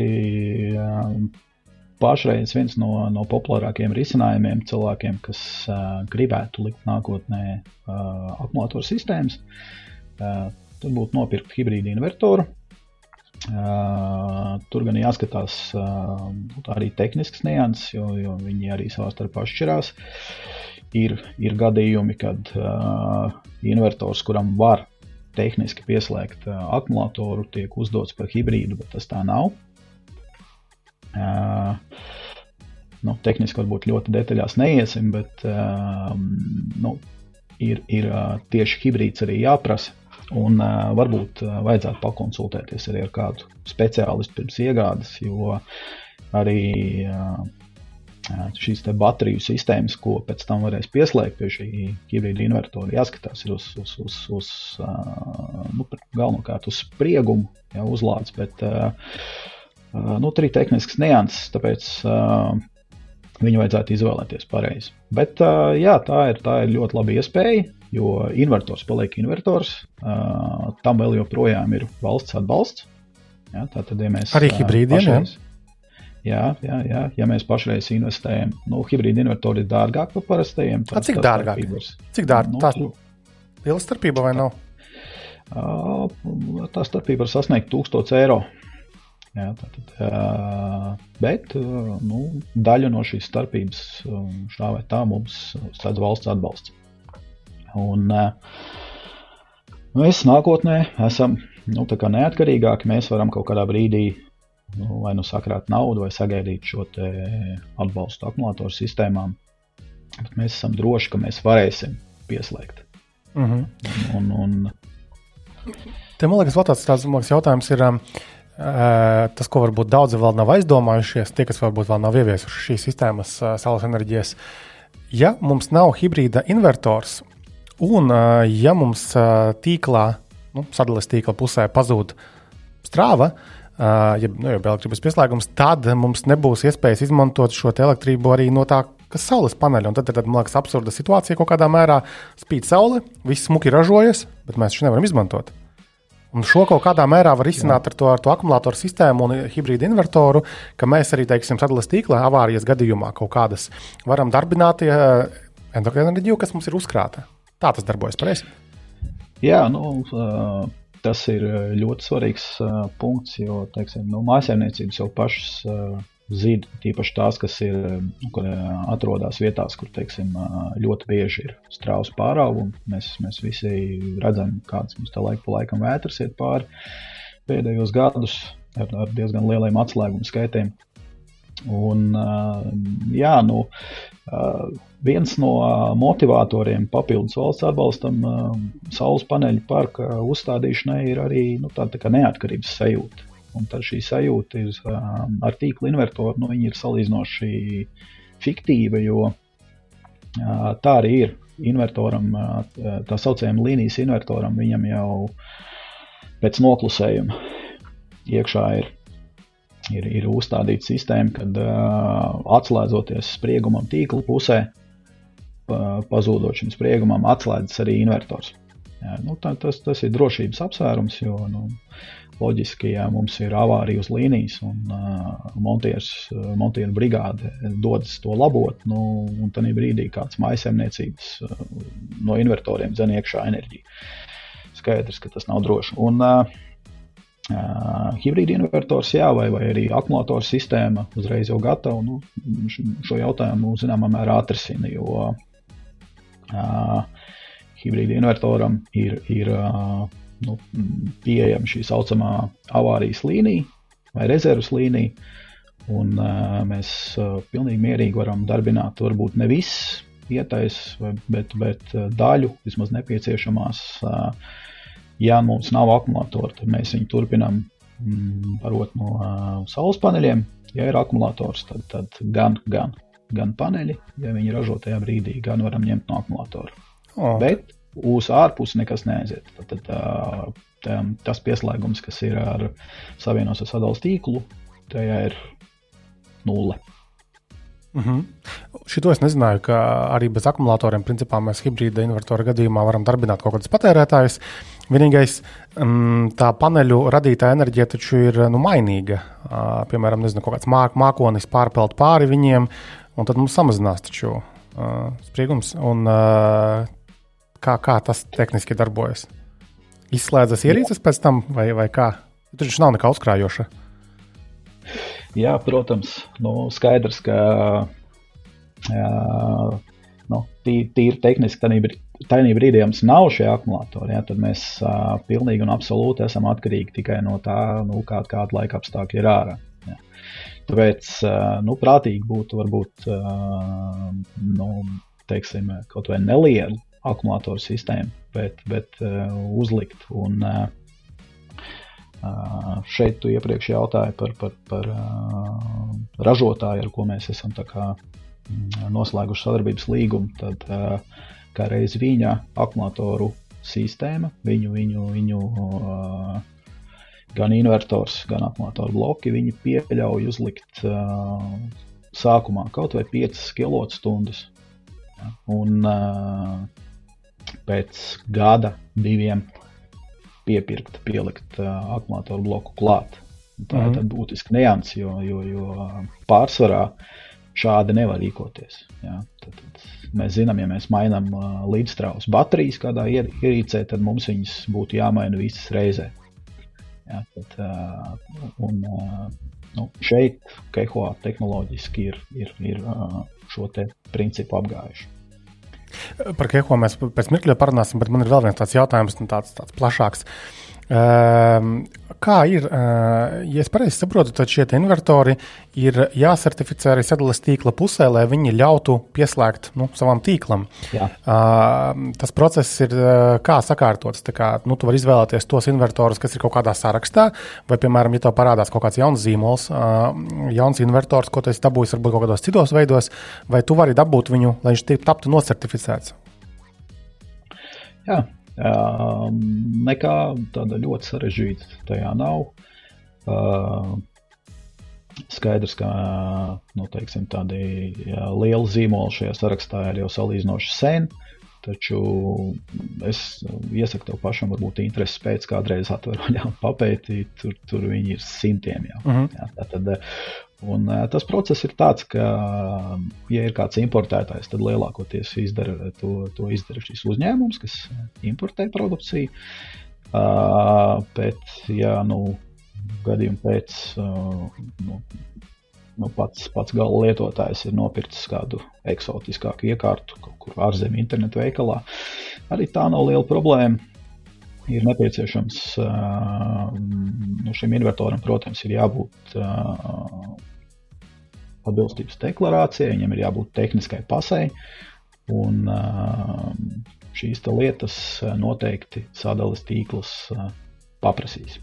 Pašreiz viens no, no populārākajiem risinājumiem cilvēkiem, kas uh, gribētu likt nākotnē uh, akumulātoru sistēmas, uh, tad būtu nopirkt hibrīdu invertoru. Uh, tur gan jāskatās uh, arī tehnisks nianses, jo, jo viņi arī savā starpā atšķirās. Ir, ir gadījumi, kad uh, invertors, kuram var tehniski pieslēgt uh, akumulātoru, tiek uzdots par hibrīdu, bet tas tā nav. Uh, nu, tehniski varbūt ļoti detaļās neiesim, bet uh, nu, ir, ir uh, tieši hibrīds arī jāprasa Un uh, varbūt uh, vajadzētu pakonsultēties arī ar kādu speciālistu pirms iegādes, jo arī uh, šīs bateriju sistēmas, ko pēc tam varēs pieslēgt pie šī hibrīda invertora, jāskatās uz, uz, uz, uz uh, nu, galvenokārt uz spriegumu, jau uzlādes, bet uh, nu, ir tehnisks nianses, tāpēc uh, viņu vajadzētu izvēlēties pareizi. Bet jā, tā ir, tā ir ļoti laba iespēja jo invertors paliek invertors. Tam vēl joprojām ir valsts atbalsts. Ja, tātad, ja mēs, Arī hibrīdiem. Jā, jā, jā, ja mēs pašreiz investējam, nu, hibrīda invertori ir dārgāk par parastajiem. Tā, cik dārgāk? Cik dārgāk? Nu, tā liela starpība vai nav? Tā starpība var sasniegt 1000 eiro. Jā, tātad, uh, bet uh, nu, daļa no šīs starpības šā vai tā mums sniedz valsts atbalsts. Un, mēs nākotnē esam nu, neatkarīgāki. Mēs varam kaut kādā brīdī nu, vai nu sakrāt naudu, vai sagaidīt šo atbalstu akumulātoru sistēmām. Bet mēs esam droši, ka mēs varēsim pieslēgt. Mm -hmm. un, un, Te, man liekas, tāds, tāds liekas, jautājums ir. Um, Tas, ko varbūt daudzi vēl nav aizdomājušies, tie, kas varbūt vēl nav ieviesuši šīs sistēmas, saules enerģijas, ja mums nav hibrīda invertors, Un, ja mums tīklā, nu, sadalījuma tīkla pusē pazūd strāva, ja, nu, ja elektrības pieslēgums, tad mums nebūs iespējas izmantot šo elektrību arī no tā, kas saules paneļa. Tad ir tāda absurda situācija, kaut kādā mērā spīd saule, viss smuki ražojas, bet mēs šo nevaram izmantot. Un šo kaut kādā mērā var izsākt ar to, ar to akumulātoru sistēmu un hibrīdu invertoru, ka mēs arī, teiksim, sadalījuma tīklā avārijas gadījumā kaut kādas varam darbināt enerģiju, kas mums ir uzkrāta. Tā tas darbojas pareizi. Jā, nu, tas ir ļoti svarīgs punkts, jo teiksim, nu, mājsaimniecības jau pašas zina, tīpaši tās, kas ir, kur atrodas vietās, kur teiksim, ļoti bieži ir strauji pāraugumi. Mēs, mēs visi redzam, kādas mums te laika pa laikam vētras iet pāri pēdējos gadus ar, ar diezgan lieliem atslēgumu skaitiem. Un, jā, nu, viens no motivatoriem papildus valsts atbalstam saules paneļu parka uzstādīšanai ir arī nu, tā, tā neatkarības sajūta. Un tad šī sajūta ir ar tīkla invertoru, nu, ir salīdzinoši fiktīva, jo tā arī ir. Invertoram, tā saucamajam līnijas invertoram, viņam jau pēc noklusējuma iekšā ir ir, ir uzstādīta sistēma, kad uh, atslēdzoties spriegumam tīkla pusē, pa, pazūdot šim spriegumam, atslēdzas arī invertors. Nu, tā, tas, tas ir drošības apsvērums, jo nu, loģiski, ja mums ir avārija uz līnijas un uh, montieru brigāde dodas to labot, nu, un tad brīdī kāds maisaimniecības uh, no invertoriem dzen iekšā enerģiju. Skaidrs, ka tas nav droši. Un, uh, Uh, hibrīda invertors, jā, vai, vai arī akumulātora sistēma uzreiz jau gatava. Nu, šo jautājumu zināmā mērā atrisina, jo uh, hibrīda invertoram ir, ir uh, nu, pieejama šī saucamā avārijas līnija vai rezerves līnija. Un, uh, mēs uh, pilnīgi mierīgi varam darbināt, varbūt ne viss ietais, bet, bet daļu vismaz nepieciešamās uh, Ja mums nav akumulātora, tad mēs viņu turpinām mm, barot no uh, saules paneļiem. Ja ir akumulators, tad, tad gan, gan, gan paneļi, ja viņi ražo tajā brīdī, gan varam ņemt no akumulatora. Oh. Bet uz ārpusi nekas neaiziet. Tad, tad uh, tā, tas pieslēgums, kas ir ar savienos ar sadalījuma tīklu, tajā ir nulle. Mm -hmm. Šito es nezināju, ka arī bez akumulatoriem principā mēs hibrīda invertora gadījumā varam darbināt kaut kādus patērētājus. Vienīgais, um, tā paneļu radītā enerģija taču ir nu, mainīga. Uh, piemēram, nezinu, kaut kāds māk, mākonis pārpeld pāri viņiem, un tad mums samazinās taču uh, spriegums. Un, uh, kā, kā tas tehniski darbojas? Izslēdzas ierīces pēc tam, vai, vai kā? Tur taču nav nekā uzkrājoša. Jā, protams, nu, skaidrs, ka jā, nu, tīri, tīri tehniski tajā brīdī mums nav šie akumulatori. Jā, tad mēs uh, pilnīgi un absolūti esam atkarīgi tikai no tā, nu, kā, kāda laika apstākļi ir ārā. Jā. Tāpēc uh, nu, prātīgi būtu varbūt uh, nu, teiksim, kaut vai nelielu akumulātoru sistēmu, bet, bet uh, uzlikt un uh, Uh, šeit tu iepriekš jautāji par, par, par uh, ražotāju, ar ko mēs esam kā, mm, noslēguši sadarbības līgumu. Tad, uh, kā reiz viņa akumulātoru sistēma, viņu, viņu, viņu gan invertors, gan akumulātoru bloki, viņi pieļauj uzlikt sākumā kaut vai 5 kWh. Un pēc gada, diviem piepirkt, pielikt uh, akumulātoru bloku klāt. Tā ir mm -hmm. būtiska nianses, jo, jo, jo pārsvarā šādi nevar rīkoties. Ja? Tad, tad mēs zinām, ja mēs mainām uh, līdzstrāvas baterijas kādā ier, ierīcē, tad mums viņas būtu jāmaina visas reizē. Ja? Tad, uh, un, uh, nu, šeit Kehoā tehnoloģiski ir, ir, ir uh, šo principu apgājuši. Par Keho mēs pēc mirkļa parunāsim, bet man ir vēl viens tāds jautājums, nu, tāds, tāds plašāks. Uh, kā ir, ja es pareizi saprotu, tad šie invertori ir jāsertificē arī sadales tīkla pusē, lai viņi ļautu pieslēgt nu, savam tīklam. Jā. Tas process ir kā sakārtots. Kā, nu, tu vari izvēlēties tos invertorus, kas ir kaut kādā sarakstā, vai, piemēram, ja tev parādās kaut kāds jauns zīmols, jauns invertors, ko tu esi dabūjis varbūt kaut kādos citos veidos, vai tu vari dabūt viņu, lai viņš taptu nosertificēts. Jā, Uh, nekā tāda ļoti sarežģīta tajā nav. Uh, skaidrs, ka nu, teiksim, tādi lieli zīmoli šajā sarakstā ir jau salīdzinoši sen. Taču es iesaku tev pašam, varbūt intereses pēc kādreiz atveru un papētīt. Tur, tur viņi ir simtiem jau. Uh mhm. -huh. jā, tad, Un, uh, tas process ir tāds, ka, ja ir kāds importētājs, tad lielākoties izdara, to, to izdara šis uzņēmums, kas importē produkciju. Uh, bet, ja nu, gadījumā pēc uh, nu, nu, pats, pats gala lietotājs ir nopircis kādu eksotiskāku iekārtu, kaut kur ārzemju internetu veikalā, arī tā nav liela problēma. Ir nepieciešams uh, nu, šim invertoram, protams, ir jābūt atbilstības deklarācijai, viņam ir jābūt tehniskai pasai. Un šīs lietas noteikti sadales tīkls paprasīs.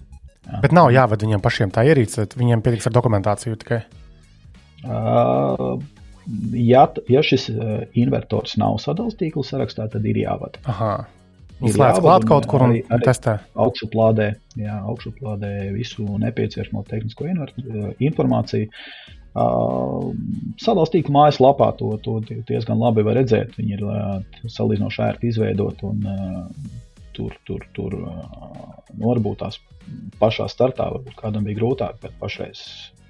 Jā. Bet nav jāved viņiem pašiem tā ierīce, viņiem pietiks ar dokumentāciju tikai. Uh, ja, ja šis invertors nav sadalījums tīkla sarakstā, tad ir jāvada. Aha. Ir slēdz klāt kaut kur un arī, arī testē. Augšuplādē, jā, augšuplādē visu nepieciešamo tehnisko informāciju. Uh, Sadalījuma tīkla mājaslapā to, to diezgan labi var redzēt. Viņi ir uh, salīdzinoši ērti izveidot un uh, tur, tur, tur uh, nu, varbūt tās pašā startā varbūt kādam bija grūtāk, bet pašreiz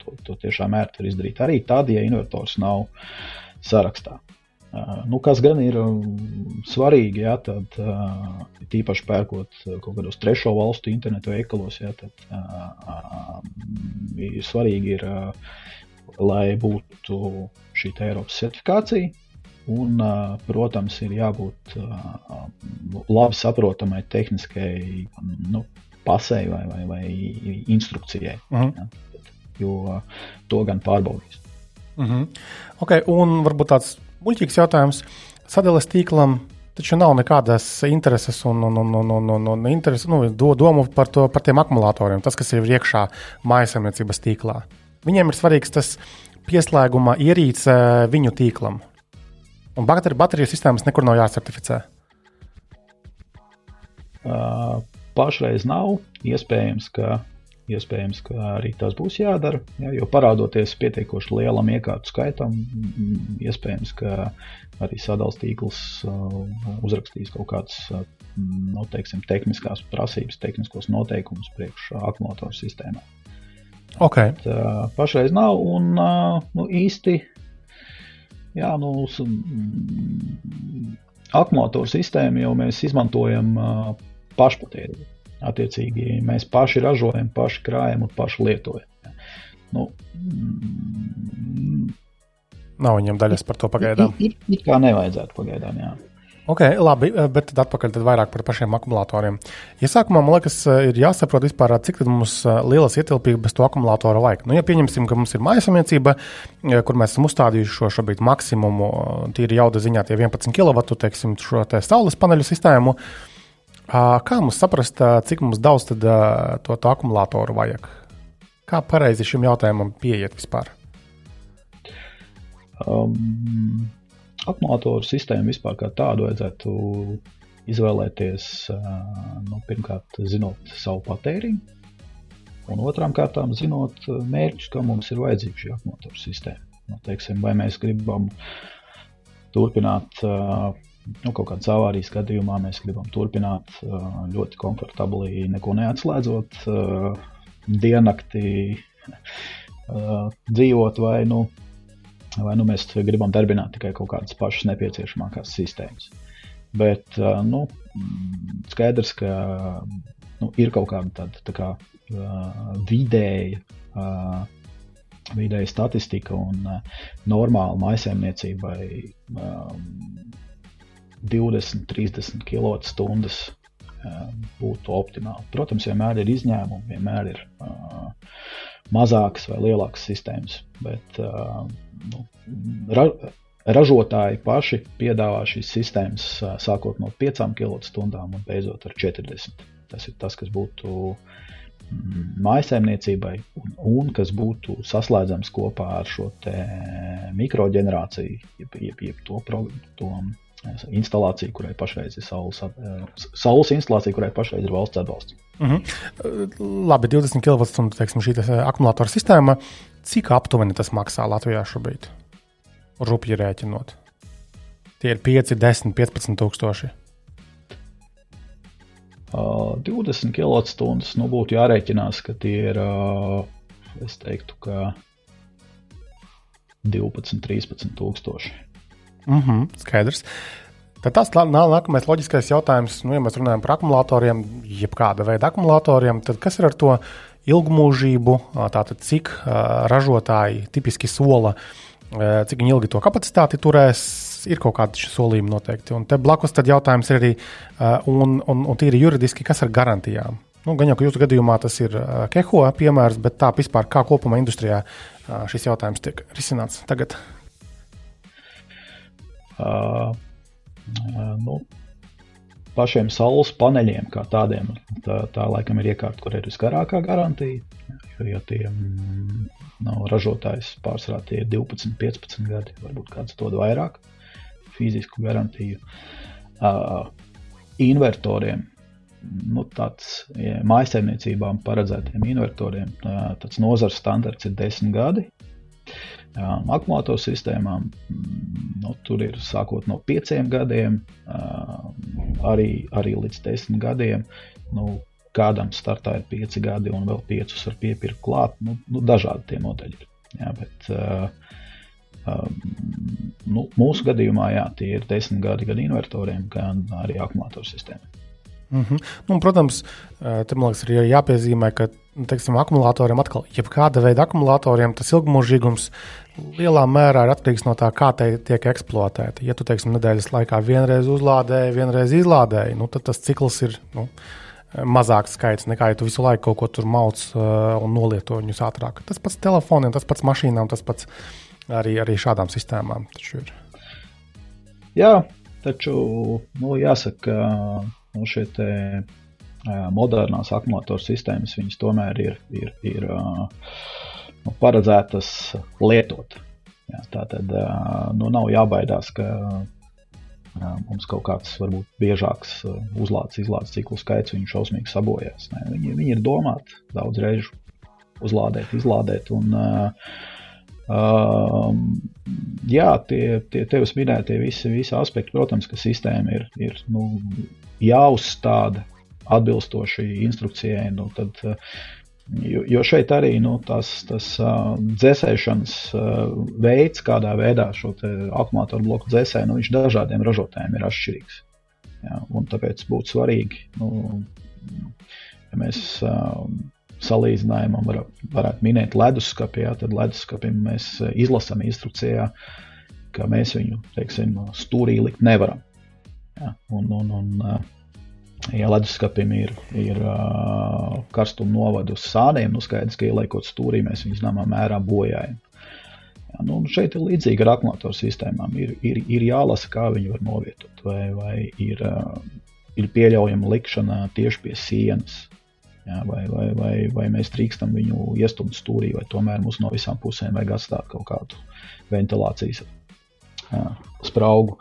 to, to tiešām ērti var izdarīt. Arī tad, ja invertors nav sarakstā. Uh, nu, kas gan ir svarīgi, ja, tad uh, tīpaši pērkot kaut kādos trešo valstu internetu veikalos, ja, tad uh, ir svarīgi ir uh, lai būtu šī Eiropas certifikācija. Un, protams, ir jābūt labi saprotamai tehniskai nu, pasai vai, vai, vai instrukcijai. Uh mhm. -huh. ja, jo to gan pārbaudīs. Uh -huh. okay, un varbūt tāds muļķīgs jautājums. Sadales tīklam taču nav nekādas intereses un, un, un, un, un, un, un interesi, nu, do, domu par, to, par tiem akumulatoriem, tas, kas ir iekšā mājasemniecības tīklā. Viņiem ir svarīgs tas pieslēguma ierīce viņu tīklam. Un bateriju, bateriju sistēmas nekur nav jācertificē. Uh, pašreiz nav. Iespējams, ka, iespējams, ka arī tas būs jādara. Ja, jo parādoties pietiekoši lielam iekārtu skaitam, iespējams, ka arī sadalījuma tīkls uh, uzrakstīs kaut kādas uh, nu, teiksim, tehniskās prasības, tehniskos noteikumus priekš akumulātoru sistēmai. Okay. Uh, pašreiz nav un nu, īsti. Jā, nu, akumulātoru sistēmu jau mēs izmantojam pašpatēriņu. Attiecīgi, mēs paši ražojam, paši krājam un paši lietojam. Nu, Nav viņam daļas par to pagaidām. Ir, ir, ir kā nevajadzētu pagaidām. Jā. Ok, labi, eh, bet tad atpakaļ tad vairāk par pašiem akumulatoriem. Iesākumā man liekas, eh, ir jāsaprot vispār, cik mums eh, lielas ietilpības to akumulātoru vajag. Nu, ja pieņemsim, ka mums ir mājasemniecība, kur mēs esam uzstādījuši šo šobrīd maksimumu, tīri jauda ziņā tie 11 kW, teiksim, šo te saules paneļu sistēmu, kā mums saprast, cik mums daudz tad, to, to akumulātoru vajag? Kā pareizi šim jautājumam pieiet vispār? Um akumulātoru sistēmu vispār kā tādu vajadzētu izvēlēties nu, pirmkārt, zinot savu patēriņu, un otrām kārtām zinot mērķus, kam mums ir vajadzīga šī akumulātoru sistēma. Nu, teiksim, vai mēs gribam turpināt nu, kaut kādā avārijas gadījumā, mēs gribam turpināt ļoti komfortabli, neko neatslēdzot, diennakti dzīvot vai nu, vai nu mēs gribam darbināt tikai kaut kādas pašas nepieciešamākās sistēmas. Bet nu, skaidrs, ka nu, ir kaut kāda tāda tā kā, vidēja, vidēja statistika un normāla maisaimniecībai 20, 30 kWh būtu optimāli. Protams, vienmēr ir izņēmumi, vienmēr ir uh, mazākas vai lielākas sistēmas, bet uh, nu, ra ražotāji paši piedāvā šīs sistēmas sākot no 5 kWh un beidzot ar 40. Tas ir tas, kas būtu mm, mājsaimniecībai un, un kas būtu saslēdzams kopā ar šo mikroģenerāciju, jeb, jeb, jeb to, pro, to instalāciju, kurai pašreiz ir saules, saules instalācija, kurai pašreiz ir valsts atbalsts. Uh -huh. Labi, 20 kWh teiksim, šī te akumulātora sistēma. Cik aptuveni tas maksā Latvijā šobrīd? Rupji rēķinot. Tie ir 5, 10, 15 tūkstoši. Uh, 20 kWh nu, būtu jārēķinās, ka tie ir, uh, es teiktu, ka 12, 13 tūkstoši. Mm -hmm, skaidrs. Tad tas nākamais loģiskais jautājums, nu, ja mēs runājam par akumulatoriem, jebkāda veida akumulatoriem, tad kas ir ar to ilgmūžību? Tātad, cik ražotāji tipiski sola, cik ilgi to kapacitāti turēs, ir kaut kādi solījumi noteikti. Un te blakus tad jautājums ir arī, un, un, un tīri juridiski, kas ar garantijām? Nu, gan jau, ka jūsu gadījumā tas ir Keho piemērs, bet tā vispār kā kopumā industrijā šis jautājums tiek risināts tagad. Nu, pašiem saules paneļiem, kā tādiem, tā, tā laikam ir iekārta, kur ir visgarākā garantija. Jo, ja tie mm, nav ražotājs, pārsvarā tie ir 12, 15 gadi, varbūt kāds dod vairāk fizisku garantiju. Uh, invertoriem, nu, tāds ja, mājsaimniecībām paredzētiem invertoriem, uh, tāds nozars standarts ir 10 gadi. Akumulātoru sistēmām nu, tur ir sākot no pieciem gadiem, arī, arī līdz desmit gadiem. Nu, kādam startā ir pieci gadi, un vēl piecus var piepirkt klāt. Nu, nu, dažādi tie modeļi ir. Jā, bet, nu, mūsu gadījumā jā, tie ir desmit gadi gan invertoriem, gan arī akumulātoru sistēmām. Mm -hmm. nu, protams, tam liekas, ir jāpiezīmē, ka nu, teiksim, akumulatoriem atkal, jebkāda veida akumulatoriem, tas ilgmūžīgums lielā mērā ir atkarīgs no tā, kā tie tiek eksploatēti. Ja tu, teiksim, nedēļas laikā vienreiz uzlādēji, vienreiz izlādēji, nu, tad tas cikls ir nu, mazāks skaits nekā, ja tu visu laiku kaut ko tur mauc uh, un nolieto viņus ātrāk. Tas pats telefoniem, tas pats mašīnām, tas pats arī, arī šādām sistēmām. Jā, taču nu, jāsaka, nu, šie te, uh, modernās akumulātoru sistēmas, viņas tomēr ir, ir, ir uh, paredzētas lietot. Jā, tā tad uh, nu, nav jābaidās, ka uh, mums kaut kāds varbūt biežāks uh, uzlādes, izlādes ciklu skaits viņu šausmīgi sabojās. Ne? Viņi, viņi ir domāti daudz reižu uzlādēt, izlādēt. Un, uh, Uh, jā, tie, tie tevis minētie visi, visi aspekti, protams, ka sistēma ir, ir nu, jāuzstāda atbilstoši instrukcijai. Nu, tad, jo, jo šeit arī nu, tas, tas uh, dzēsēšanas uh, veids, kādā veidā šo akumulātoru bloku dzēsē, nu, viņš dažādiem ražotājiem ir atšķirīgs. Jā, tāpēc būtu svarīgi, nu, ja mēs uh, salīdzinājumam var, varētu minēt leduskapi, jā, tad leduskapim mēs izlasām instrukcijā, ka mēs viņu, teiksim, stūrī likt nevaram. Jā, un, un, un, eh, ja leduskapim ir, ir eh, karstuma novada uz sāniem, nu skaidrs, ka ieliekot stūrī, mēs viņu zināmā mērā bojājam. Jā, nu, šeit ir līdzīgi ar akumulātoru sistēmām. Ir, ir, ir jālasa, kā viņi var novietot, vai, vai ir, ir pieļaujama likšana tieši pie sienas. Jā, vai, vai, vai, vai mēs drīkstam viņu iestumt stūrī, vai tomēr mums no visām pusēm vajag atstāt kaut kādu ventilācijas jā, spraugu.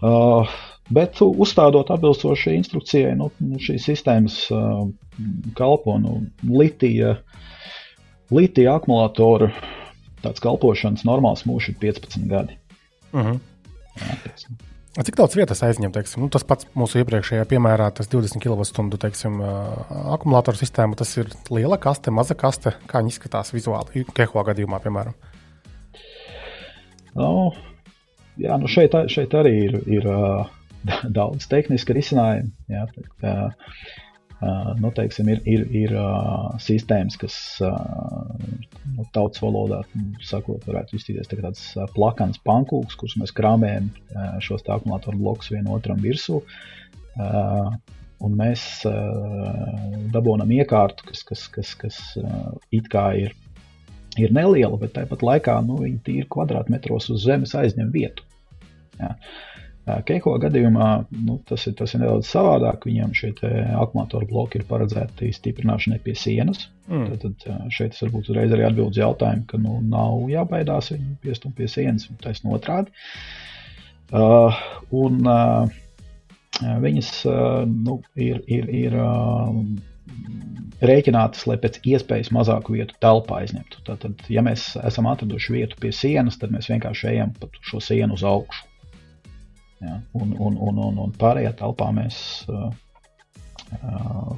Uh, bet uzstādot atbilstoši instrukcijai, nu, nu, šīs sistēmas uh, kalpo nu, litija, litija akumulātoru. Tāds kalpošanas normāls mūžs ir 15 gadi. Uh -huh. Jā, 15. Cik daudz vietas aizņem? Teiksim, nu, tas pats mūsu iepriekšējā piemērā, tas 20 kWh teiksim, akumulātoru sistēma, tas ir liela kaste, maza kaste. Kā viņi izskatās vizuāli, Keho gadījumā, piemēram? Nu, jā, nu šeit, šeit arī ir, ir uh, daudz tehniski risinājumu. Jā, tā, Uh, nu, teiksim, ir ir, ir uh, sistēmas, kas uh, nu, tautas valodā nu, sakot, varētu izskatīties tā tāds plakans pankūks, kurus mēs krāmējam šos akumulātoru blokus vienotram virsū. Uh, un mēs dabūjam iekārtu, kas, kas, kas, kas it kā ir, ir neliela, bet tāpat laikā nu, viņi tīri kvadrātmetros uz zemes aizņem vietu. Ja. Keiko gadījumā nu, tas, ir, tas ir nedaudz savādāk. Viņam šie akumulātoru bloki ir paredzēti stiprināšanai pie sienas. Mm. Tad, tad šeit es varbūt uzreiz arī atbildēju uz jautājumu, ka nu, nav jābaidās viņu piestumt pie sienas, taisnība otrādi. Uh, un uh, viņas uh, nu, ir, ir, ir uh, rēķinātas, lai pēc iespējas mazāku vietu telpā aizņemtu. Tātad, ja mēs esam atraduši vietu pie sienas, tad mēs vienkārši ejam pa šo sienu uz augšu. Ja? Un, un, un, un, un pārējā telpā mēs, uh,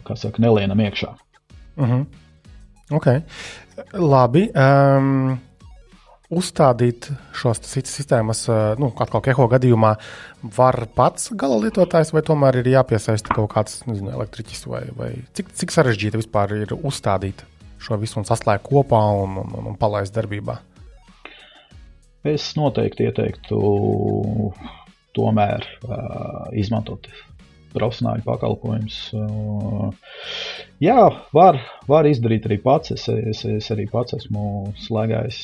kā saka, nelienam iekšā. Uh -huh. okay. Labi. Um, uzstādīt šos sistēmas, nu, atkal Keho gadījumā, var pats gala lietotājs, vai tomēr ir jāpiesaista kaut kāds nezinu, elektriķis, vai, vai cik, cik sarežģīti vispār ir uzstādīt šo visu un saslēgt kopā un, un, un palaist darbībā? Es noteikti ieteiktu tomēr uh, izmantot profesionāļu pakalpojums. Jā, var, var izdarīt arī pats. Es, es, es arī pats esmu slēgājis,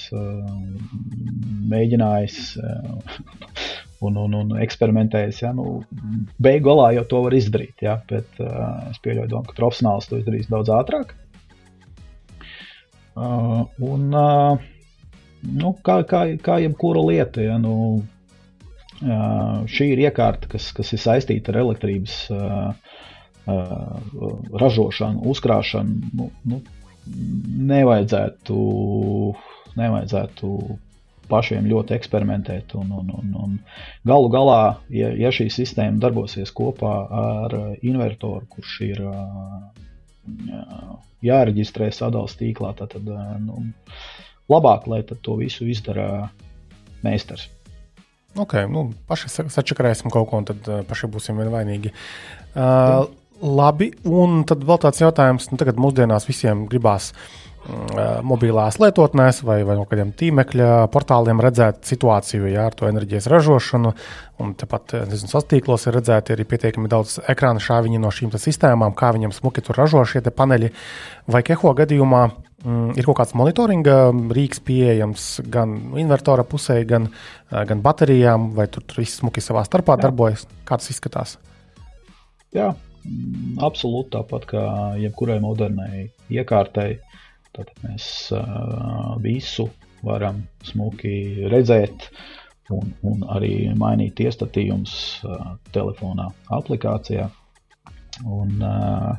mēģinājis un, un, un eksperimentējis. Ja? Nu, Beigu galā jau to var izdarīt, ja? bet es pieļauju, domu, ka profesionāls to izdarīs daudz ātrāk. Un, nu, kā, kā, kā jebkura lieta, ja? nu, Uh, šī ir iekārta, kas, kas ir saistīta ar elektrības uh, uh, ražošanu, uzkrāšanu. Nu, nu, nevajadzētu, nevajadzētu pašiem ļoti eksperimentēt. Un, un, un, un galu galā, ja, ja šī sistēma darbosies kopā ar invertoru, kurš ir jāreģistrē sadalījuma tīklā, tad nu, labāk, lai to visu izdara meistars. Ok, nu, paši sačakarēsim kaut ko, un tad uh, paši būsim vainīgi. Uh, labi, un tad vēl tāds jautājums, nu, tagad mūsdienās visiem gribās uh, mobilās lietotnēs vai, vai no kādiem tīmekļa portāliem redzēt situāciju jā, ar to enerģijas ražošanu. Un tepat sastīklos ir redzēti arī pietiekami daudz ekrāna šāviņi no šīm sistēmām, kā viņam smuki tur ražo šie paneļi. Vai Keho gadījumā Mm, ir kaut kāds monitoringa rīks pieejams gan invertora pusē, gan, eh, gan baterijām, vai tur, tur viss smuki savā starpā Jā. darbojas? Kā tas izskatās? Jā, mm, absolūti tāpat kā jebkurai modernai iekārtai. Tad mēs uh, visu varam smuki redzēt un, un arī mainīt iestatījumus uh, telefonā, aplikācijā. Un, uh,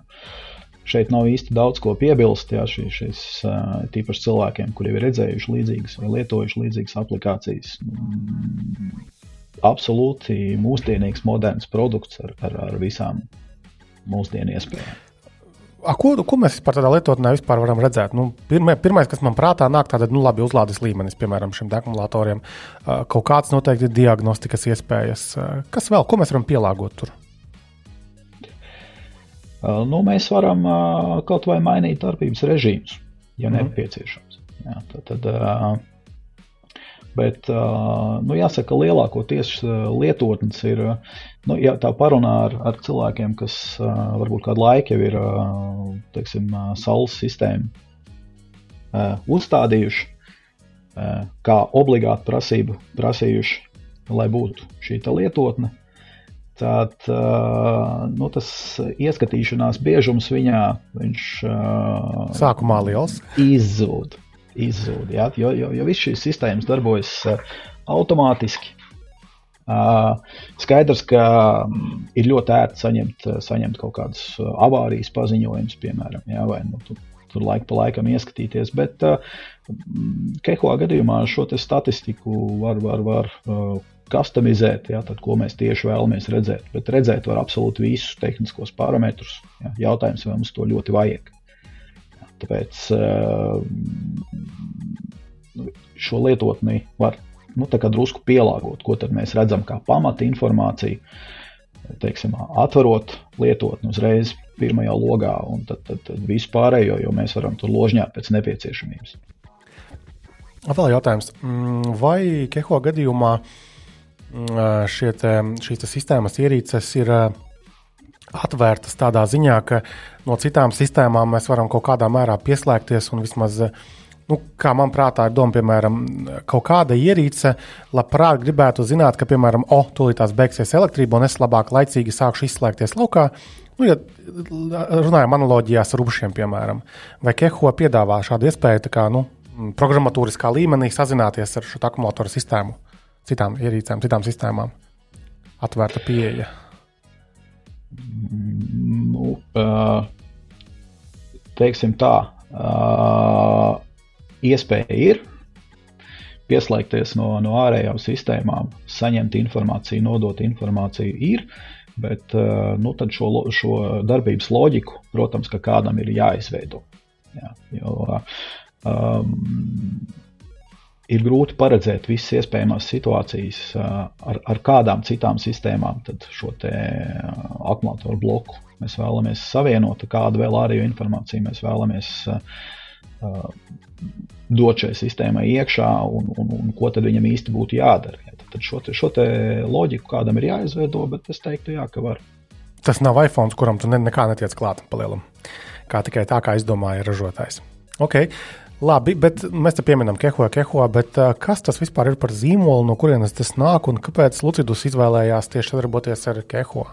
šeit nav īsti daudz ko piebilst. Jā, šī, šis, tīpaši cilvēkiem, kuriem ir redzējuši līdzīgas vai lietojuši līdzīgas aplikācijas. Mm, absolūti mūsdienīgs, moderns produkts ar, ar, ar visām mūsdienu iespējām. A, ko, ko mēs par tādā lietotnē vispār varam redzēt? Nu, pirmie, pirmais, kas man prātā nāk, tāda nu, labi uzlādes līmenis, piemēram, šiem akumulatoriem. Kaut kāds noteikti diagnostikas iespējas. Kas vēl, ko mēs varam pielāgot tur? Nu, mēs varam kaut vai mainīt darbības režīmus, ja mm. nepieciešams. Jā, tad, tad, bet, nu, jāsaka, lielākoties lietotnes ir, nu, ja tā parunā ar, ar cilvēkiem, kas varbūt kādu laiku jau ir, teiksim, saules sistēmu uzstādījuši, kā obligātu prasību prasījuši, lai būtu šī lietotne, Tad nu, tas ieskatīšanās biežums viņā viņš, sākumā liels. Izzūd. izzūd ja? jo, jo, jo viss šīs sistēmas darbojas automātiski. Skaidrs, ka ir ļoti ērti saņemt, saņemt kaut kādus avārijas paziņojumus, piemēram, ja? vai nu, tur, tur laika pa laikam ieskatīties. Bet Kehoā gadījumā šo statistiku var, var, var customizēt, ja, tad, ko mēs tieši vēlamies redzēt. Bet redzēt var absolūti visus tehniskos parametrus. Ja. Jautājums, vai mums to ļoti vajag. Ja, tāpēc uh, šo lietotni var nu, drusku pielāgot, ko mēs redzam kā pamata informāciju. Teiksim, atverot lietotni uzreiz pirmajā logā, un tad, tad, tad visu pārējo, jo mēs varam tur ložņāt pēc nepieciešamības. Vēl jautājums, mm, vai Keho gadījumā uh, te, šīs te sistēmas ierīces ir atvērtas tādā ziņā, ka no citām sistēmām mēs varam kaut kādā mērā pieslēgties un vismaz, nu, kā man prātā ir doma, piemēram, kaut kāda ierīce, labprāt gribētu zināt, ka, piemēram, oh, tūlītās beigsies elektrība un es labāk laicīgi sākšu izslēgties laukā. Nu, ja runājam analoģijās ar rubšiem, piemēram, vai Keho piedāvā šādu iespēju, kā nu, programmatūriskā līmenī sazināties ar šo akumulātoru sistēmu citām ierīcēm, citām sistēmām? Atvērta pieeja. Nu, teiksim tā, iespēja ir pieslēgties no, no ārējām sistēmām, saņemt informāciju, nodot informāciju ir, bet nu, šo, šo darbības loģiku, protams, kādam ir jāizveido. Jā, jo, um, ir grūti paredzēt visas iespējamās situācijas, ar, ar kādām citām sistēmām šo akumulātoru bloku mēs vēlamies savienot, kādu vēl ārējo informāciju mēs vēlamies dot šai sistēmai iekšā un, un, un ko tad viņam īsti būtu jādara. Tad šo, te, šo te loģiku kādam ir jāizveido, bet es teiktu, jā, ka var. Tas nav iPhone, kuram tu ne, nekā netiec klāt palielam. Kā tikai tā, kā izdomāja ražotājs. Okay. Labi, bet mēs te pieminam Keho, Keho, bet uh, kas tas vispār ir par zīmolu, no kurienes tas nāk un kāpēc Lucidus izvēlējās tieši sadarboties ar Keho?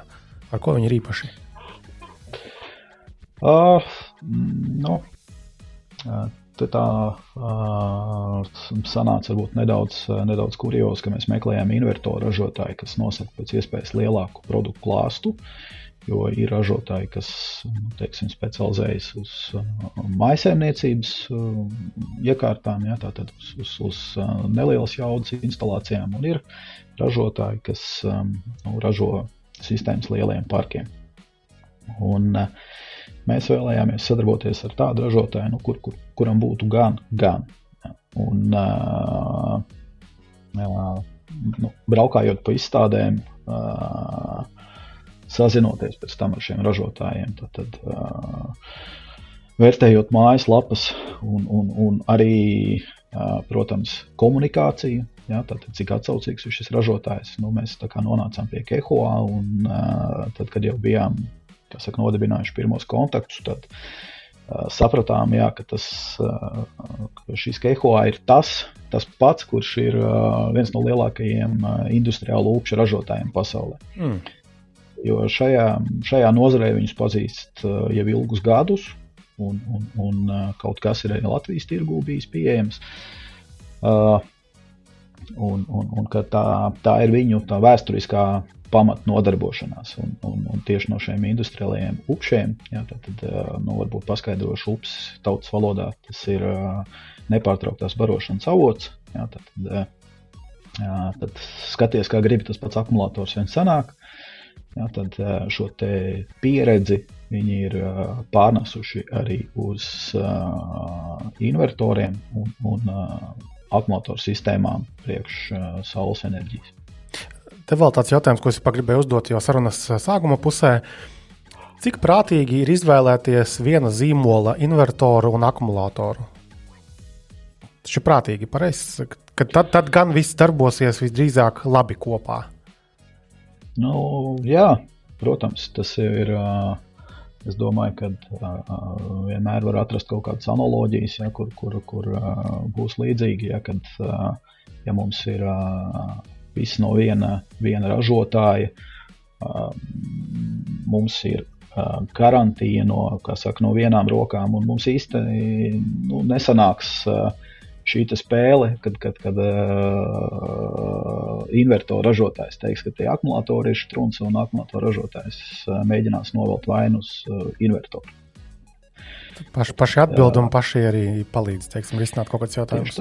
Ar ko viņi ir īpaši? Uh, nu, uh, tā uh, sanāca varbūt nedaudz, nedaudz kurjos, ka mēs meklējām invertoru ražotāju, kas nosaka pēc iespējas lielāku produktu klāstu. Uh, Jo ir ražotāji, kas nu, teiksim, specializējas uz uh, maisaimniecības uh, iekārtām, jā, tātad uz, uz, uz uh, nelielas jaudas instalācijām, un ir ražotāji, kas um, nu, ražo sistēmas lieliem parkiem. Un, mēs vēlējāmies sadarboties ar tādu ražotāju, nu, kur, kur, kuram būtu gan, gan. Un, uh, uh, nu, braukājot pa izstādēm, uh, sazinoties pēc tam ar šiem ražotājiem. Tad, tad, uh, vērtējot mājaslapas un, un, un arī, uh, protams, komunikāciju. Ja, tātad, cik atsaucīgs ir šis ražotājs? Nu, mēs nonācām pie Kehoa, un uh, tad, kad jau bijām saka, nodibinājuši pirmos kontaktus, tad uh, sapratām, jā, ka, tas, uh, ka šis Kehoa ir tas, tas pats, kurš ir uh, viens no lielākajiem uh, industriālu upšu ražotājiem pasaulē. Mm. Jo šajā, šajā nozarē viņus pazīst uh, jau ilgus gadus, un, un, un uh, kaut kas ir arī Latvijas tirgū bijis pieejams. Uh, un, un, un tā, tā ir viņu tā vēsturiskā pamata nodarbošanās. Un, un, un tieši no šiem industriālajiem upšiem, jā, tad, tad nu, varbūt paskaidrošu ups tautas valodā, tas ir nepārtrauktās barošanas avots. Jā, tad, tad, jā, tad skaties, kā gribi, tas pats akumulators vien sanāk. Ja, tad šo pieredzi viņi ir pārnesuši arī uz uh, invertoriem un, un uh, akumulātoru sistēmām priekš saules enerģijas. Te vēl tāds jautājums, ko es gribēju uzdot jau sarunas sākuma pusē. Cik prātīgi ir izvēlēties viena zīmola invertoru un akumulātoru? Tas ir prātīgi, pareizi. Tad, tad gan viss darbosies visdrīzāk labi kopā. Nu, jā, protams, tas ir. Es domāju, ka vienmēr var atrast kaut kādas analoģijas, ja, kur, kur, kur būs līdzīgi. Ja, kad ja mums ir viss no viena, viena ražotāja, mums ir garantija no, saka, no vienām rokām, un mums īstenībā nu, nesanāks uh, šī spēle, kad, kad, kad uh, invertoru ražotājs teiks, ka tie akumulatori ir strūns un akumulatoru ražotājs uh, mēģinās novelt vainu uz uh, invertoru. Paši, paši atbild un paši arī palīdz teiksim, risināt kaut kāds jautājums.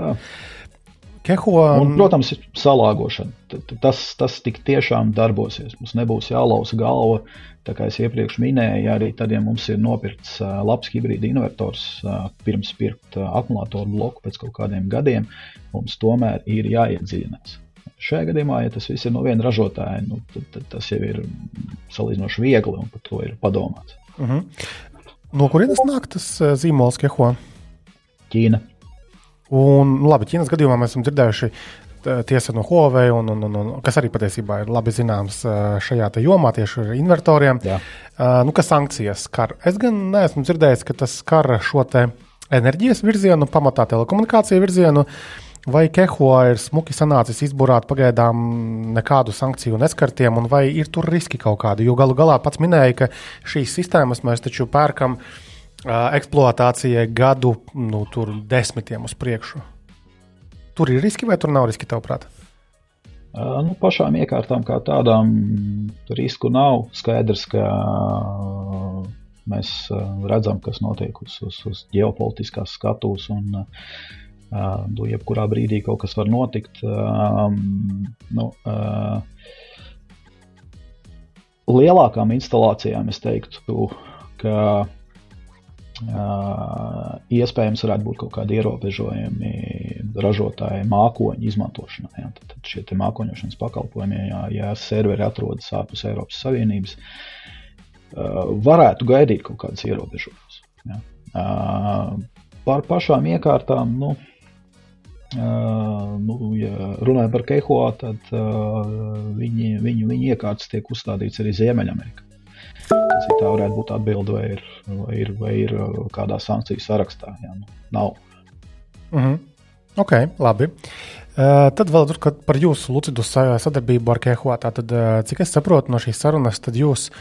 Keho... Un, protams, ir salāgošana. Tas, tas tik tiešām darbosies. Mums nebūs jālausa galva. Tā kā es iepriekš minēju, arī tad, ja mums ir nopirkts labs hibrīda invertors pirms pirkt akumulātoru bloku pēc kaut kādiem gadiem, mums tomēr ir jāiedziļinās. Šajā gadījumā, ja tas viss ir no viena ražotāja, nu, tad, tad tas jau ir salīdzinoši viegli un par to ir padomāts. Uh mhm. -huh. No kurienes nāk tas zīmols Keho? Ķīna. Un, nu, labi, Ķīnas gadījumā mēs esam dzirdējuši tiesa no Huawei, un, un, un, un, kas arī patiesībā ir labi zināms šajā jomā, tieši ar invertoriem. Jā. Nu, kas sankcijas skar? Es gan neesmu dzirdējis, ka tas skar šo enerģijas virzienu, pamatā telekomunikāciju virzienu. Vai Keho ir smuki sanācis izburāt pagaidām nekādu sankciju neskartiem, un vai ir tur riski kaut kādi? Jo galu galā pats minēja, ka šīs sistēmas mēs taču pērkam uh, eksploatācijai gadu nu, desmitiem uz priekšu. Tur ir riski vai tur nav riski, tavuprāt? Nu, pašām iekārtām kā tādām risku nav. Skaidrs, ka mēs redzam, kas notiek uz, uz, uz ģeopolitiskās skatuves, nu, jebkurā brīdī kaut kas var notikt. Nu, lielākām instalācijām es teiktu, ka iespējams varētu būt kaut kādi ierobežojumi ražotāju mākoņu izmantošanā. Ja? Tad, tad šie mākoņošanas pakalpojumi, ja, ja serveri atrodas ārpus Eiropas Savienības, varētu gaidīt kaut kādas ierobežojumus. Ja? Par pašām iekārtām, nu, nu, ja runājam par Keho, tad viņi, viņu, viņu iekārtas tiek uzstādītas arī Ziemeļamerikā. Informācija. Tā varētu būt atbilde, vai ir, vai ir, vai ir kādā sankciju sarakstā. Jā, nu, nav. Mm -hmm. Ok, labi. Uh, tad vēl par jūsu Lucidus sadarbību ar Kehua. Tātad, uh, cik es saprotu no šīs sarunas, tad jūs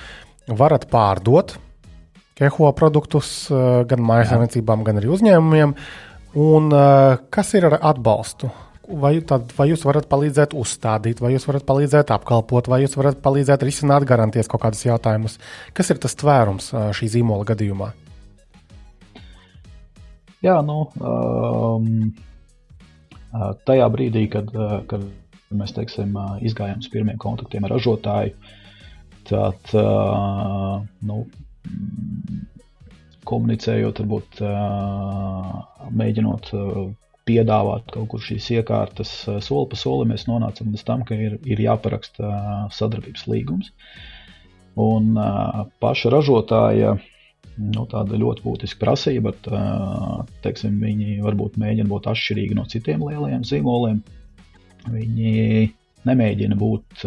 varat pārdot Kehua produktus uh, gan mājasēmniecībām, gan arī uzņēmumiem. Un uh, kas ir ar atbalstu? Vai, tad, vai jūs varat palīdzēt uzstādīt, vai jūs varat palīdzēt apkalpot, vai jūs varat palīdzēt risināt garantijas kaut kādus jautājumus? Kas ir tas tvērums šī zīmola gadījumā? Jā, nu, um, tajā brīdī, kad, kad mēs teiksim, izgājām uz pirmiem kontaktiem ar ražotāju, tad nu, komunicējot, varbūt mēģinot piedāvāt kaut kur šīs iekārtas soli pa solim, mēs nonācam līdz tam, ka ir, ir jāparaksta sadarbības līgums. Un paša ražotāja nu, tāda ļoti būtiska prasība, bet teiksim, viņi varbūt mēģina būt atšķirīgi no citiem lielajiem zīmoliem. Viņi nemēģina būt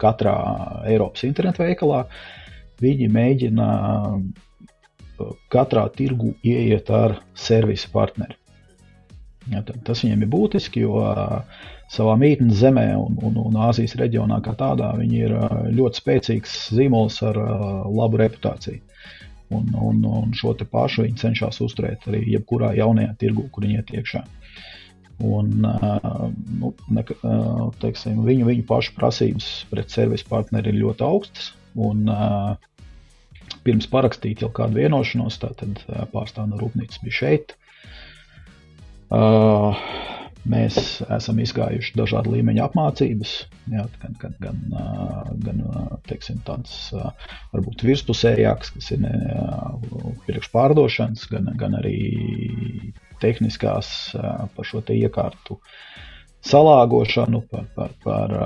katrā Eiropas internetu veikalā. Viņi mēģina katrā tirgu ieiet ar servisu partneri. Ja, tas viņiem ir būtiski, jo savā mītnes zemē un, un, un Āzijas reģionā kā tādā viņi ir ļoti spēcīgs zīmols ar labu reputāciju. Un, un, un šo pašu viņi cenšas uzturēt arī jebkurā jaunajā tirgu, kur viņi iet iekšā. Un, nu, ne, teiksim, viņu, viņu pašu prasības pret servisu partneri ir ļoti augstas. Un, pirms parakstīt jau kādu vienošanos, tad pārstāvja no rūpnīcas bija šeit. Uh, Mēs esam izgājuši dažādu līmeņu apmācības, jā, gan, gan, gan, gan teiksim, tādas varbūt virspusējākas, kas ir priekšpārdošanas, gan, gan arī tehniskās par šo te iekārtu salāgošanu, par, par, par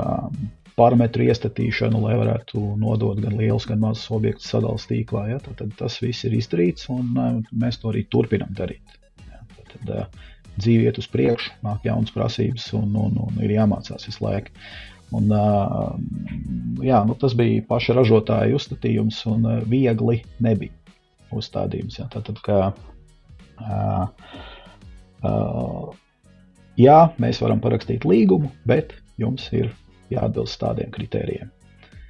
parametru iestatīšanu, lai varētu nodot gan lielus, gan mazus objektus sadalījuma tīklā. Ja? Tad, tad tas viss ir izdarīts, un mēs to arī turpinām darīt. Ja? Tad, tad, dzīve iet uz priekšu, nāk jaunas prasības un, un, un ir jāmācās visu laiku. Un, jā, nu, tas bija paša ražotāja uzstādījums, un viegli nebija uzstādījums. Jā, tātad, kā, jā, mēs varam parakstīt līgumu, bet jums ir jāatbilst tādiem kritērijiem.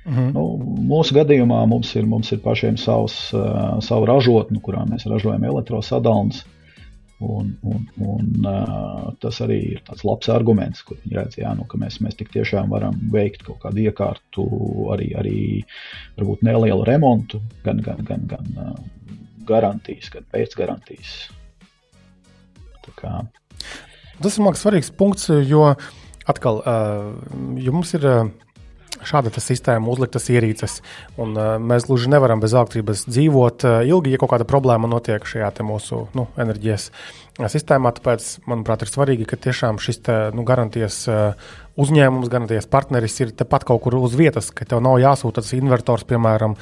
-hmm. nu, mūsu gadījumā mums ir, mums ir pašiem savs, uh, savu ražotni, kurā mēs ražojam elektrosadalnes. Uh, Un, un, un, uh, tas arī ir tāds labs arguments, kur viņi redz, jā, nu, ka mēs, mēs tik tiešām varam veikt kaut kādu iekārtu, arī, arī varbūt nelielu remontu, gan, gan, gan, gan uh, garantijas, gan pēcgarantijas. Tas ir mākslinieks svarīgs punkts, jo atkal uh, jums ir. Uh, šāda sistēma, uzliktas ierīces. Un, uh, mēs gluži nevaram bez elektrības dzīvot uh, ilgi, ja kaut kāda problēma notiek šajā mūsu nu, enerģijas sistēmā. Tāpēc, manuprāt, ir svarīgi, ka tiešām šis te, nu, garantijas uh, uzņēmums, garantijas partneris ir tepat kaut kur uz vietas, ka tev nav jāsūta tas invertors, piemēram,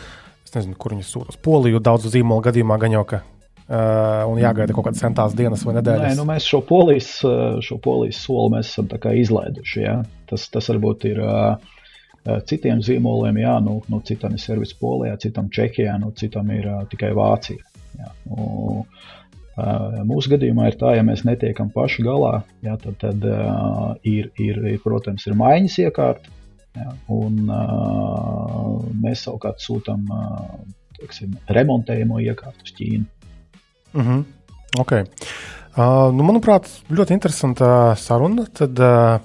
nezinu, kur viņi sūta uz Poliju, daudzu zīmolu gadījumā gan jau. Ka, Uh, un jāgaida kaut kādas centās dienas vai nedēļas. Nē, nu mēs šo polijas, šo polijas soli esam izlaiduši. Ja? Tas, tas varbūt ir uh, Eh, citiem zīmoliem, jā, nu, nu citam ir servis Polijā, citam Čehijā, nu, citam ir uh, tikai Vācija. Jā, nu, uh, mūsu gadījumā ir tā, ja mēs netiekam paši galā, jā, tad, tad uh, ir, ir, ir, protams, ir maiņas iekārta, jā, un uh, mēs savukārt sūtām uh, teiksim, remontējumu iekārtu uz Ķīnu. Mm -hmm. okay. uh, nu, manuprāt, ļoti interesanta saruna. Tad, uh,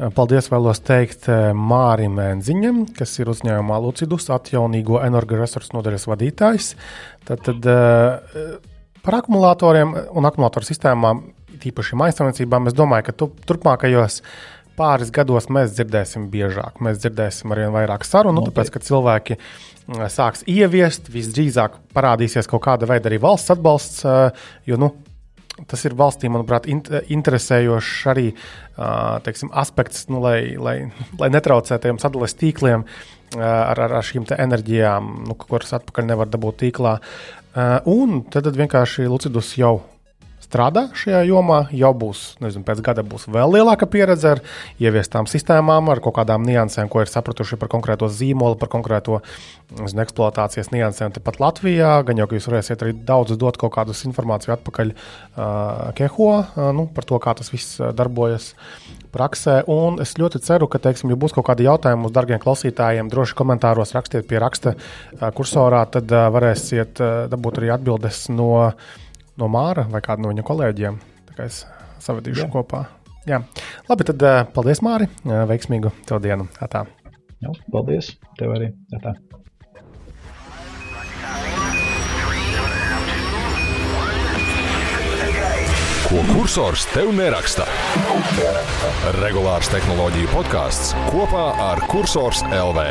Paldies vēlos teikt eh, Mārim Mēnziņam, kas ir uzņēmumā Lucidus atjaunīgo energoresursu nodaļas vadītājs. Tad, tad eh, par akumulatoriem un akumulatoru sistēmām, tīpaši maisaimniecībām, es domāju, ka tu, turpmākajos pāris gados mēs dzirdēsim biežāk. Mēs dzirdēsim arvien vairāk sarunu, Noteikti. tāpēc, ka cilvēki eh, sāks ieviest, visdrīzāk parādīsies kaut kāda veida arī valsts atbalsts, jo nu, tas ir valstī, manuprāt, interesējošs arī teiksim, aspekts, nu, lai, lai, lai netraucētu tiem sadalījuma tīkliem ar, ar, ar šīm enerģijām, nu, kuras atpakaļ nevar dabūt tīklā. Un tad vienkārši Lucidus jau strādā šajā jomā, jau būs, nezinu, pēc gada būs vēl lielāka pieredze ar ieviestām sistēmām, ar kaut kādām niansēm, ko ir sapratuši par konkrēto zīmolu, par konkrēto nezinu, eksploatācijas niansēm. Tepat Latvijā, gan jau, ka jūs varēsiet arī daudz dot kaut kādus informāciju atpakaļ uh, Keho uh, nu, par to, kā tas viss darbojas praksē. Un es ļoti ceru, ka, teiksim, ja būs kaut kādi jautājumi mūsu darbiem klausītājiem, droši komentāros rakstiet pie raksta uh, kursorā, tad uh, varēsiet uh, dabūt arī atbildes no no Māra vai kāda no viņa kolēģiem. Tā kā es savadīšu Jā. kopā. Jā. Labi, tad uh, paldies, Māri. Uh, veiksmīgu tev dienu. Tā. Jā, paldies. Tev arī. Tā. Ko kursors tev neraksta? Regulārs tehnoloģiju podkāsts kopā ar Cursors LV.